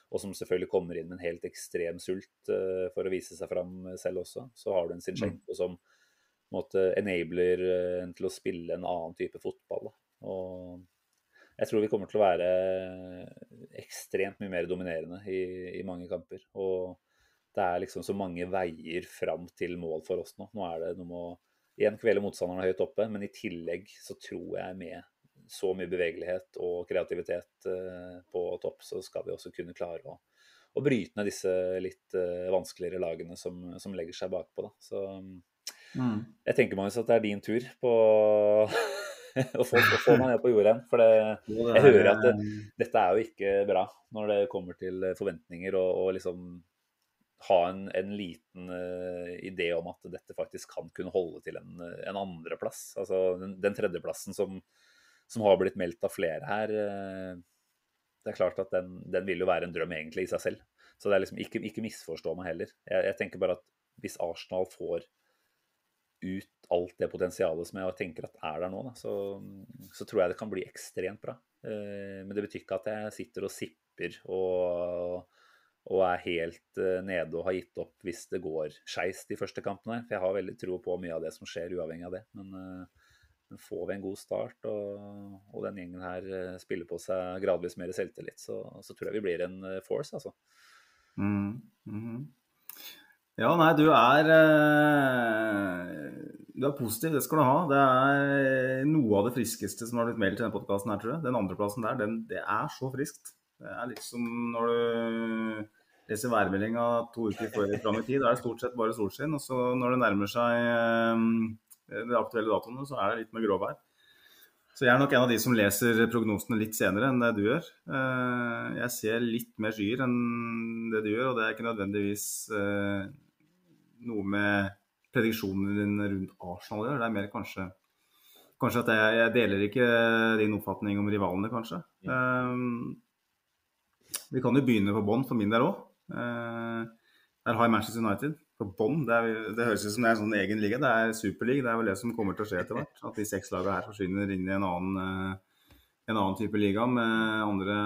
og som selvfølgelig kommer inn med en helt ekstrem sult for å vise seg fram selv også. Så har du en Sinchenko mm. som måte enabler eh, en til å spille en annen type fotball. Da. Og jeg tror vi kommer til å være ekstremt mye mer dominerende i, i, mange kamper. Og det er liksom så mange veier fram til mål for oss nå. Nå er det noe med å igjen kveler motstanderne høyt oppe, men i tillegg så tror jeg med så mye bevegelighet og kreativitet uh, på topp, så skal vi også kunne klare å, å bryte ned disse litt uh, vanskeligere lagene som, som legger seg bakpå. Da. Så Mm. Jeg tenker Magnus, at det er din tur på (laughs) å, få, å få meg ned på jordet igjen. For det, (laughs) jeg hører at det, dette er jo ikke bra når det kommer til forventninger og, og liksom ha en, en liten uh, idé om at dette faktisk kan kunne holde til en, en andreplass. Altså den, den tredjeplassen som, som, har blitt meldt av flere her. Uh, det er klart at den, den, vil jo være en drøm egentlig i seg selv. Så det er liksom ikke, ikke misforstå meg heller. Jeg, jeg tenker bare at hvis Arsenal får ut alt det potensialet som jeg tenker at er der nå, da, så, så, tror jeg det kan bli ekstremt bra. Uh, men det betyr ikke at jeg sitter og sipper og, og er helt eh, nede og har gitt opp hvis det går skeis de første kampene. For jeg har veldig tro på mye av det som skjer, uavhengig av det. Men, eh, men får vi en god start, og, og, den gjengen her spiller på seg gradvis mer selvtillit, så, så tror jeg vi blir en force, altså. Mm, mm -hmm. Ja, nei, du er eh, Du er positiv, det skal du ha. Det er noe av det friskeste som har blitt meldt i denne podkasten her, tror jeg. Den andreplassen der, den, det er så friskt. Det er litt som når du leser værmeldinga to uker før fram i tid. Da er det stort sett bare solskinn. Og så når det nærmer seg eh, de aktuelle datoene, så er det litt med gråvær. Så jeg er nok en av de som leser prognosene litt senere enn det du gjør. Eh, jeg ser litt mer skyer enn det du gjør, og det er ikke nødvendigvis noe med prediksjonene dine rundt Arsenal å gjøre. Det er mer kanskje, kanskje at jeg, jeg, deler ikke din oppfatning om rivalene, kanskje. Ja. Vi kan jo begynne på bånn for min del òg. Uh, der har Manchester United på bånn. Det, det, høres ut som det er en sånn egen liga. Det er superliga. Det er vel det som kommer til å skje etter hvert. At de seks lagene her forsvinner inn i en annen, uh, en annen type liga med andre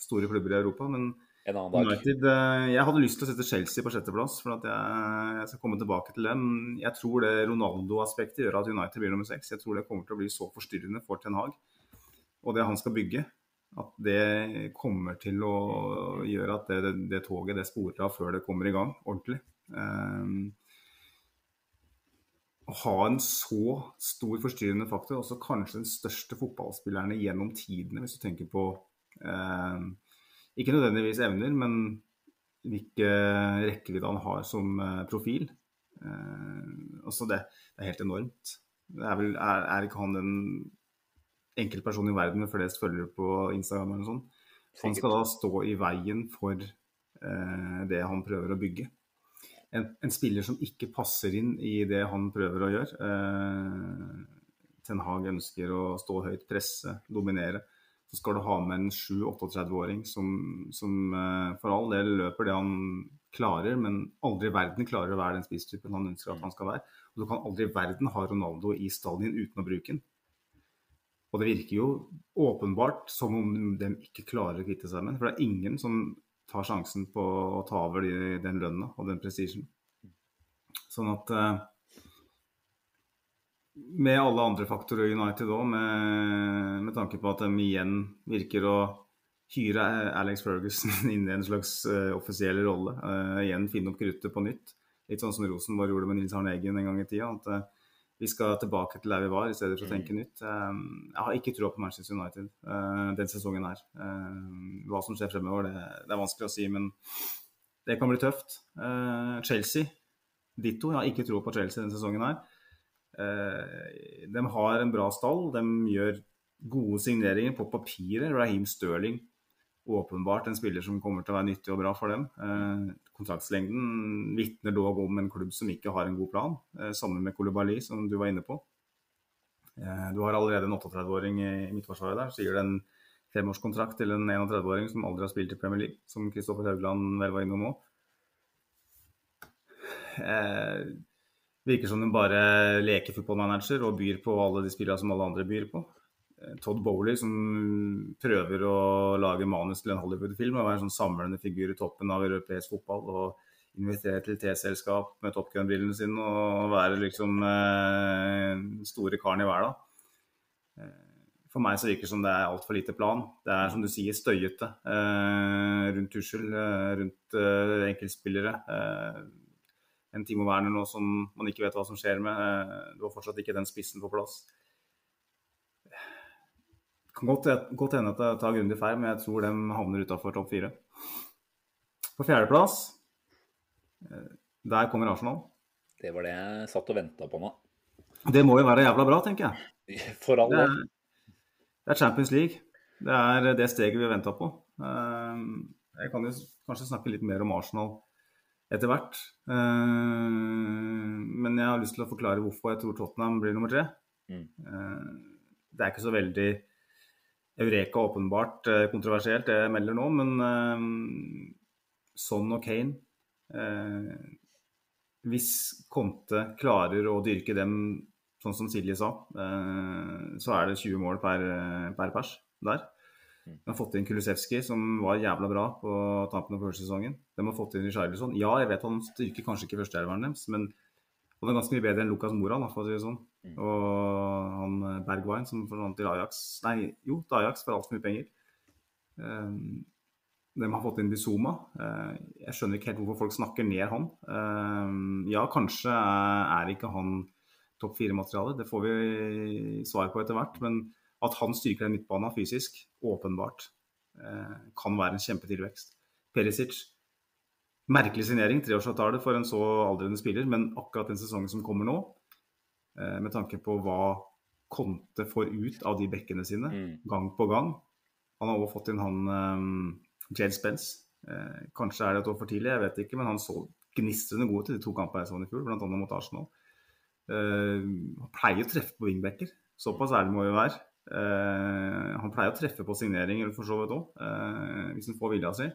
store klubber i Europa. Men. United, eh, jeg hadde lyst til å sette Chelsea på sjetteplass, for at jeg, jeg, skal komme tilbake til dem. Jeg tror det Ronaldo-aspektet gjør at United blir nummer seks. Jeg tror det kommer til å bli så forstyrrende for Ten Hag. og det han skal bygge, at det kommer til å gjøre at det, det, det toget det sporer av før det kommer i gang ordentlig. Um, å ha en så stor forstyrrende faktor, også kanskje den største fotballspillerne gjennom tidene, hvis du tenker på um, Ikke nødvendigvis evner, men hvilke rekkevidde han har som eh, profil. Uh, også det, det, er helt enormt. Det er, vel, er, er ikke han den enkeltpersonen i verden med flest følgere på Instagram eller sånn? Han skal da stå i veien for eh, det han prøver å bygge en, en, spiller som ikke passer inn i det han prøver å gjøre. Eh, Ten Hag ønsker å stå høyt, presse, dominere. Så skal du ha med en 7-38-åring som, som eh, for all del løper det han klarer, men aldri i verden klarer å være den spisstypen han ønsker at han skal være. Og du kan aldri i verden ha Ronaldo i stallen uten å bruke den. Og det virker jo åpenbart som om de ikke klarer å kvitte seg med den. For det er ingen som tar sjansen på å ta over de, den lønna og den prestisjen. Sånn at eh, med alle andre faktorer i United òg, med, med, tanke på at de igjen virker å hyre Alex Ferguson (laughs) inn i en slags uh, offisiell rolle. Uh, igjen finne opp kruttet på nytt. Litt sånn som Rosenborg gjorde med Nils Arne Eggen en gang i tida. At uh, vi skal tilbake til der vi var, i stedet for å tenke mm. nytt. Um, jeg har ikke tro på Manchester United uh, den sesongen her. Uh, hva som skjer fremover, det, det, er vanskelig å si, men det kan bli tøft. Uh, Chelsea, ditto. Jeg har ikke tro på Chelsea denne sesongen her. de har en bra stall. De gjør gode signeringer på papiret. Raheem Sterling åpenbart en spiller som kommer til å være nyttig og bra for dem. Eh, kontraktslengden vitner dog om en klubb som ikke har en god plan, eh, sammen med Kolibali, som du var inne på. Eh, du har allerede en 38-åring i midtforsvaret der. Så gir det en femårskontrakt til en 31-åring som aldri har spilt i Premier League, som Kristoffer Haugland vel var innom òg. Eh, virker som de bare leker fotballmanager og byr på alle de spillene som alle andre byr på. Todd Bowley som prøver å lage manus til en Hollywood-film og være en sånn samlende figur i toppen av europeisk fotball. og Invitere til T-selskap med Top Gun-brillene sine og være liksom eh, store karen i verden. Eh, for meg så virker det som det er altfor lite plan. Det er som du sier støyete eh, rundt Tussel, eh, rundt eh, enkeltspillere. Eh, en Timo Werner nå som man ikke vet hva som skjer med. Eh, du har fortsatt ikke den spissen på plass kan godt, godt hende at jeg tar grundig feil, men jeg tror de havner utafor topp fire. På fjerdeplass, eh, der kommer Arsenal. Det var det jeg satt og venta på nå. Det må jo være jævla bra, tenker jeg. (laughs) For alle. Det er, det er Champions League. Det er det steget vi har venta på. Eh, jeg kan jo kanskje snakke litt mer om Arsenal etter hvert. Eh, men jeg har lyst til å forklare hvorfor jeg tror Tottenham blir nummer tre. Mm. Det er ikke så veldig Eureka åpenbart eh, kontroversielt, det jeg melder nå, men uh, Son og Kane uh, Hvis Conte klarer å dyrke dem sånn som Silje sa, uh, så er det 20 mål per, per pers der. Mm. De har fått inn Kulusevski, som var jævla bra på tampen av første sesongen. De har fått inn Richarlison. Ja, jeg vet han styrker kanskje ikke førsteelveren deres, men han er ganske mye bedre enn Lucas Moran, for å si det sånn. Mm. Og han eh, Bergwijn som forsvant til Ajax Nei, jo, til Ajax for altfor mye penger. Um, de har fått inn Bizuma. Uh, jeg skjønner ikke helt hvorfor folk snakker ned han. Uh, ja, kanskje er ikke han topp fire-materiale, det får vi svar på etter hvert. Men at han styrker den midtbanen fysisk, åpenbart, uh, kan være en kjempetilvekst. Perisic, merkelig signering, treårsavtale for en så aldrende spiller, men akkurat den sesongen som kommer nå, Eh, med tanke på hva Conte får ut av de bekkene sine, mm. gang på gang. Han har også fått inn han um, Jade Spence. Eh, kanskje er det et år for tidlig, jeg vet ikke, men han så gnistrende god ut i de to kampene jeg så i fjor, bl.a. mot Arsenal. Eh, han pleier å treffe på wingbacker, såpass ærlig må vi være. Eh, han pleier å treffe på signeringer for så vidt òg, uh, hvis han får vilja si.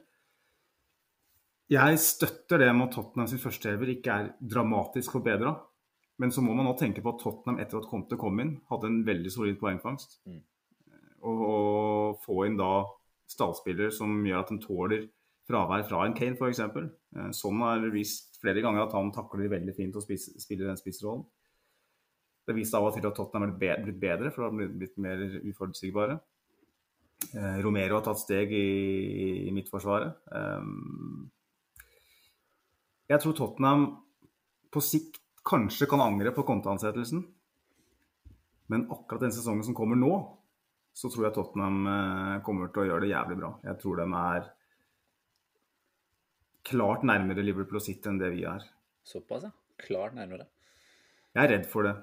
Jeg støtter det med at Tottenham sin førsteelver ikke er dramatisk forbedra. Men så må man nå tenke på at Tottenham etter at Conte kom inn, hadde en veldig solid poengfangst. Mm. Og, og, få inn da stallspiller som gjør at de tåler fravær fra en Kane f.eks. Eh, sånn har vist flere ganger at han takler veldig fint å spille den spissrollen. Det viste av og til at Tottenham er blitt bedre, for de har blitt mer uforutsigbare. Eh, Romero har tatt steg i, i midtforsvaret. Jeg tror Tottenham på sikt kanskje kan angre på konteansettelsen. Men akkurat den sesongen som kommer nå, så tror jeg Tottenham eh, kommer til å gjøre det jævlig bra. Jeg tror de er klart nærmere Liverpool og City enn det vi er. Såpass, ja. Klart nærmere. Jeg er redd for det.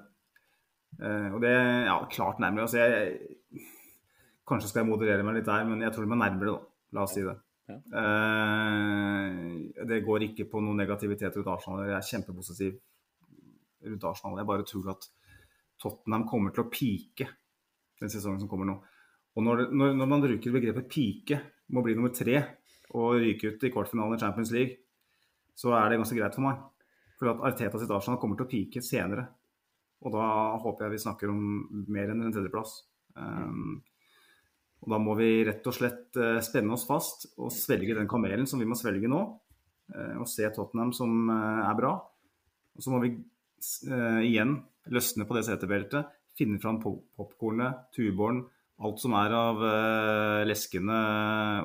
Eh, og det Ja, klart nærmere. Altså, jeg, kanskje skal jeg moderere meg litt der, men jeg tror de er nærmere, da. La oss si det. Ja. Eh, det går ikke på noe negativitet rundt Arsenal. Jeg er kjempepositiv rundt Arsenal. Jeg bare tror at Tottenham kommer til å pike den sesongen som kommer nå. Og når, når, når man bruker begrepet pike, må bli nummer tre og ryke ut i kvartfinalen i Champions League, så er det ganske greit for meg. For at Arteta sitt Arsenal kommer til å pike senere. Og da håper jeg vi snakker om mer enn en tredjeplass. Um, og da må vi rett og slett uh, spenne oss fast og svelge den kamelen som vi må svelge nå. Uh, og se Tottenham som uh, er bra. Og så må vi igjen løsne på det setebeltet, finne fram popkornet, tuborn, alt som er av leskende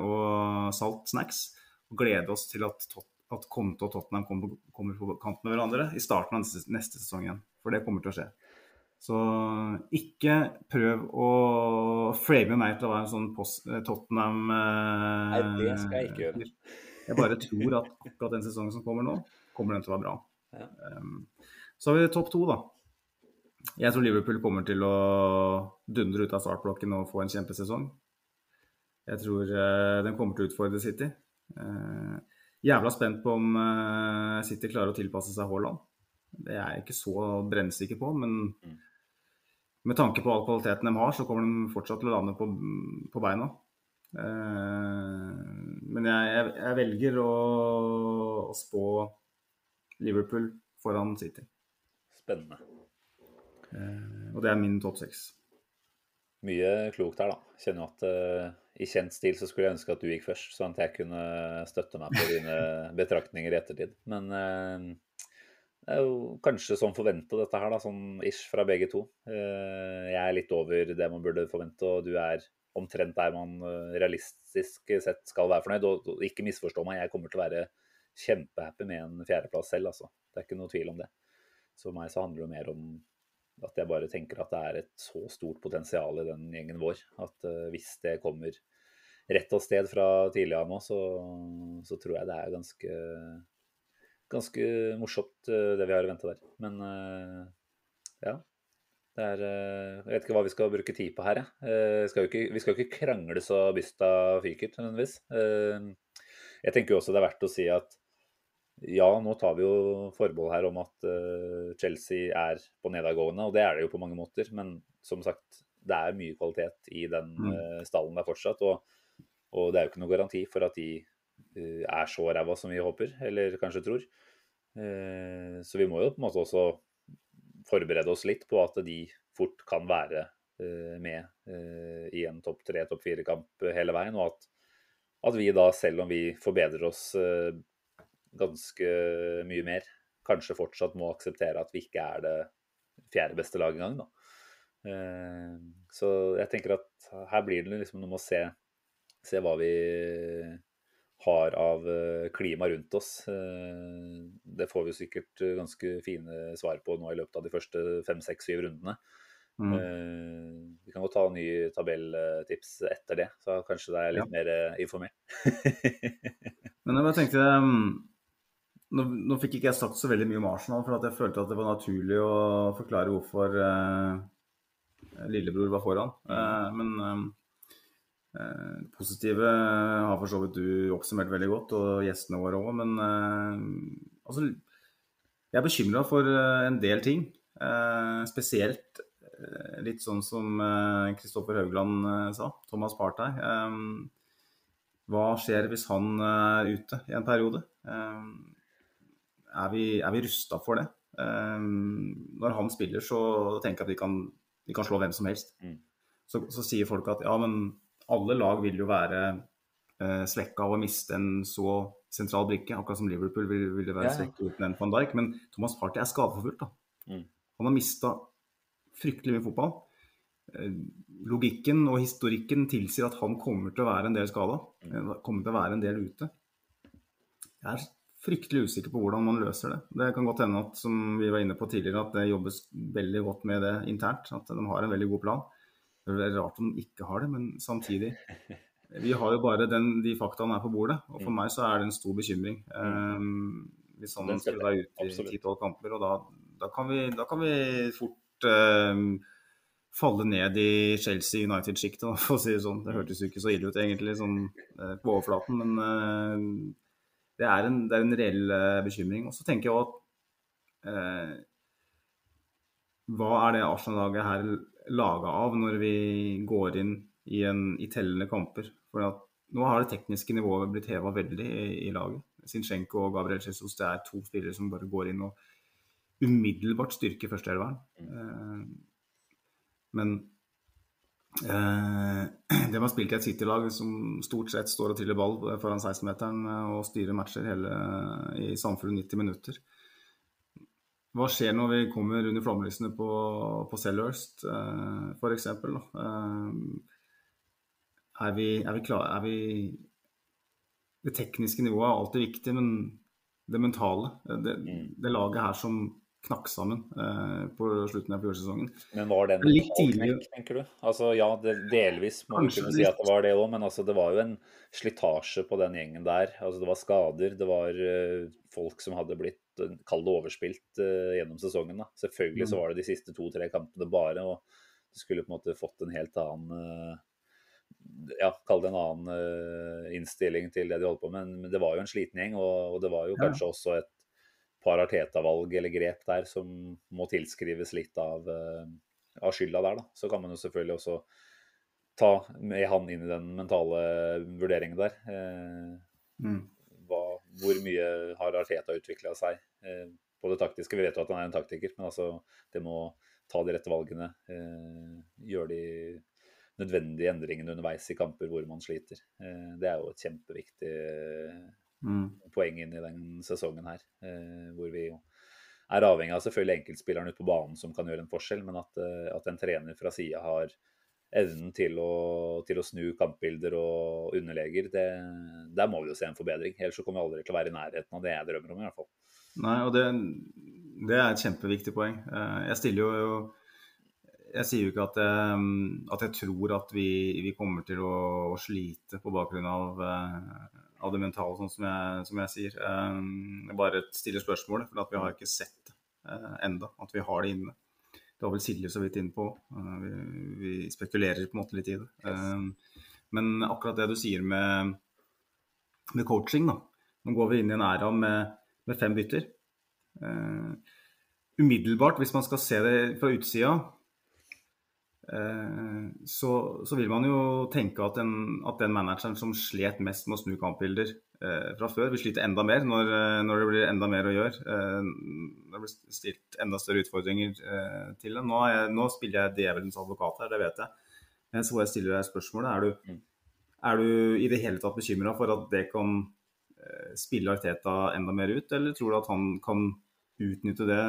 og salt snacks. Og glede oss til at, at Conte og Tottenham kommer, kommer på kant med hverandre i starten av neste, neste sesong igjen. For det kommer til å skje. Så ikke prøv å frame meg til å være en sånn post, Tottenham eh, Nei, det skal jeg ikke gjøre. Jeg bare tror at akkurat den sesongen som kommer nå, kommer den til å være bra. Ja. Um, så har vi topp to, da. Jeg tror Liverpool kommer til å dundre ut av startblokken og få en kjempesesong. Jeg tror uh, den kommer til å utfordre City. Uh, jævla spent på om uh, City klarer å tilpasse seg Haaland. Det er jeg ikke så brennsikker på, men Mm. med tanke på all kvaliteten de har, så kommer de fortsatt til å lande på, på beina. Men jeg, jeg, jeg velger å, å spå Liverpool foran City. Spennende. Eh, og det er min topp seks. Mye klokt her, da. Kjenner at uh, i kjent stil så skulle jeg ønske at du gikk først, sånn at jeg kunne støtte meg på dine (laughs) betraktninger i ettertid. Men uh, det er jo kanskje sånn forventa dette her, da, sånn ish fra begge to. Uh, jeg er litt over det man burde forvente, og du er omtrent der man realistisk sett skal være fornøyd. Og, og ikke misforstå meg, jeg kommer til å være kjempehappy med en fjerdeplass selv, altså. Det er ikke noe tvil om det. Så for meg så handler det mer om at jeg bare tenker at det er et så stort potensial i den gjengen vår. At uh, hvis det kommer rett av sted fra tidlig av nå, så, så, tror jeg det er ganske, ganske morsomt uh, det vi har i vente der. Men uh, ja. Er, jeg vet ikke hva vi skal bruke tid på her. Jeg. Skal ikke, vi skal jo ikke krangle så bysta fyker, nødvendigvis. Jeg tenker jo også det er verdt å si at ja, nå tar vi jo forbehold her om at uh, Chelsea er på nedadgående, og det er det jo på mange måter. Men som sagt, det er mye kvalitet i den uh, stallen der fortsatt. Og, og, det er jo ikke noe garanti for at de uh, er så ræva som vi håper, eller kanskje tror. så vi må jo på en måte også forberede oss litt på at de fort kan være med i en topp tre, topp fire-kamp hele veien. Og at, at, vi da, selv om vi forbedrer oss ganske mye mer. Kanskje fortsatt må akseptere at vi ikke er det fjerde beste laget engang, da. Så jeg tenker at her blir det liksom noe med å se, se hva vi har av klima rundt oss. Det får vi sikkert ganske fine svar på nå i løpet av de første fem, seks, syv rundene. Mm. Vi kan godt ta nye tabelltips etter det, så kanskje det er litt ja. mer informert. (laughs) Men jeg bare tenkte nå, nå, fikk ikke jeg sagt så veldig mye om Arsenal, for jeg følte at det var naturlig å forklare hvorfor eh, lillebror var foran. Eh, men eh, det positive har for så vidt du oppsummert veldig godt, og gjestene våre òg. Men altså Jeg er bekymra for en del ting. spesielt litt sånn som Kristoffer Haugland sa, Thomas Partey. hva skjer hvis han er ute i en periode? Er vi, er vi rusta for det? Um, når han spiller, så tenker jeg at vi kan, vi kan slå hvem som helst. Mm. Så, så, sier folk at ja, men alle lag vil jo være uh, svekka av å miste en så sentral brikke. Akkurat som Liverpool ville vil være ja. svekka uten en van Dijk. Men Thomas Party er skadeforfulgt. Mm. Han har mista fryktelig mye fotball. Uh, logikken og historikken tilsier at han kommer til å være en del skada. Kommer til å være en del ute. Jeg er fryktelig usikker på hvordan man løser det. Det kan godt hende at som vi var inne på tidligere, at det jobbes veldig godt med det internt. At de har en veldig god plan. Det er rart om de ikke har det, men samtidig (laughs) Vi har jo bare den, de faktaene her på bordet. Og for meg så er det en stor bekymring. Um, hvis han skulle være ute i ti-tolv kamper. Og da, da, kan vi, da, kan vi, fort um, falle ned i Chelsea United-sjiktet, (laughs) for å si det sånn. Det hørtes jo ikke så ille ut egentlig sånn, uh, på overflaten, men uh, det, er en, det, er en, reell uh, bekymring. Og så tenker jeg at hva er det Arsenal-laget her laga av når vi går inn i, en, i tellende kamper? For at nå har det tekniske nivået blitt heva veldig i, i, laget. Sinchenko og Gabriel Jesus det er to spillere som bare går inn og umiddelbart styrker førsteelveren. Mm. Eh, men eh, (clears throat) det man spilt i et City-lag som stort sett står og triller ball foran 16-meteren og styrer matcher hele, i samfunnet 90 minutter, hva skjer når vi kommer under flomlysene på, på Selhurst, eh, f.eks.? Eh, er, vi, er vi klare er vi, Det tekniske nivået er alltid viktig, men det mentale Det, mm. det laget her som knakk sammen eh, på slutten av fjorårssesongen. Men var den litt tidlig, tenker du? Altså Ja, det, delvis må vi kunne si at det var det òg, men altså, det var jo en slitasje på den gjengen der. Altså, det var skader, det var uh, folk som hadde blitt kall det overspilt uh, gjennom sesongen. Da. Selvfølgelig så mm. var det de siste to-tre kampene bare, og du skulle på en måte fått en helt annen uh, ja, kall det en annen uh, innstilling til det de holdt på med. Men, men, det var jo en sliten gjeng, og, og det var jo ja. kanskje også et par Arteta-valg eller grep der som må tilskrives litt av, av skylda der. Da. Så kan man jo selvfølgelig også ta med han inn i den mentale vurderingen der. Mm hva, hvor mye har Arteta utvikla seg eh, på det taktiske. Vi vet jo at han er en taktiker, men altså, det må ta de rette valgene. Eh, gjøre de nødvendige endringene underveis i kamper hvor man sliter. Eh, det er jo et kjempeviktig mm. poeng inn i den sesongen her, eh, hvor vi er avhengig av selvfølgelig enkeltspilleren ute på banen som kan gjøre en forskjell, men at, eh, at en trener fra sida har evnen til å, til å, snu kampbilder og underleger, det, der må vi jo se en forbedring. Ellers så kommer vi aldri til å være i nærheten av det jeg drømmer om, i hvert fall. Nei, og det, det er et kjempeviktig poeng. Eh, jeg stiller jo Jeg sier jo ikke at jeg, at jeg tror at vi, vi, kommer til å, å, slite på bakgrunn av, av det mentale, sånn som jeg, som jeg sier. Eh, jeg bare stiller spørsmål, for vi har ikke sett enda at vi har det inne. Det var vel Silje så vidt inne på. Eh, vi, vi, spekulerer på en måte litt i det. Yes. men akkurat det du sier med, med coaching, da. Nå går vi inn i en æra med, med fem bytter. Umiddelbart, hvis man skal se det fra utsida, så, så, vil man jo tenke at, en, at, den manageren som slet mest med å snu kampbilder, Eh, fra før. vil slite enda mer når, eh, når, det blir enda mer å gjøre. Eh, det blir stilt enda større utfordringer til det. Nå, jeg, nå spiller jeg djevelens advokat her, det vet jeg. Så jeg stiller deg spørsmålet. Er du, mm. er du i det hele tatt bekymra for at det kan spille Arteta enda mer ut, eller tror du at han kan utnytte det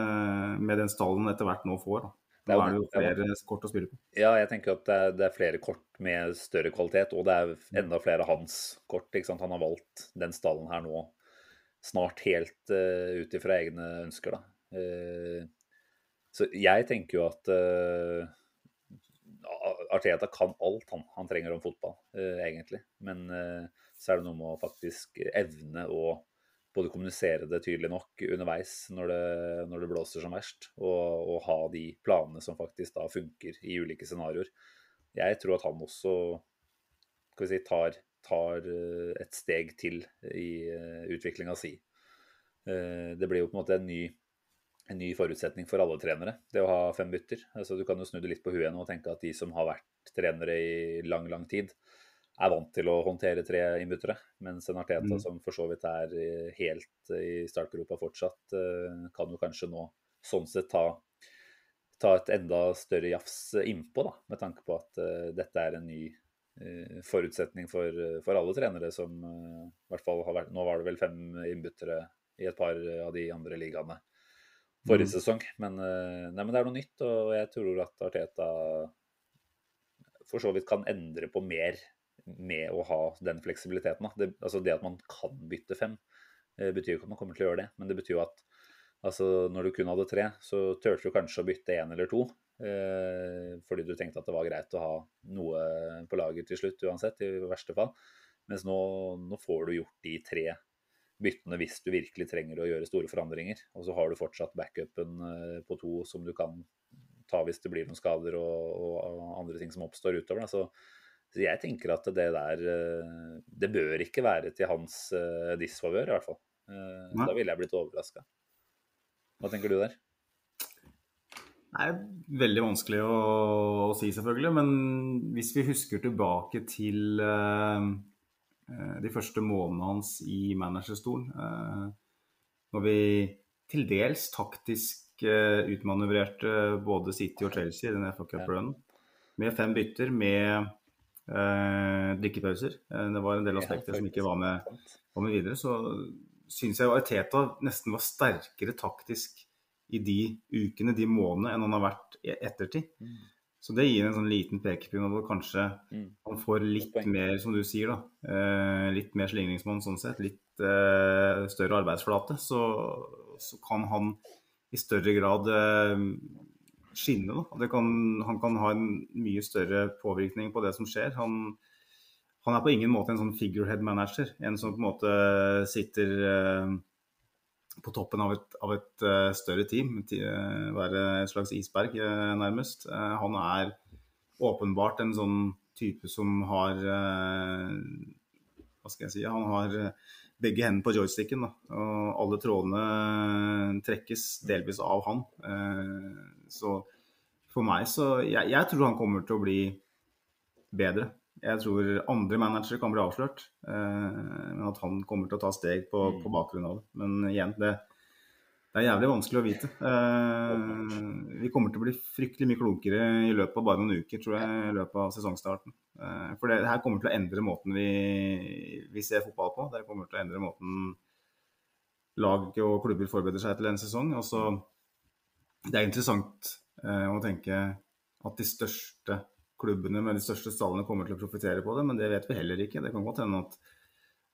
med den stallen etter hvert nå får? Da? Nå er det jo flere kort å spille på. Ja, jeg tenker at det er, det er, flere kort med større kvalitet, og det er enda flere hans kort. Han har valgt den stallen her nå snart helt uh, ut ifra egne ønsker, da. Uh, så jeg tenker jo at uh, Arteta kan alt han, han trenger om fotball, egentlig. Men så er det noe med å faktisk evne å både kommunisere det tydelig nok underveis når det, når det blåser som verst, og, og, ha de planene som faktisk da funker i ulike scenarioer. Jeg tror at han også skal vi si, tar, tar eh, et steg til i eh, utviklinga si. Eh, det blir jo på en måte en ny, en ny, forutsetning for alle trenere, det å ha fem bytter. Altså, du kan jo snu det litt på huet og tenke at de som har vært trenere i lang, lang tid, er vant til å håndtere tre innbyttere. Mens en Arteta mm. som for så vidt er helt i startgropa fortsatt, eh, kan jo kanskje nå sånn sett ta, ta et enda større jafs innpå, da, med tanke på at uh, dette er en ny uh, forutsetning for, for, alle trenere som uh, i hvert fall har vært Nå var det vel fem innbyttere i et par av de andre ligaene forrige mm. sesong. Men, nei, men det er noe nytt, og jeg tror at Arteta for så vidt kan endre på mer med å ha den fleksibiliteten. Det, altså det at man kan bytte fem, eh, betyr jo ikke at man kommer til å gjøre det. Men det betyr jo at altså når du kun hadde tre, så turte du kanskje å bytte én eller to. Eh, fordi du tenkte at det var greit å ha noe på lager til slutt uansett, i verste fall. Mens nå, nå får du gjort de tre byttene hvis du virkelig trenger å gjøre store forandringer. Og så har du fortsatt backupen eh, på to som du kan ta hvis det blir noen skader og, og andre ting som oppstår utover. Så, så, jeg tenker at det der eh, Det bør ikke være til hans uh, disfavør, i hvert fall. Uh, da ville jeg blitt overraska. Hva tenker du der? Det er veldig vanskelig å, å, si, selvfølgelig. Men hvis vi husker tilbake til uh, de første månedene hans i managerstolen, når vi til dels taktisk uh, utmanøvrerte både City og Chelsea i den FA Cup-runnen. Med fem bytter, med uh, drikkepauser. Uh, det var en del aspekter som ikke var med, var med videre. Så syns jeg Arteta nesten var sterkere taktisk i de ukene, de månedene, enn han har vært i ettertid. Mm. Så det gir en sånn liten pekepinn at kanskje mm. han får litt mer, som du sier, da. Eh, litt mer slingringsmonn sånn sett. Litt eh, større arbeidsflate. Så, så, kan han i større grad eh, skinne. Kan, han kan ha en mye større påvirkning på det som skjer. Han, han er på ingen måte en sånn figurehead-manager. En som på en måte sitter eh, på toppen av et, av et uh, større team. Uh, være et slags isberg, uh, nærmest. han er åpenbart en sånn type som har Hva skal jeg si? Han har begge hendene på joysticken. Da. Og alle trådene trekkes delvis av han. Eh, så for meg så jeg, jeg, tror han kommer til å bli bedre. Jeg tror andre managere kan bli avslørt, eh, men at han kommer til å ta steg på, på mm. bakgrunn av det. Men igjen, det, det er jævlig vanskelig å vite. Eh, vi kommer til å bli fryktelig mye klokere i løpet av bare noen uker, tror jeg, i løpet av sesongstarten. Eh, for det, her kommer til å endre måten vi, vi, ser fotball på. Det kommer til å endre måten lag og klubber forbereder seg til en sesong. Også, det er interessant eh, å tenke at de største klubbene med de største stallene kommer til å profitere på det, men det vet vi heller ikke. Det kan godt hende at,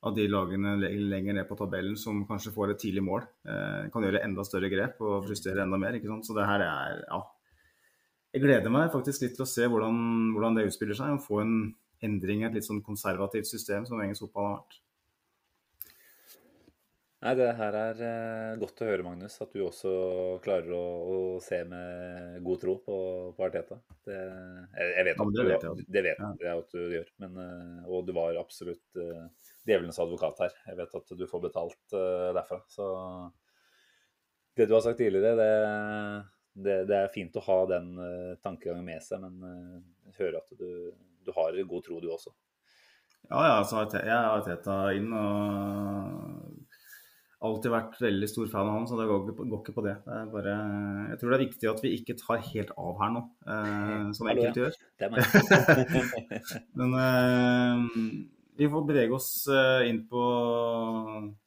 at de lagene lenger ned på tabellen som kanskje får et tidlig mål, eh, kan gjøre enda større grep og frustrere enda mer. Så det her er ja, jeg gleder meg faktisk litt til å se hvordan, hvordan det utspiller seg. Og få en endring i et litt sånn konservativt system som engelsk fotball har vært. Nei, Det her er eh, godt å høre, Magnus. At du også klarer å, å se med god tro på, på Arteta. Det, jeg, jeg, vet, ja, det vet jeg, det vet jeg at du gjør. Men, eh, og du var absolutt uh, djevelens advokat her. Jeg vet at du får betalt uh, derfra. Så det du har sagt tidligere, det det, det, er fint å ha den uh, tankegangen med seg, men uh, høre at du, du, har god tro, du også. Ja, ja, altså, jeg har Teta inn og alltid vært veldig stor fan av han, så det går ikke på, går ikke på det. det bare, jeg tror det er viktig at vi ikke tar helt av her nå, eh, som enkelte gjør. (laughs) men eh, vi får bevege oss eh, inn på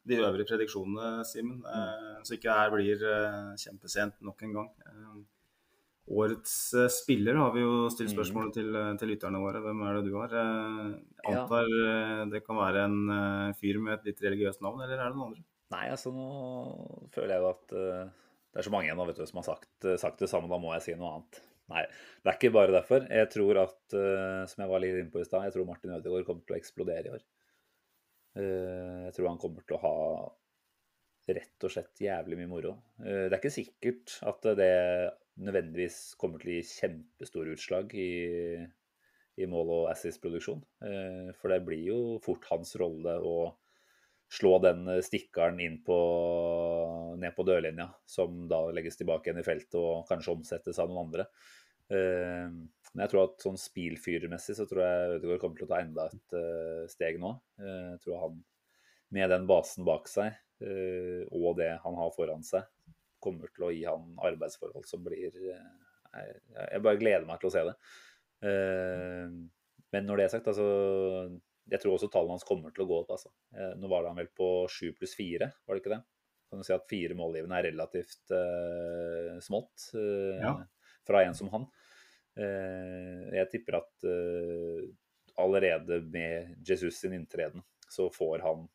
de øvrige prediksjonene, Simen. Eh, så ikke det her blir eh, kjempesent nok en gang. Årets spiller har vi jo stilt mm. spørsmål til, til lytterne våre. Hvem er det du har? Jeg antar det kan være en fyr med et litt religiøst navn, eller er det noen andre? Nei, altså nå føler jeg jo at det er så mange nå, vet du, som har sagt, sagt det samme. Da må jeg si noe annet. Nei, det er ikke bare derfor. Jeg tror at, uh, som jeg var litt inne på i stad, jeg tror Martin Ødegaard kommer til å eksplodere i år. Uh, jeg tror han kommer til å ha rett og slett jævlig mye moro. Uh, det er ikke sikkert at det nødvendigvis kommer til å gi kjempestore utslag i, i mål- og assist-produksjon. For det blir jo fort hans rolle å slå den stikkeren inn på, ned på dørlinja, som da legges tilbake igjen i feltet og kanskje omsettes av noen andre. Eh, men jeg tror at sånn spilfyremessig så tror jeg Ødegaard kommer til å ta enda et uh, steg nå. Uh, jeg tror han med den basen bak seg og det han har foran seg, kommer til å gi han arbeidsforhold som blir jeg, bare gleder meg til å se det. men når det er sagt, altså Jeg tror også tallene hans kommer til å gå opp. altså. nå var det han vel på sju pluss fire, var det ikke det? Kan du si at fire målgivende er relativt smått? Ja fra en som han. Uh, jeg tipper at eh, allerede med Jesus sin inntreden, så får han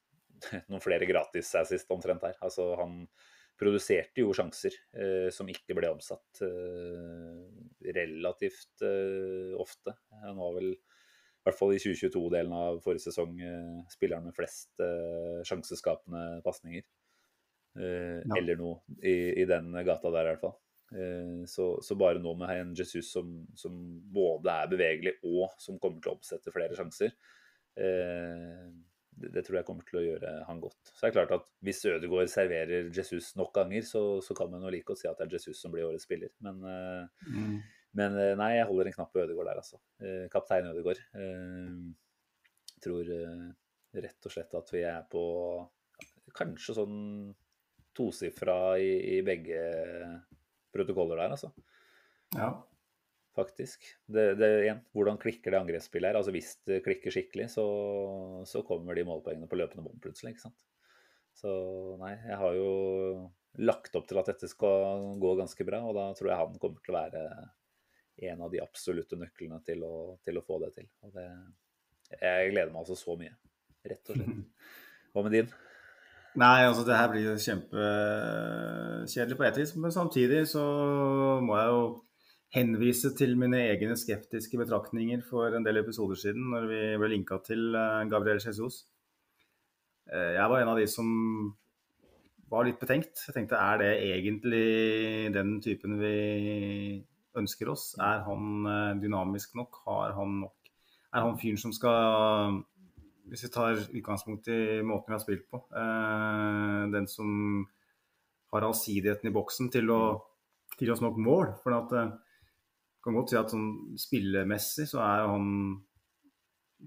(laughs) noen flere gratis assist omtrent her. Altså, han produserte jo sjanser eh, som ikke ble omsatt eh, relativt eh, ofte. Han var vel, hvert fall i 2022-delen av forrige sesong, eh, spilleren med flest eh, sjanseskapende pasninger. Eh, Ja. Eller noe i, i den gata der, i hvert fall. Så, så bare nå med en Jesus som, som både er bevegelig og som kommer til å oppsette flere sjanser, det, det tror jeg kommer til å gjøre han godt. Så det er klart at hvis Ødegaard serverer Jesus nok ganger, så, så kan man jo like godt si at det er Jesus som blir årets spiller. Men, Mm. Men eh, nei, jeg holder en knapp på Ødegaard der, altså. Eh, Kaptein Ødegaard. Jeg Tror eh, rett og slett at vi er på kanskje sånn tosifra i, i begge protokoller der, altså. Ja. Faktisk. Det, det, igjen, hvordan klikker det angrepsspillet her? Altså Hvis det klikker skikkelig, så, så kommer de målpoengene på løpende bånd plutselig. ikke sant? Så nei, jeg har jo lagt opp til at dette skal gå ganske bra, og da tror jeg han kommer til å være en av de absolutte nøklene til å, til å få det til. Det, jeg gleder meg altså så mye, rett og slett. (laughs) Hva med din? Nei, altså det her blir jo kjempekjedelig på vis, men samtidig så må jeg jo henvise til mine egne skeptiske betraktninger for en del episoder siden, når vi ble linka til eh, Gabriel Jesus. Eh, Jeg var en av de som var litt betenkt. Jeg tenkte er det egentlig den typen vi ønsker oss? Er han eh, dynamisk nok? Har han nok Er han fyren som skal Hvis vi tar utgangspunkt i måten vi har spilt på, eh, den som har allsidigheten i boksen til å gi oss nok mål. For at eh, kan godt si at sånn spillemessig så er han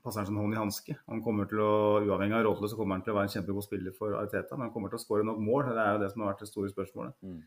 passer han som hånd i hanske. Han kommer til å, Uavhengig av rolle så kommer han til å være en kjempegod spiller for Ariteta, men han kommer til å skåre nok mål. Det er jo det som har vært det store spørsmålet. Mm.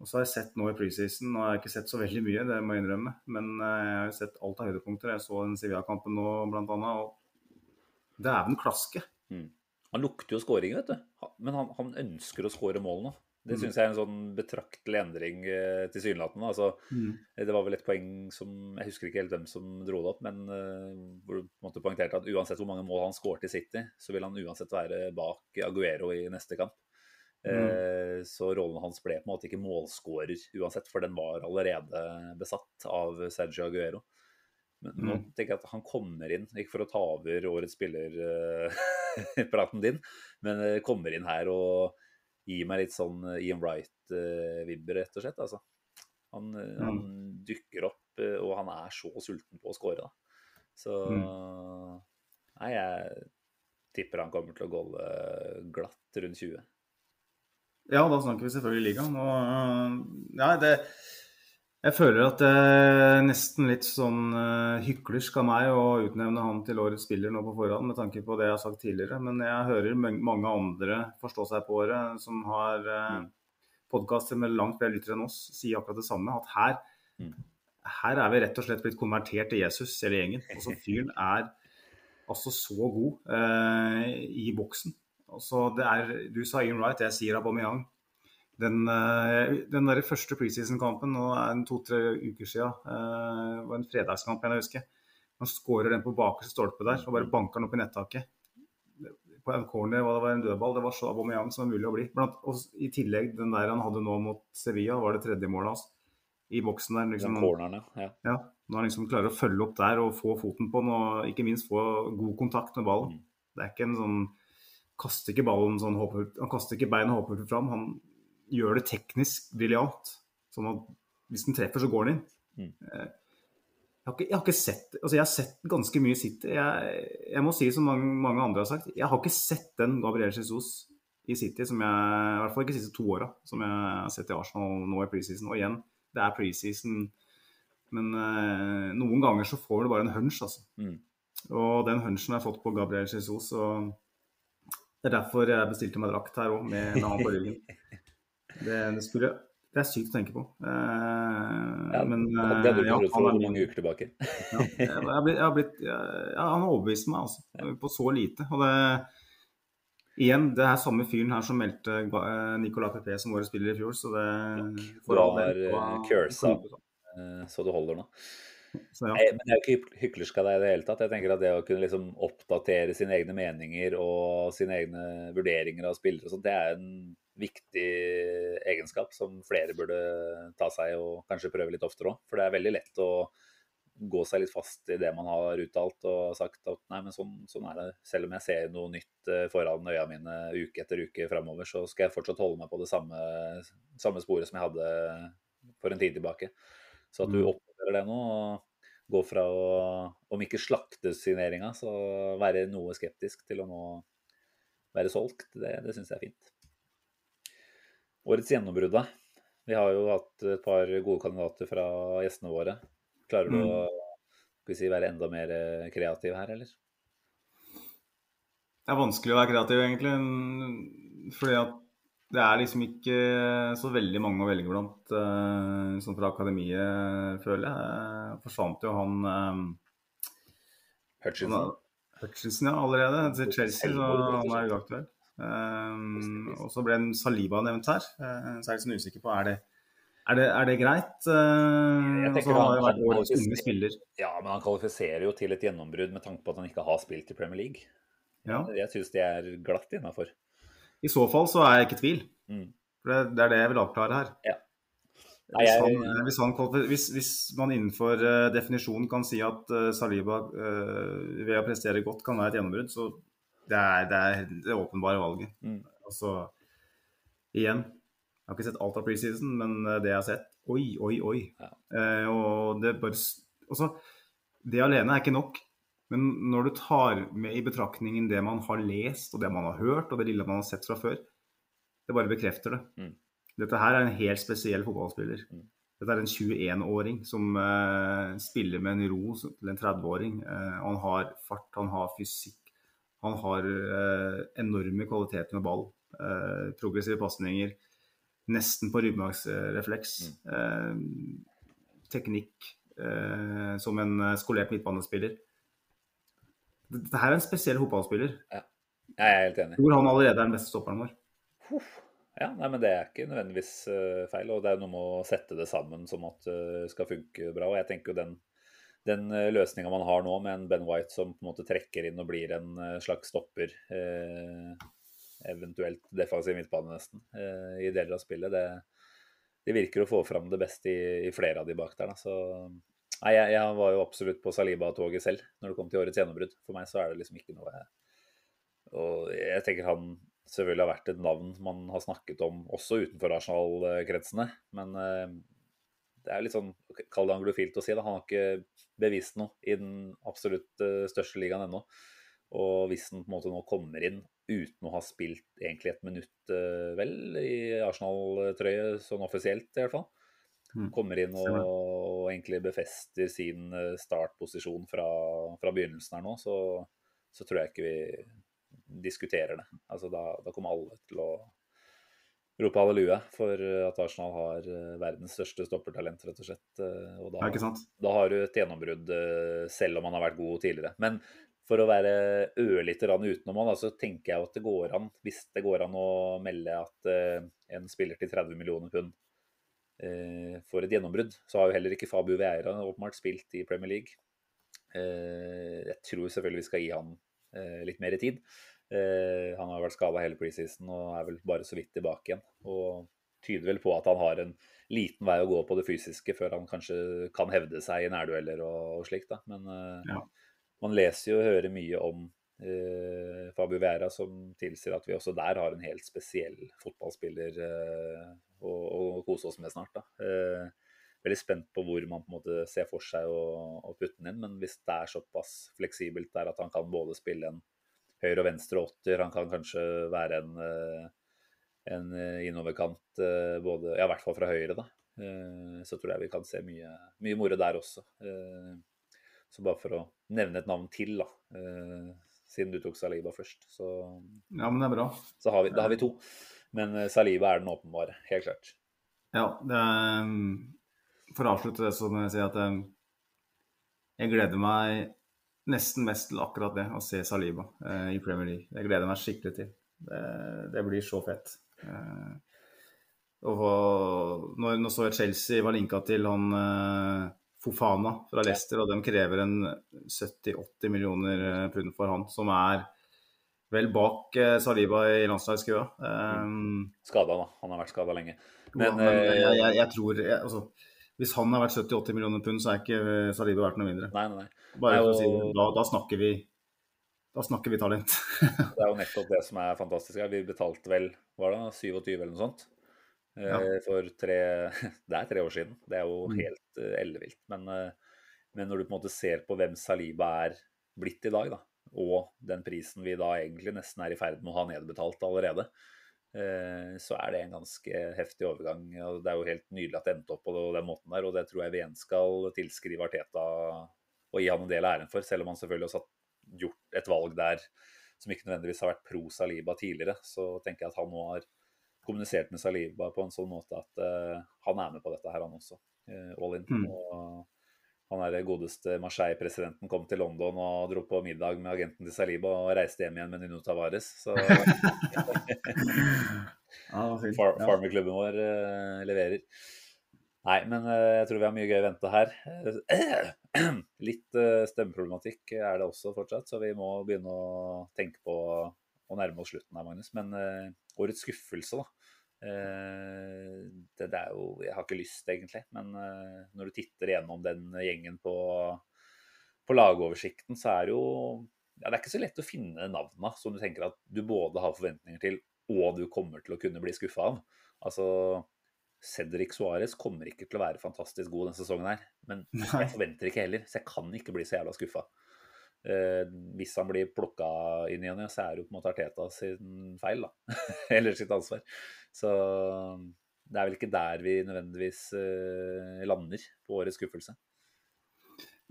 Og så har jeg sett nå i preseason, nå har jeg ikke sett så veldig mye, det må jeg innrømme, men eh, jeg har jo sett alt av høydepunkter. Jeg så den Sevilla-kampen nå blant annet, og dæven klaske. Mm. Han lukter jo skåring, vet du. Men han, han ønsker å skåre mål nå. Det Mm. syns jeg er en sånn betraktelig endring eh, tilsynelatende. Altså, Mm. Det var vel et poeng som Jeg husker ikke helt hvem som dro det opp, men uh, hvor du måtte en poengterte at uansett hvor mange mål han skåret i City, så vil han uansett være bak Aguero i neste kamp. Eh, Så rollen hans ble på en måte ikke målskårer uansett, for den var allerede besatt av Sergio Aguero. Men nå Mm. tenker jeg at han kommer inn, ikke for å ta over årets spillerpraten (laughs) din, men eh, kommer inn her og gir meg litt sånn eh, Ian Wright-vibber, rett og slett. Altså. Han, mm. han dukker opp, eh, og han er så sulten på å score, da. Så Nei, jeg tipper han kommer til å gå glatt rundt 20. Ja, da snakker vi selvfølgelig ligaen. Og øh, ja, det Jeg føler at det er nesten litt sånn uh, hyklersk av meg å utnevne han til årets spiller nå på forhånd, med tanke på det jeg har sagt tidligere. Men jeg hører mange andre forstå seg på året som har uh, podkaster med langt flere lyttere enn oss, si akkurat det samme. At her, her er vi rett og slett blitt konvertert til Jesus, hele gjengen. Altså Fyren er altså så god eh, i boksen. Altså, det er, du sa Ian Wright, jeg sier Aubameyang. Den, eh, den der første preseason-kampen nå er to-tre uker siden, eh, det var en fredagskamp, jeg husker. Han skårer den på bakerste stolpe der og bare banker den opp i nettaket. På en corner var det var en dødball. Det var så Aubameyang som var mulig å bli. Blant, og I tillegg den der han hadde nå mot Sevilla, var det tredje målet hans. I boksen der. Liksom, Den cornerne, ja. ja, når han liksom klarer å følge opp der og få foten på den, og ikke minst få god kontakt med ballen. Det er ikke en sånn Kaster ikke ballen sånn håper, Han kaster ikke beina håpefullt fram. Han gjør det teknisk briljant. Sånn at hvis den treffer, så går den inn. Mm. Eh, Jeg har, ikke, jeg har ikke sett Altså, jeg har sett ganske mye City. Jeg, jeg må si som mange, mange andre har sagt, jeg har ikke sett den Gabriel Jesus i City som jeg I hvert fall ikke de siste to åra, som jeg har sett i Arsenal nå i preseason. Og igjen, det er preseason. Men eh, noen ganger så får du bare en hunch, altså. Mm. Og den hunchen har jeg fått på Gabriel Jesus. Og det er derfor jeg bestilte meg drakt her òg, med en annen på ryggen. Det, det, skulle, det er sykt å tenke på. Eh, Ja, men det hadde du eh, ja, trodd for er min- mange uker tilbake. ja, jeg har blitt, jeg har blitt, ja, han meg altså, på så lite. Og det, igjen, det er samme fyren her som meldte eh, Nicolas Pepe som våre spiller i fjor, så det Du har uh, cursa Så det holder nå. Så ja. Nei, men det er jo ikke hyk- hyklersk av deg i det hele tatt. Jeg tenker at det å kunne liksom oppdatere sine egne meninger og sine egne vurderinger av spillere og sånt, det er en viktig egenskap som flere burde ta seg og kanskje prøve litt oftere òg. For det er veldig lett å gå seg litt fast i det man har uttalt og sagt at nei, men sånn, sånn er det. Selv om jeg ser noe nytt eh, foran øya mine uke etter uke framover, så skal jeg fortsatt holde meg på det samme, samme sporet som jeg hadde for en tid tilbake. Så at du Mm. oppdaterer det nå, går fra å, om ikke slakte signeringa, så være noe skeptisk til å nå være solgt, det, det syns jeg er fint. Årets gjennombrudd, da. Vi har jo hatt et par gode kandidater fra gjestene våre. Klarer du Mm. å vi si, være enda mer eh, kreativ her, eller? Det er vanskelig å være kreativ, egentlig. Fordi at det er liksom ikke så veldig mange å velge blant eh, sånn fra akademiet, føler jeg. Eh, Forsvant jo han eh, Hutchinson. Hutchinson, ja, allerede. Til Chelsea, så og han er uaktuell. Um, og så ble en Saliba nevnt her. eh, så er jeg litt sånn usikker på er det, er det, er det greit. Uh, Jeg tenker han har han- vært årets unge spiller. Ja, men han kvalifiserer jo til et gjennombrudd med tanke på at han ikke har spilt i Premier League. Ja. Jeg syns det er glatt innafor. I så fall så er jeg ikke i tvil. Mm. For det, det er det jeg vil avklare her. Ja. Nei, Hvis, han, hvis, han, hvis, hvis man innenfor uh, definisjonen kan si at uh, Saliba uh, ved å prestere godt kan være et gjennombrudd, så det er det, er det åpenbare valget. Mm. Altså, igjen, jeg har ikke sett alt av preseason, men eh, det jeg har sett Oi, oi, oi. Ja. Eh, og det bare s- altså, Det alene er ikke nok. Men når du tar med i betraktningen det man har lest, og det man har hørt, og det lille man har sett fra før, det bare bekrefter det. Mm. Dette her er en helt spesiell fotballspiller. Mm. Dette er en 21-åring som uh, spiller med en ro til en 30-åring. Uh, han har fart, han har fysikk. Han har uh, enorme kvaliteter med ball. Eh, progressive pasninger. Nesten på ryggmargsrefleks. Eh, teknikk eh, som en eh, skolert midtbanespiller. Dette her er en spesiell fotballspiller. Jeg er helt enig. Hvor han allerede er den beste stopperen vår. Ja, nei, men Det er ikke nødvendigvis uh, feil. og Det er noe med å sette det sammen som at det skal funke bra. og jeg tenker jo Den, den uh, løsninga man har nå med en Ben White som på en måte trekker inn og blir en eh, slags stopper, eh, eventuelt defensiv midtbane nesten, eh, i deler av spillet, det, det virker å få fram det beste i, i flere av de bak der. Da. Så, nei, jeg, jeg var jo absolutt på Saliba-toget selv når det kom til årets gjennombrudd. For meg så er det liksom ikke noe jeg Og jeg tenker han selvfølgelig har vært et navn man har snakket om også utenfor Arsenal-kretsene. Men eh, det er litt sånn, kall det anglofilt å si, da. Han har ikke bevist noe i den absolutt eh, største ligaen ennå. Og hvis han på en måte nå kommer inn uten å ha spilt egentlig et minutt, eh, vel, i Arsenal-trøye, sånn offisielt i hvert fall. Mm. Kommer inn og, og egentlig befester sin eh, startposisjon fra, fra begynnelsen her nå, så, så tror jeg ikke vi diskuterer det. Altså da, da kommer alle til å rope halleluja for at Arsenal har eh, verdens største stoppertalent, rett og slett. Eh, Og da, Ja, sant? da har du et gjennombrudd eh, selv om han har vært god tidligere. Men for å være ørlite grann utenom han, så tenker jeg at det går an, hvis det går an å melde at eh, en spiller til 30 millioner pund eh, får et gjennombrudd, så har jo heller ikke Fabio Vieira åpenbart spilt i Premier League. Eh, jeg tror selvfølgelig vi skal gi han eh, litt mer tid. Eh, han har vært skada hele preseason og er vel bare så vidt tilbake igjen. Og tyder vel på at han har en liten vei å gå på det fysiske før han kanskje kan hevde seg i nærdueller og, slikt. da. Men Ja. man leser jo og hører mye om eh, Fabio Vera som tilsier at vi også der har en helt spesiell fotballspiller eh, å, å kose oss med snart. da. Eh, veldig spent på hvor man på en måte ser for seg å, å putte den inn. Men hvis det er såpass fleksibelt der at han kan både spille en høyre og venstre åtter, han kan kanskje være en, eh, en eh, innoverkant både, ja i hvert fall fra høyre, da. Eh, Så tror jeg vi kan se mye, mye moro der også. Eh, Så bare for å nevne et navn til, da. eh, Siden du tok Saliba først, så, Ja, men det er bra. så har vi, da har vi to. Men eh, Saliba er den åpenbare, helt klart. Ja, er, um, For å avslutte det, så må jeg si at um, jeg gleder meg nesten mest til akkurat det, å se Saliba eh, i Premier League. Jeg gleder meg skikkelig til. Det, det blir så fett. Eh, Og når, nå så jeg Chelsea var linka til han eh, Fofana fra Leicester, og de krever en 70-80 millioner pund for han, som er vel bak eh, Saliba i landslagskøa. Um, Skada, da. Han har vært skada lenge. men, Men, men jeg, eh, jeg, jeg tror jeg, altså, Hvis han har vært 70-80 millioner pund, så er ikke eh, Saliba verdt noe mindre. Nei, nei, nei. Bare for å si det. Da, da snakker vi da snakker vi talent. (laughs) Det er jo nettopp det som er fantastisk her. Vi betalte vel var det 27 eller noe sånt eh, Ja. for tre (laughs) Det er tre år siden. Det er jo Mm. helt eh, ellevilt. Men, eh, men når du på en måte ser på hvem Saliba er blitt i dag, da, og den prisen vi da egentlig nesten er i ferd med å ha nedbetalt allerede, eh, så er det en ganske heftig overgang. og Det er jo helt nydelig at det endte opp på den måten der, og det tror jeg vi igjen skal tilskrive Arteta og gi han en del av æren for, selv om han selvfølgelig også har gjort et valg der som ikke nødvendigvis har vært pro Saliba tidligere, så tenker jeg at han nå har kommunisert med Saliba på en sånn måte at eh, han er med på dette her, han også. eh, all in. Mm. Og han er det godeste Marseille-presidenten kom til London og dro på middag med agenten til Saliba og reiste hjem igjen med Nuno Tavares. Så (laughs) fint. Far Farmerklubben vår eh, leverer. Nei, men eh, jeg tror vi har mye gøy i vente her. (clears throat) Litt eh, stemmeproblematikk er det også fortsatt, så vi må begynne å tenke på å nærme oss slutten her, Magnus. Men eh, årets skuffelse, da. Eh, det, det er jo Jeg har ikke lyst, egentlig. Men eh, når du titter gjennom den gjengen på, på lagoversikten, så er det jo ja, Det er ikke så lett å finne navna som du tenker at du både har forventninger til, og du kommer til å kunne bli skuffa av. Altså Cedric Suárez kommer ikke til å være fantastisk god denne sesongen her. Men (laughs) jeg forventer ikke heller, så jeg kan ikke bli så jævla skuffa. Eh, hvis han blir plukka inn igjen, så er det jo på en måte Arteta sin feil, da. (laughs) Eller sitt ansvar. Så det er vel ikke der vi nødvendigvis eh, lander på årets skuffelse.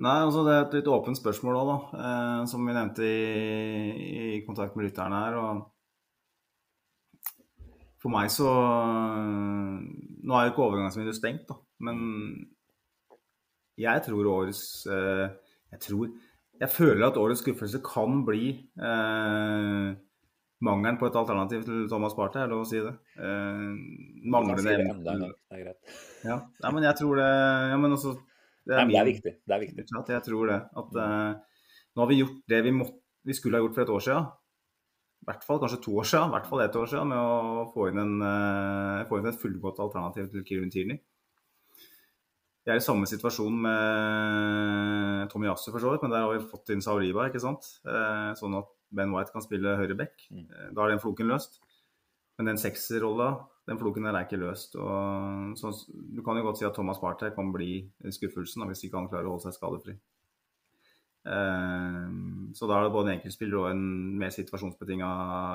Nei, altså det er et litt åpent spørsmål òg, da. Eh, som vi nevnte i, i kontakt med lytterne her. og For meg så Nå er jo ikke overgangsvinduet stengt, da. Men jeg tror årets eh, Jeg tror Jeg føler at årets skuffelse kan bli eh, mangelen på et alternativ til Thomas Party, er det lov å si det? Eh, manglende det evne. Det er. Ja. Nei, men jeg tror det Ja, men altså Nei, men det er viktig. Det er viktig. At? Jeg tror det. At eh, nå har vi gjort det vi, måtte, vi skulle ha gjort for et år siden. I hvert fall kanskje to år siden, i hvert fall ett år siden, med å få inn, en, eh, få inn et fullgodt alternativ til Kieran Tierney. Vi er i samme situasjon med Tommy Yasu, for så vidt, men der har vi fått inn Sauriba, ikke sant. Eh, sånn at Ben White kan spille høyre back. Eh, Da er den floken løst. Men den sekserrolla, den floken der er ikke løst. Og, så, du kan jo godt si at Thomas Partey kan bli skuffelsen hvis ikke han klarer å holde seg skadefri. Eh, så da er det både en enkeltspiller og en mer situasjonsbetinga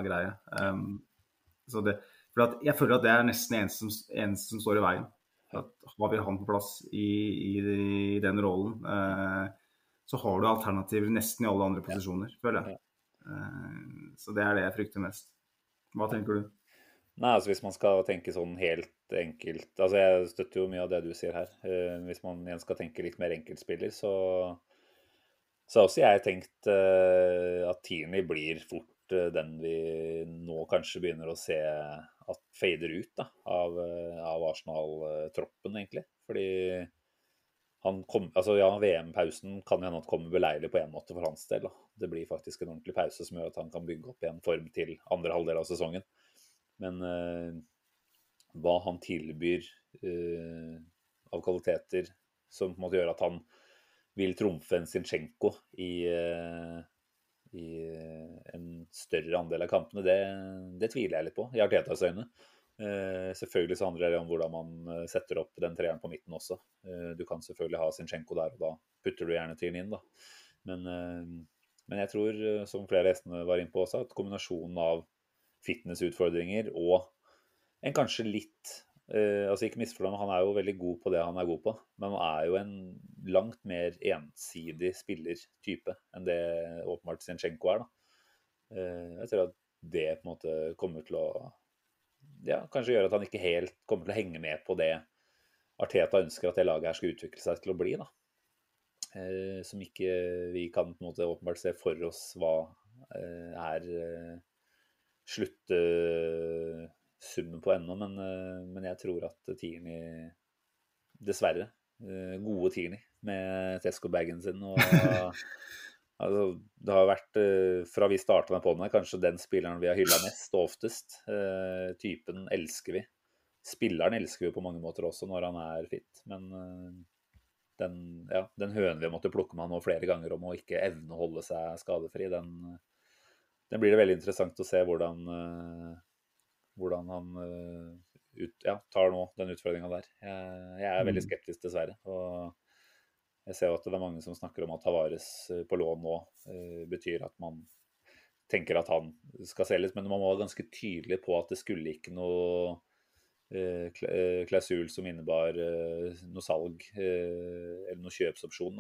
greie. Så det, for at jeg føler at det er nesten eneste som, eneste som står i veien. Har vi han på plass i, i, i den rollen, eh, så har du alternativer nesten i alle andre posisjoner, føler jeg. Eh, så det er det jeg frykter mest. Hva tenker du? Nei, altså Hvis man skal tenke sånn helt enkelt altså Jeg støtter jo mye av det du sier her. Eh, hvis man igjen skal tenke litt mer enkeltspiller, så, så har også jeg tenkt eh, at Tierney blir fort eh, den vi nå kanskje begynner å se at fader ut da, av, eh, av Arsenal-troppen, egentlig. Fordi han kom, altså ja, VM-pausen kan hende at kommer beleilig på en måte for hans del. Da. Det blir faktisk en ordentlig pause som gjør at han kan bygge opp igjen form til andre halvdel av sesongen. Men eh, hva han tilbyr eh, av kvaliteter som på en måte gjør at han vil trumfe en Zinchenko i, eh, i eh, en større andel av kampene, det, det tviler jeg litt på, i Artetas øyne. Eh, selvfølgelig så handler det om hvordan man eh, setter opp den treeren på midten også. Eh, du kan selvfølgelig ha Zinchenko der, og da putter du gjerne tiden inn, da. Men, eh, men jeg tror, eh, som flere gjestene var inne på også, at kombinasjonen av fitnessutfordringer og en kanskje litt eh, altså Ikke misforstå meg, han er jo veldig god på det han er god på, men han er jo en langt mer ensidig spillertype enn det åpenbart Zinchenko er. Eh, jeg tror at det på en måte kommer til å ja, kanskje gjøre at han ikke helt kommer til å henge med på det Arteta ønsker at det laget her skal utvikle seg til å bli. Eh, som ikke vi kan på en måte åpenbart se for oss hva er slutte summen på ennå, men, eh, men, jeg tror at Tierney Dessverre. Eh, gode Tierney med Tesco-bagen sin. og (laughs) altså, Det har vært, eh, fra vi starta med poden, kanskje den spilleren vi har hylla mest og oftest. typen elsker vi. Spilleren elsker vi på mange måter også når han er fit, men den, ja, den hønen vi måtte plukke med han nå flere ganger om å ikke evne å holde seg skadefri, den, den blir det veldig interessant å se hvordan hvordan han uh, ut, ja, tar nå den utfordringa der. Jeg, jeg, er veldig mm. skeptisk, dessverre. Og jeg ser jo at det er mange som snakker om at Tavares eh, på lån nå uh, betyr at man tenker at han skal selges, men man må ganske tydelig på at det skulle ikke noe klausul som innebar noe salg eller noe kjøpsopsjon.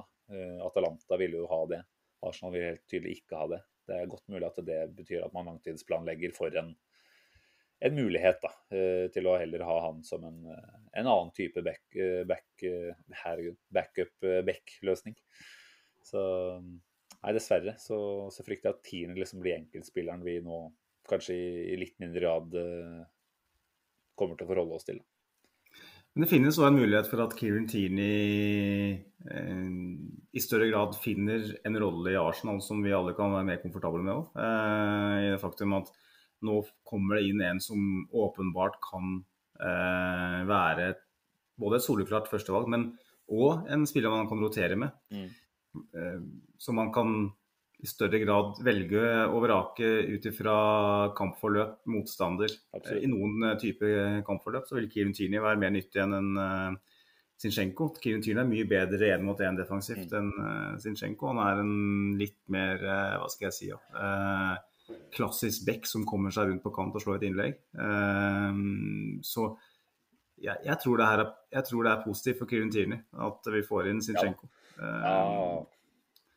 Atalanta ville jo ha det. Arsenal vil helt tydelig ikke ha det. Det er godt mulig at det betyr at man langtidsplanlegger for en en mulighet da, eh, til å heller ha han som en, eh, en annen type back, eh, back, backup-back-løsning. Så nei, dessverre så, så frykter jeg at tieren liksom blir enkeltspilleren vi nå kanskje i, litt mindre grad kommer til å forholde oss til. Men det finnes òg en mulighet for at Kieran Tierney i større grad finner en rolle i Arsenal som vi alle kan være mer komfortable med òg. I det faktum at nå kommer det inn en som åpenbart kan eh, være både et soleklart førstevalg, men òg en spiller man kan rotere med. Mm. Eh, så man kan i større grad velge og vrake ut ifra kampforløp, motstander. Absolutt. I noen uh, type kampforløp så vil Kieran Tierney være mer nyttig enn en uh, Zinchenko. Tierney er mye bedre én mot én defensivt mm. enn uh, Zinchenko. Han er en litt mer, uh, hva skal jeg si, ja, klassisk back som kommer seg rundt på kant og slår et innlegg. Um, så jeg, jeg, tror er, jeg, tror det er, positivt for Kirin Tierney at vi får inn Sinchenko. Ja. ja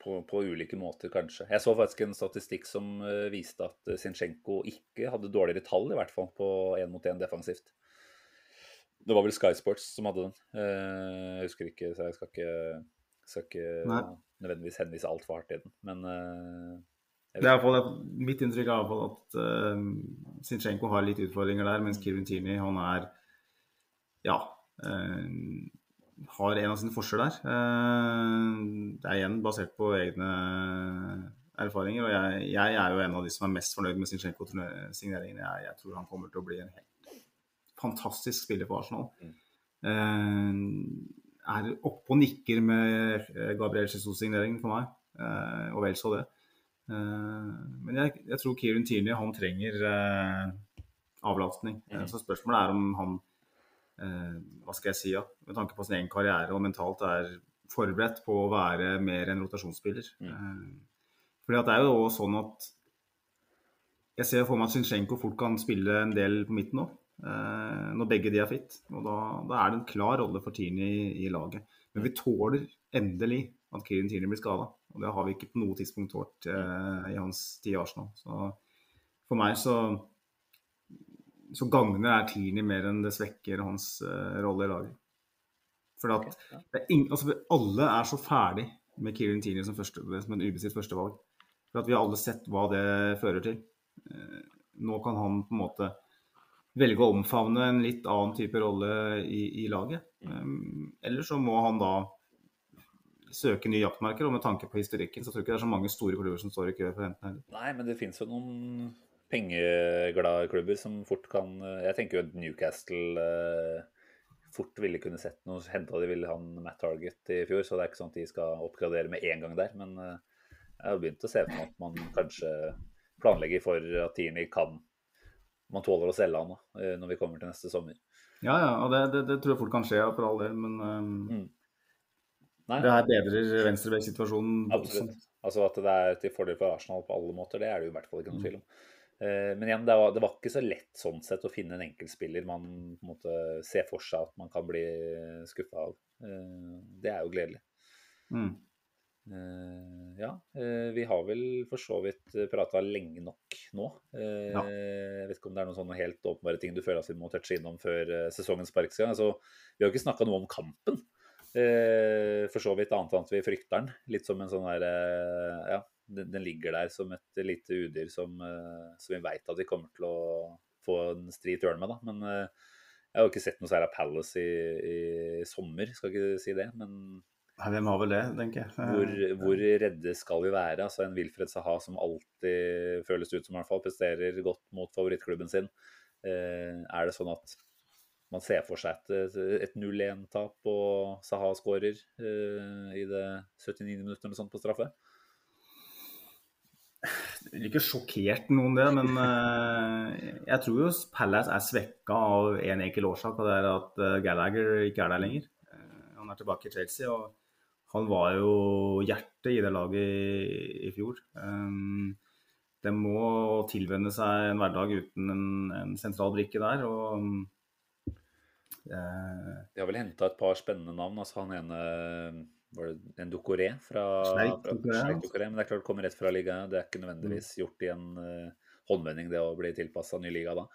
på, på, ulike måter, kanskje. Jeg så faktisk en statistikk som uh, viste at Sinchenko ikke hadde dårligere tall, i hvert fall på én mot én defensivt. Det var vel Sky Sports som hadde den. Uh, jeg husker ikke, så jeg skal ikke, skal ikke nødvendigvis henvise altfor hardt til den. Men det er iallfall Mitt inntrykk er at uh, Zinchenko har litt utfordringer der, mens Tierney han er ja, uh, har en av sine forskjeller der. Uh, det er igjen basert på egne erfaringer. og jeg, jeg, er jo en av de som er mest fornøyd med Zinchenko-signeringen. Jeg, jeg, tror han kommer til å bli en helt fantastisk spiller for Arsenal. Mm. er oppe og nikker med Gabriel Jesus-signeringen for meg, og vel så det. Eh, men jeg, jeg tror Kieran Tierney han trenger eh, avlastning. Mm. Så spørsmålet er om han hva skal jeg si, ja, med tanke på sin egen karriere og mentalt er forberedt på å være mer en rotasjonsspiller. Mm. Fordi at det er jo også sånn at jeg ser for meg at Zinchenko fort kan spille en del på midten nå, når begge de er fit. Og da, da er det en klar rolle for Tierney i, i laget. Men vi tåler endelig at Kieran Tierney blir skada. Og det har vi ikke på noe tidspunkt vært eh, i hans tid i Arsenal. Så for meg så, så gagner er Tierney mer enn det svekker hans eh, rolle i laget. For at ingen, altså, alle er så ferdig med Kieran Tierney som, første, som en ubestridt førstevalg. For at vi har alle sett hva det fører til. Eh, nå kan han på en måte velge å omfavne en litt annen type rolle i, i laget. Um, eller så må han da søke nye jaktmarker. Og med tanke på historikken, så tror jeg ikke det er så mange store klubber som står i kø for å hente heller. Nei, men det finnes jo noen pengeglade klubber som fort kan Jeg tenker jo at Newcastle eh, fort ville kunne sett noe. Henta de ville han Matt Target i fjor, så det er ikke sånn at de skal oppgradere med en gang der. Men eh, jeg har begynt å se for meg at man kanskje planlegger for at Tierney kan Man tåler å selge han da, eh, når vi kommer til neste sommer. Ja, ja, og det, det, det tror jeg fort kan skje, for all del. Men um, mm. Nei. Det her bedrer venstreback-situasjonen. Absolutt. Altså At det er til fordel for Arsenal på alle måter, det er det jo i hvert fall ikke noen mm. tvil om. Eh, men igjen, det var, det var, ikke så lett sånn sett å finne en enkeltspiller man på en måte ser for seg at man kan bli skuffa av. Eh, det er jo gledelig. Mm. Uh, ja, vi har vel for så vidt prata lenge nok nå. Ja. Jeg vet ikke om det er noen sånne helt åpenbare ting du føler at vi må touche innom før sesongen sparkes i gang. Altså, vi har jo ikke snakka noe om kampen. Eh, for så vidt annet enn at vi frykter den. Litt som en sånn der eh, Ja, den, den, ligger der som et lite udyr som, eh, som vi veit at vi kommer til å få en stri tørn med, da. Men jeg har jo ikke sett noe særlig av Palace i, i sommer, skal ikke si det. Men Nei, Hvem har vel det, tenker jeg. hvor, hvor redde skal vi være? Altså En Wilfred Saha som alltid føles ut som i hvert fall presterer godt mot favorittklubben sin. Er det sånn at man ser for seg et, et 0-1-tap, og Saha skårer eh, i det 79. minutt eller sånt på straffe? Det ville ikke sjokkert noen det, men eh, jeg tror jo Palace er svekka av en enkel årsak, og det er at eh, Gallagher ikke er der lenger. Eh, han er tilbake i Chelsea, og han var jo hjertet i det laget i, i fjor. Um, det må tilvenne seg en hverdag uten en, en sentral brikke der. og De har vel henta et par spennende navn. altså Han ene var det en Dokoré fra, Sleik ja. Doucouré, Men det er klart det kommer rett fra ligaen. Det er ikke nødvendigvis gjort i en uh, håndvending, det å bli tilpassa ny liga da.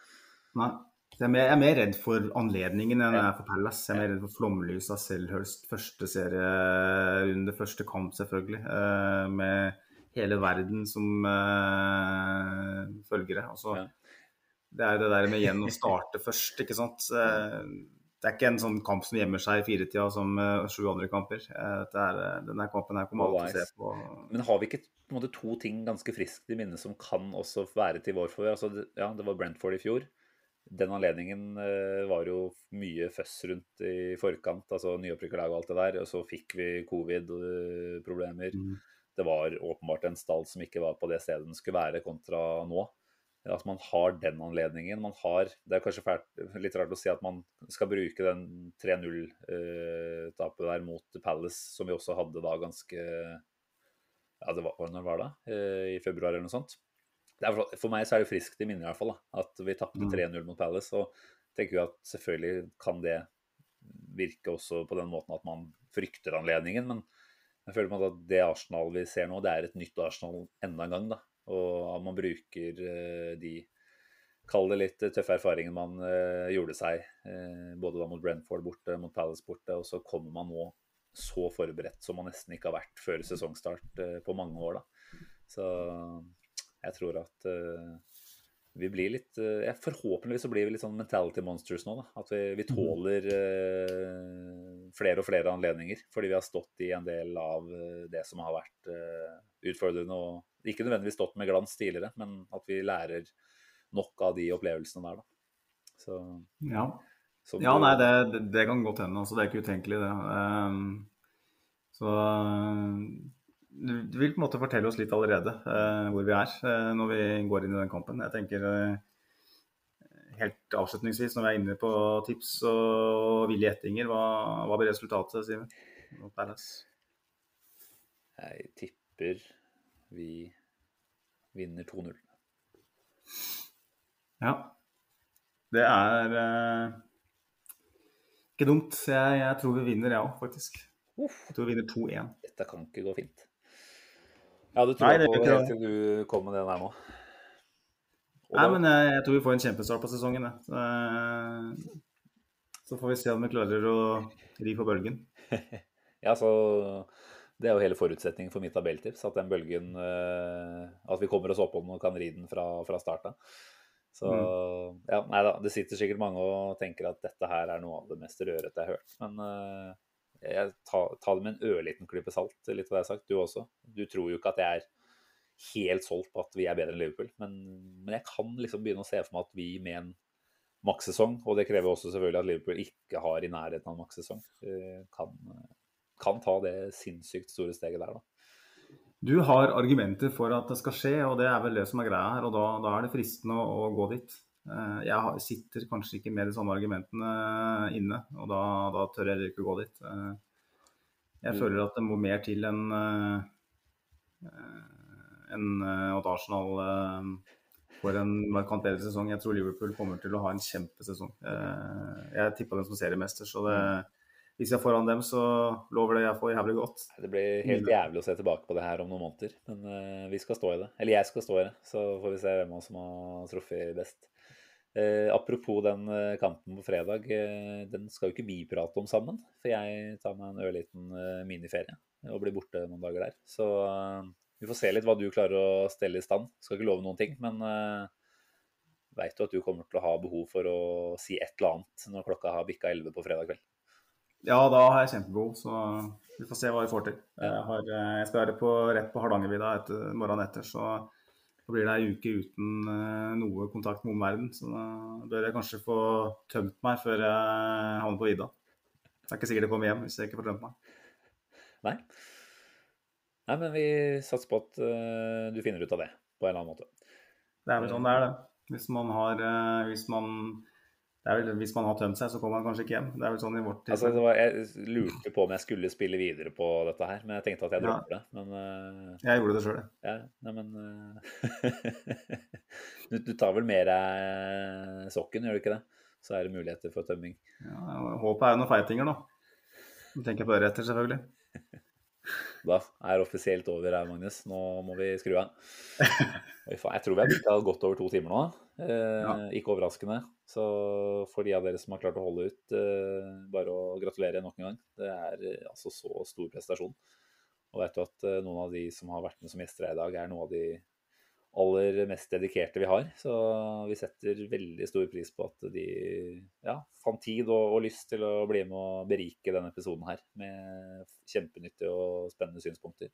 Nei. Jeg er, mer, jeg er mer redd for anledningen enn jeg er for Palace. Jeg er mer redd for flomlys av Selhurst. Første serierunde, første kamp selvfølgelig. eh, med hele verden som eh, følgere. Altså, Ja. Det er jo det der med igjen å starte (laughs) først, ikke sant. Det er ikke en sånn kamp som gjemmer seg i firetida som uh, sju andre kamper. Uh, Det er, eh, denne kampen her kommer alle til å se på. Men har vi ikke måte, to ting ganske friskt i minne som kan også være til vår favør? Altså, ja, det var Brentford i fjor. Den anledningen uh, var jo mye føss rundt i forkant, altså nyopprykka lag og alt det der. Og så fikk vi covid-problemer. Mm. Det var åpenbart en stall som ikke var på det stedet den skulle være, kontra nå. At man har den anledningen. Man har, det er kanskje fælt, litt rart å si at man skal bruke den 3-0-tapet der mot Palace, som vi også hadde da ganske Ja, det var, når var det? Eh, I februar eller noe sånt. Det er, for- meg så er det friskt i minnet i hvert fall, da, at vi tapte Mm. 3-0 mot Palace. Og tenker jo at selvfølgelig kan det virke også på den måten at man frykter anledningen, men jeg føler meg at det Arsenal vi ser nå, det er et nytt Arsenal enda en gang. da, Og at man bruker eh, de Kall det litt tøffe erfaringene man eh, gjorde seg, eh, både da mot Brentford borte, mot Palace borte, og så kommer man nå så forberedt som man nesten ikke har vært før sesongstart eh, på mange år. da. Så jeg tror at eh, vi blir litt eh, ja, Forhåpentligvis så blir vi litt sånn mentality monsters nå. da, At vi, vi tåler uh, flere og flere anledninger. Fordi vi har stått i en del av eh, det som har vært uh, utfordrende. og Ikke nødvendigvis stått med glans tidligere, men at vi lærer nok av de opplevelsene der. da. Så, Ja. som Ja, nei, det, det, kan godt hende. Altså, det er ikke utenkelig, det. Um, så eh, du vil på en måte fortelle oss litt allerede uh, hvor vi er uh, når vi går inn i den kampen. Jeg tenker uh, helt avslutningsvis, når vi er inne på tips og ville gjettinger, hva, hva blir resultatet, Simen? mot? Jeg tipper vi vinner 2-0. Ja. Det er eh, ikke dumt. Jeg, jeg tror vi vinner, jeg òg, faktisk. Jeg tror vi vinner 2-1. Dette kan ikke gå fint. Jeg tror Nei, det på det helt til du kom med det der nå. Og Nei, da- men jeg, jeg tror vi får en kjempestart på sesongen. Så, eh, så får vi se om vi klarer å ri på bølgen. (laughs) Ja, så Det er jo hele forutsetningen for mitt tabelltips. At den bølgen eh, At vi kommer oss opp på den og kan ri den fra, fra starten. Så Så ja, nei da. Det sitter sikkert mange og tenker at dette her er noe av det mest rørete jeg har hørt. Men uh, jeg tar, tar det med en ørliten klype salt, litt hva jeg har sagt. Du også. Du tror jo ikke at jeg er helt solgt på at vi er bedre enn Liverpool. Men, men jeg kan liksom begynne å se for meg at vi med en makssesong, og det krever også selvfølgelig at Liverpool ikke har i nærheten av en makssesong, eh, kan, kan ta det sinnssykt store steget der, da. Du har argumenter for at det skal skje, og det er vel det som er greia her. Og da, da er det fristende å, å gå dit. Eh, Jeg sitter kanskje ikke med de samme argumentene inne, og da, da tør jeg heller ikke gå dit. Eh, Jeg Mm. føler at det må mer til enn en, eh, at Arsenal får en markant bedre sesong. Jeg tror Liverpool kommer til å ha en kjempesesong. Jeg tippa dem som seriemester, så det, hvis jeg er foran dem, så lover det jeg får jævlig godt. Det blir helt jævlig å se tilbake på det her om noen måneder, men eh, vi skal stå i det. Eller jeg skal stå i det, så får vi se hvem av oss som har truffet best. Eh, apropos den eh, kampen på fredag, eh, den skal jo ikke vi prate om sammen. For jeg tar meg en ørliten eh, miniferie og blir borte noen dager der. Så eh, vi får se litt hva du klarer å stelle i stand. Skal ikke love noen ting, men veit du at du kommer til å ha behov for å si et eller annet når klokka har bikka 11 på fredag kveld? Ja, da har jeg kjempebehov, så vi får se hva vi får til. Jeg, har, eh, jeg skal være på, rett på Hardangervidda etter, morgenen etter, så da blir det ei uke uten uh, noe kontakt med omverdenen. Så da bør jeg kanskje få tømt meg før jeg havner på vidda. Det er ikke sikkert jeg kommer hjem hvis jeg ikke får tømt meg. Nei. Nei, men vi satser på at uh, du finner ut av det på en eller annen måte. Det er vel sånn det er, det. Hvis man har uh, Hvis man vel, Hvis man har tømt seg, så kommer man kanskje ikke hjem. Det er vel sånn i vårt altså, var, Jeg lurte på om jeg skulle spille videre på dette her, men jeg tenkte at jeg dropper ja. det. Men, uh, jeg gjorde det sjøl, jeg. Ja, nei, men uh, (laughs) du, du, tar vel mer deg sokken, gjør du ikke det? Så er det muligheter for tømming. Ja, Håpet er jo noen feitinger, nå. Du tenker på øretter, selvfølgelig. (laughs) Da er offisielt over her, Magnus. Nå må vi skru av. Jeg tror vi har brukt godt over to timer nå. Eh, ja. Ikke overraskende. Så for de av dere som har klart å holde ut, eh, bare å gratulere nok en gang. Det er eh, altså så stor prestasjon. Og vet du at eh, noen av de som har vært med som gjester her i dag, er noen av de aller mest dedikerte vi har. Så vi setter veldig stor pris på at de ja, fant tid og, og, lyst til å bli med og berike denne episoden her med kjempenyttige og spennende synspunkter.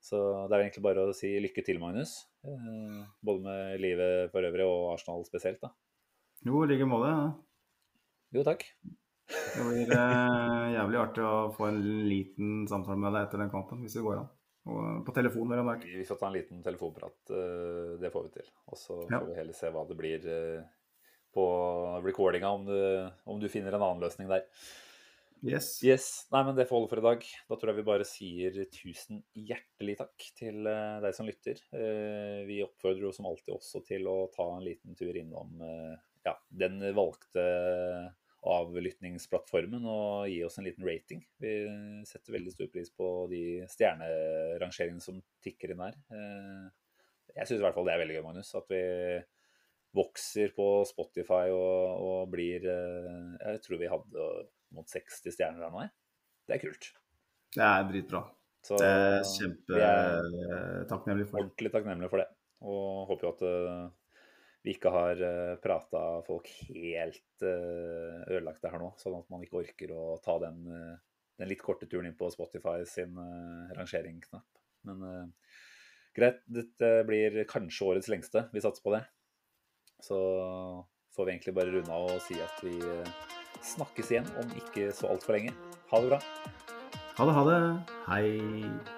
Så det er egentlig bare å si lykke til, Magnus. Både med livet for øvrig og Arsenal spesielt. da. Jo, i like måte. Ja. Jo, takk. Det blir eh, jævlig artig å få en liten samtale med deg etter den kampen, hvis det går an. Og på telefon, vel å merke. Vi får ta en liten telefonprat. Eh, det får vi til. Og så får ja. vi heller se hva det blir eh, på recordinga, om, om, du finner en annen løsning der. Yes. yes. Nei, men det får holde for i dag. Da tror jeg vi bare sier tusen hjertelig takk til eh, deg som lytter. Vi oppfordrer jo som alltid også til å ta en liten tur innom ja, den valgte avlyttingsplattformen og gi oss en liten rating. Vi setter veldig stor pris på de stjernerangeringene som tikker inn her. Eh, jeg syns i hvert fall det er veldig gøy, Magnus. At vi vokser på Spotify og, og blir eh, Jeg tror vi hadde mot 60 stjerner her nå. Det er kult. Det er dritbra. Så det er kjempetakknemlig for. Ordentlig takknemlig for det. Og håper jo at eh, vi ikke har eh, prata folk helt uh, ødelagte her nå, sånn at man ikke orker å ta den, uh, den litt korte turen inn på Spotify sin rangeringsknapp. Men greit, dette blir kanskje årets lengste. Vi satser på det. Så får vi egentlig bare runde av og si at vi snakkes igjen om ikke så altfor lenge. Ha det bra. Ha det, ha det. Hei.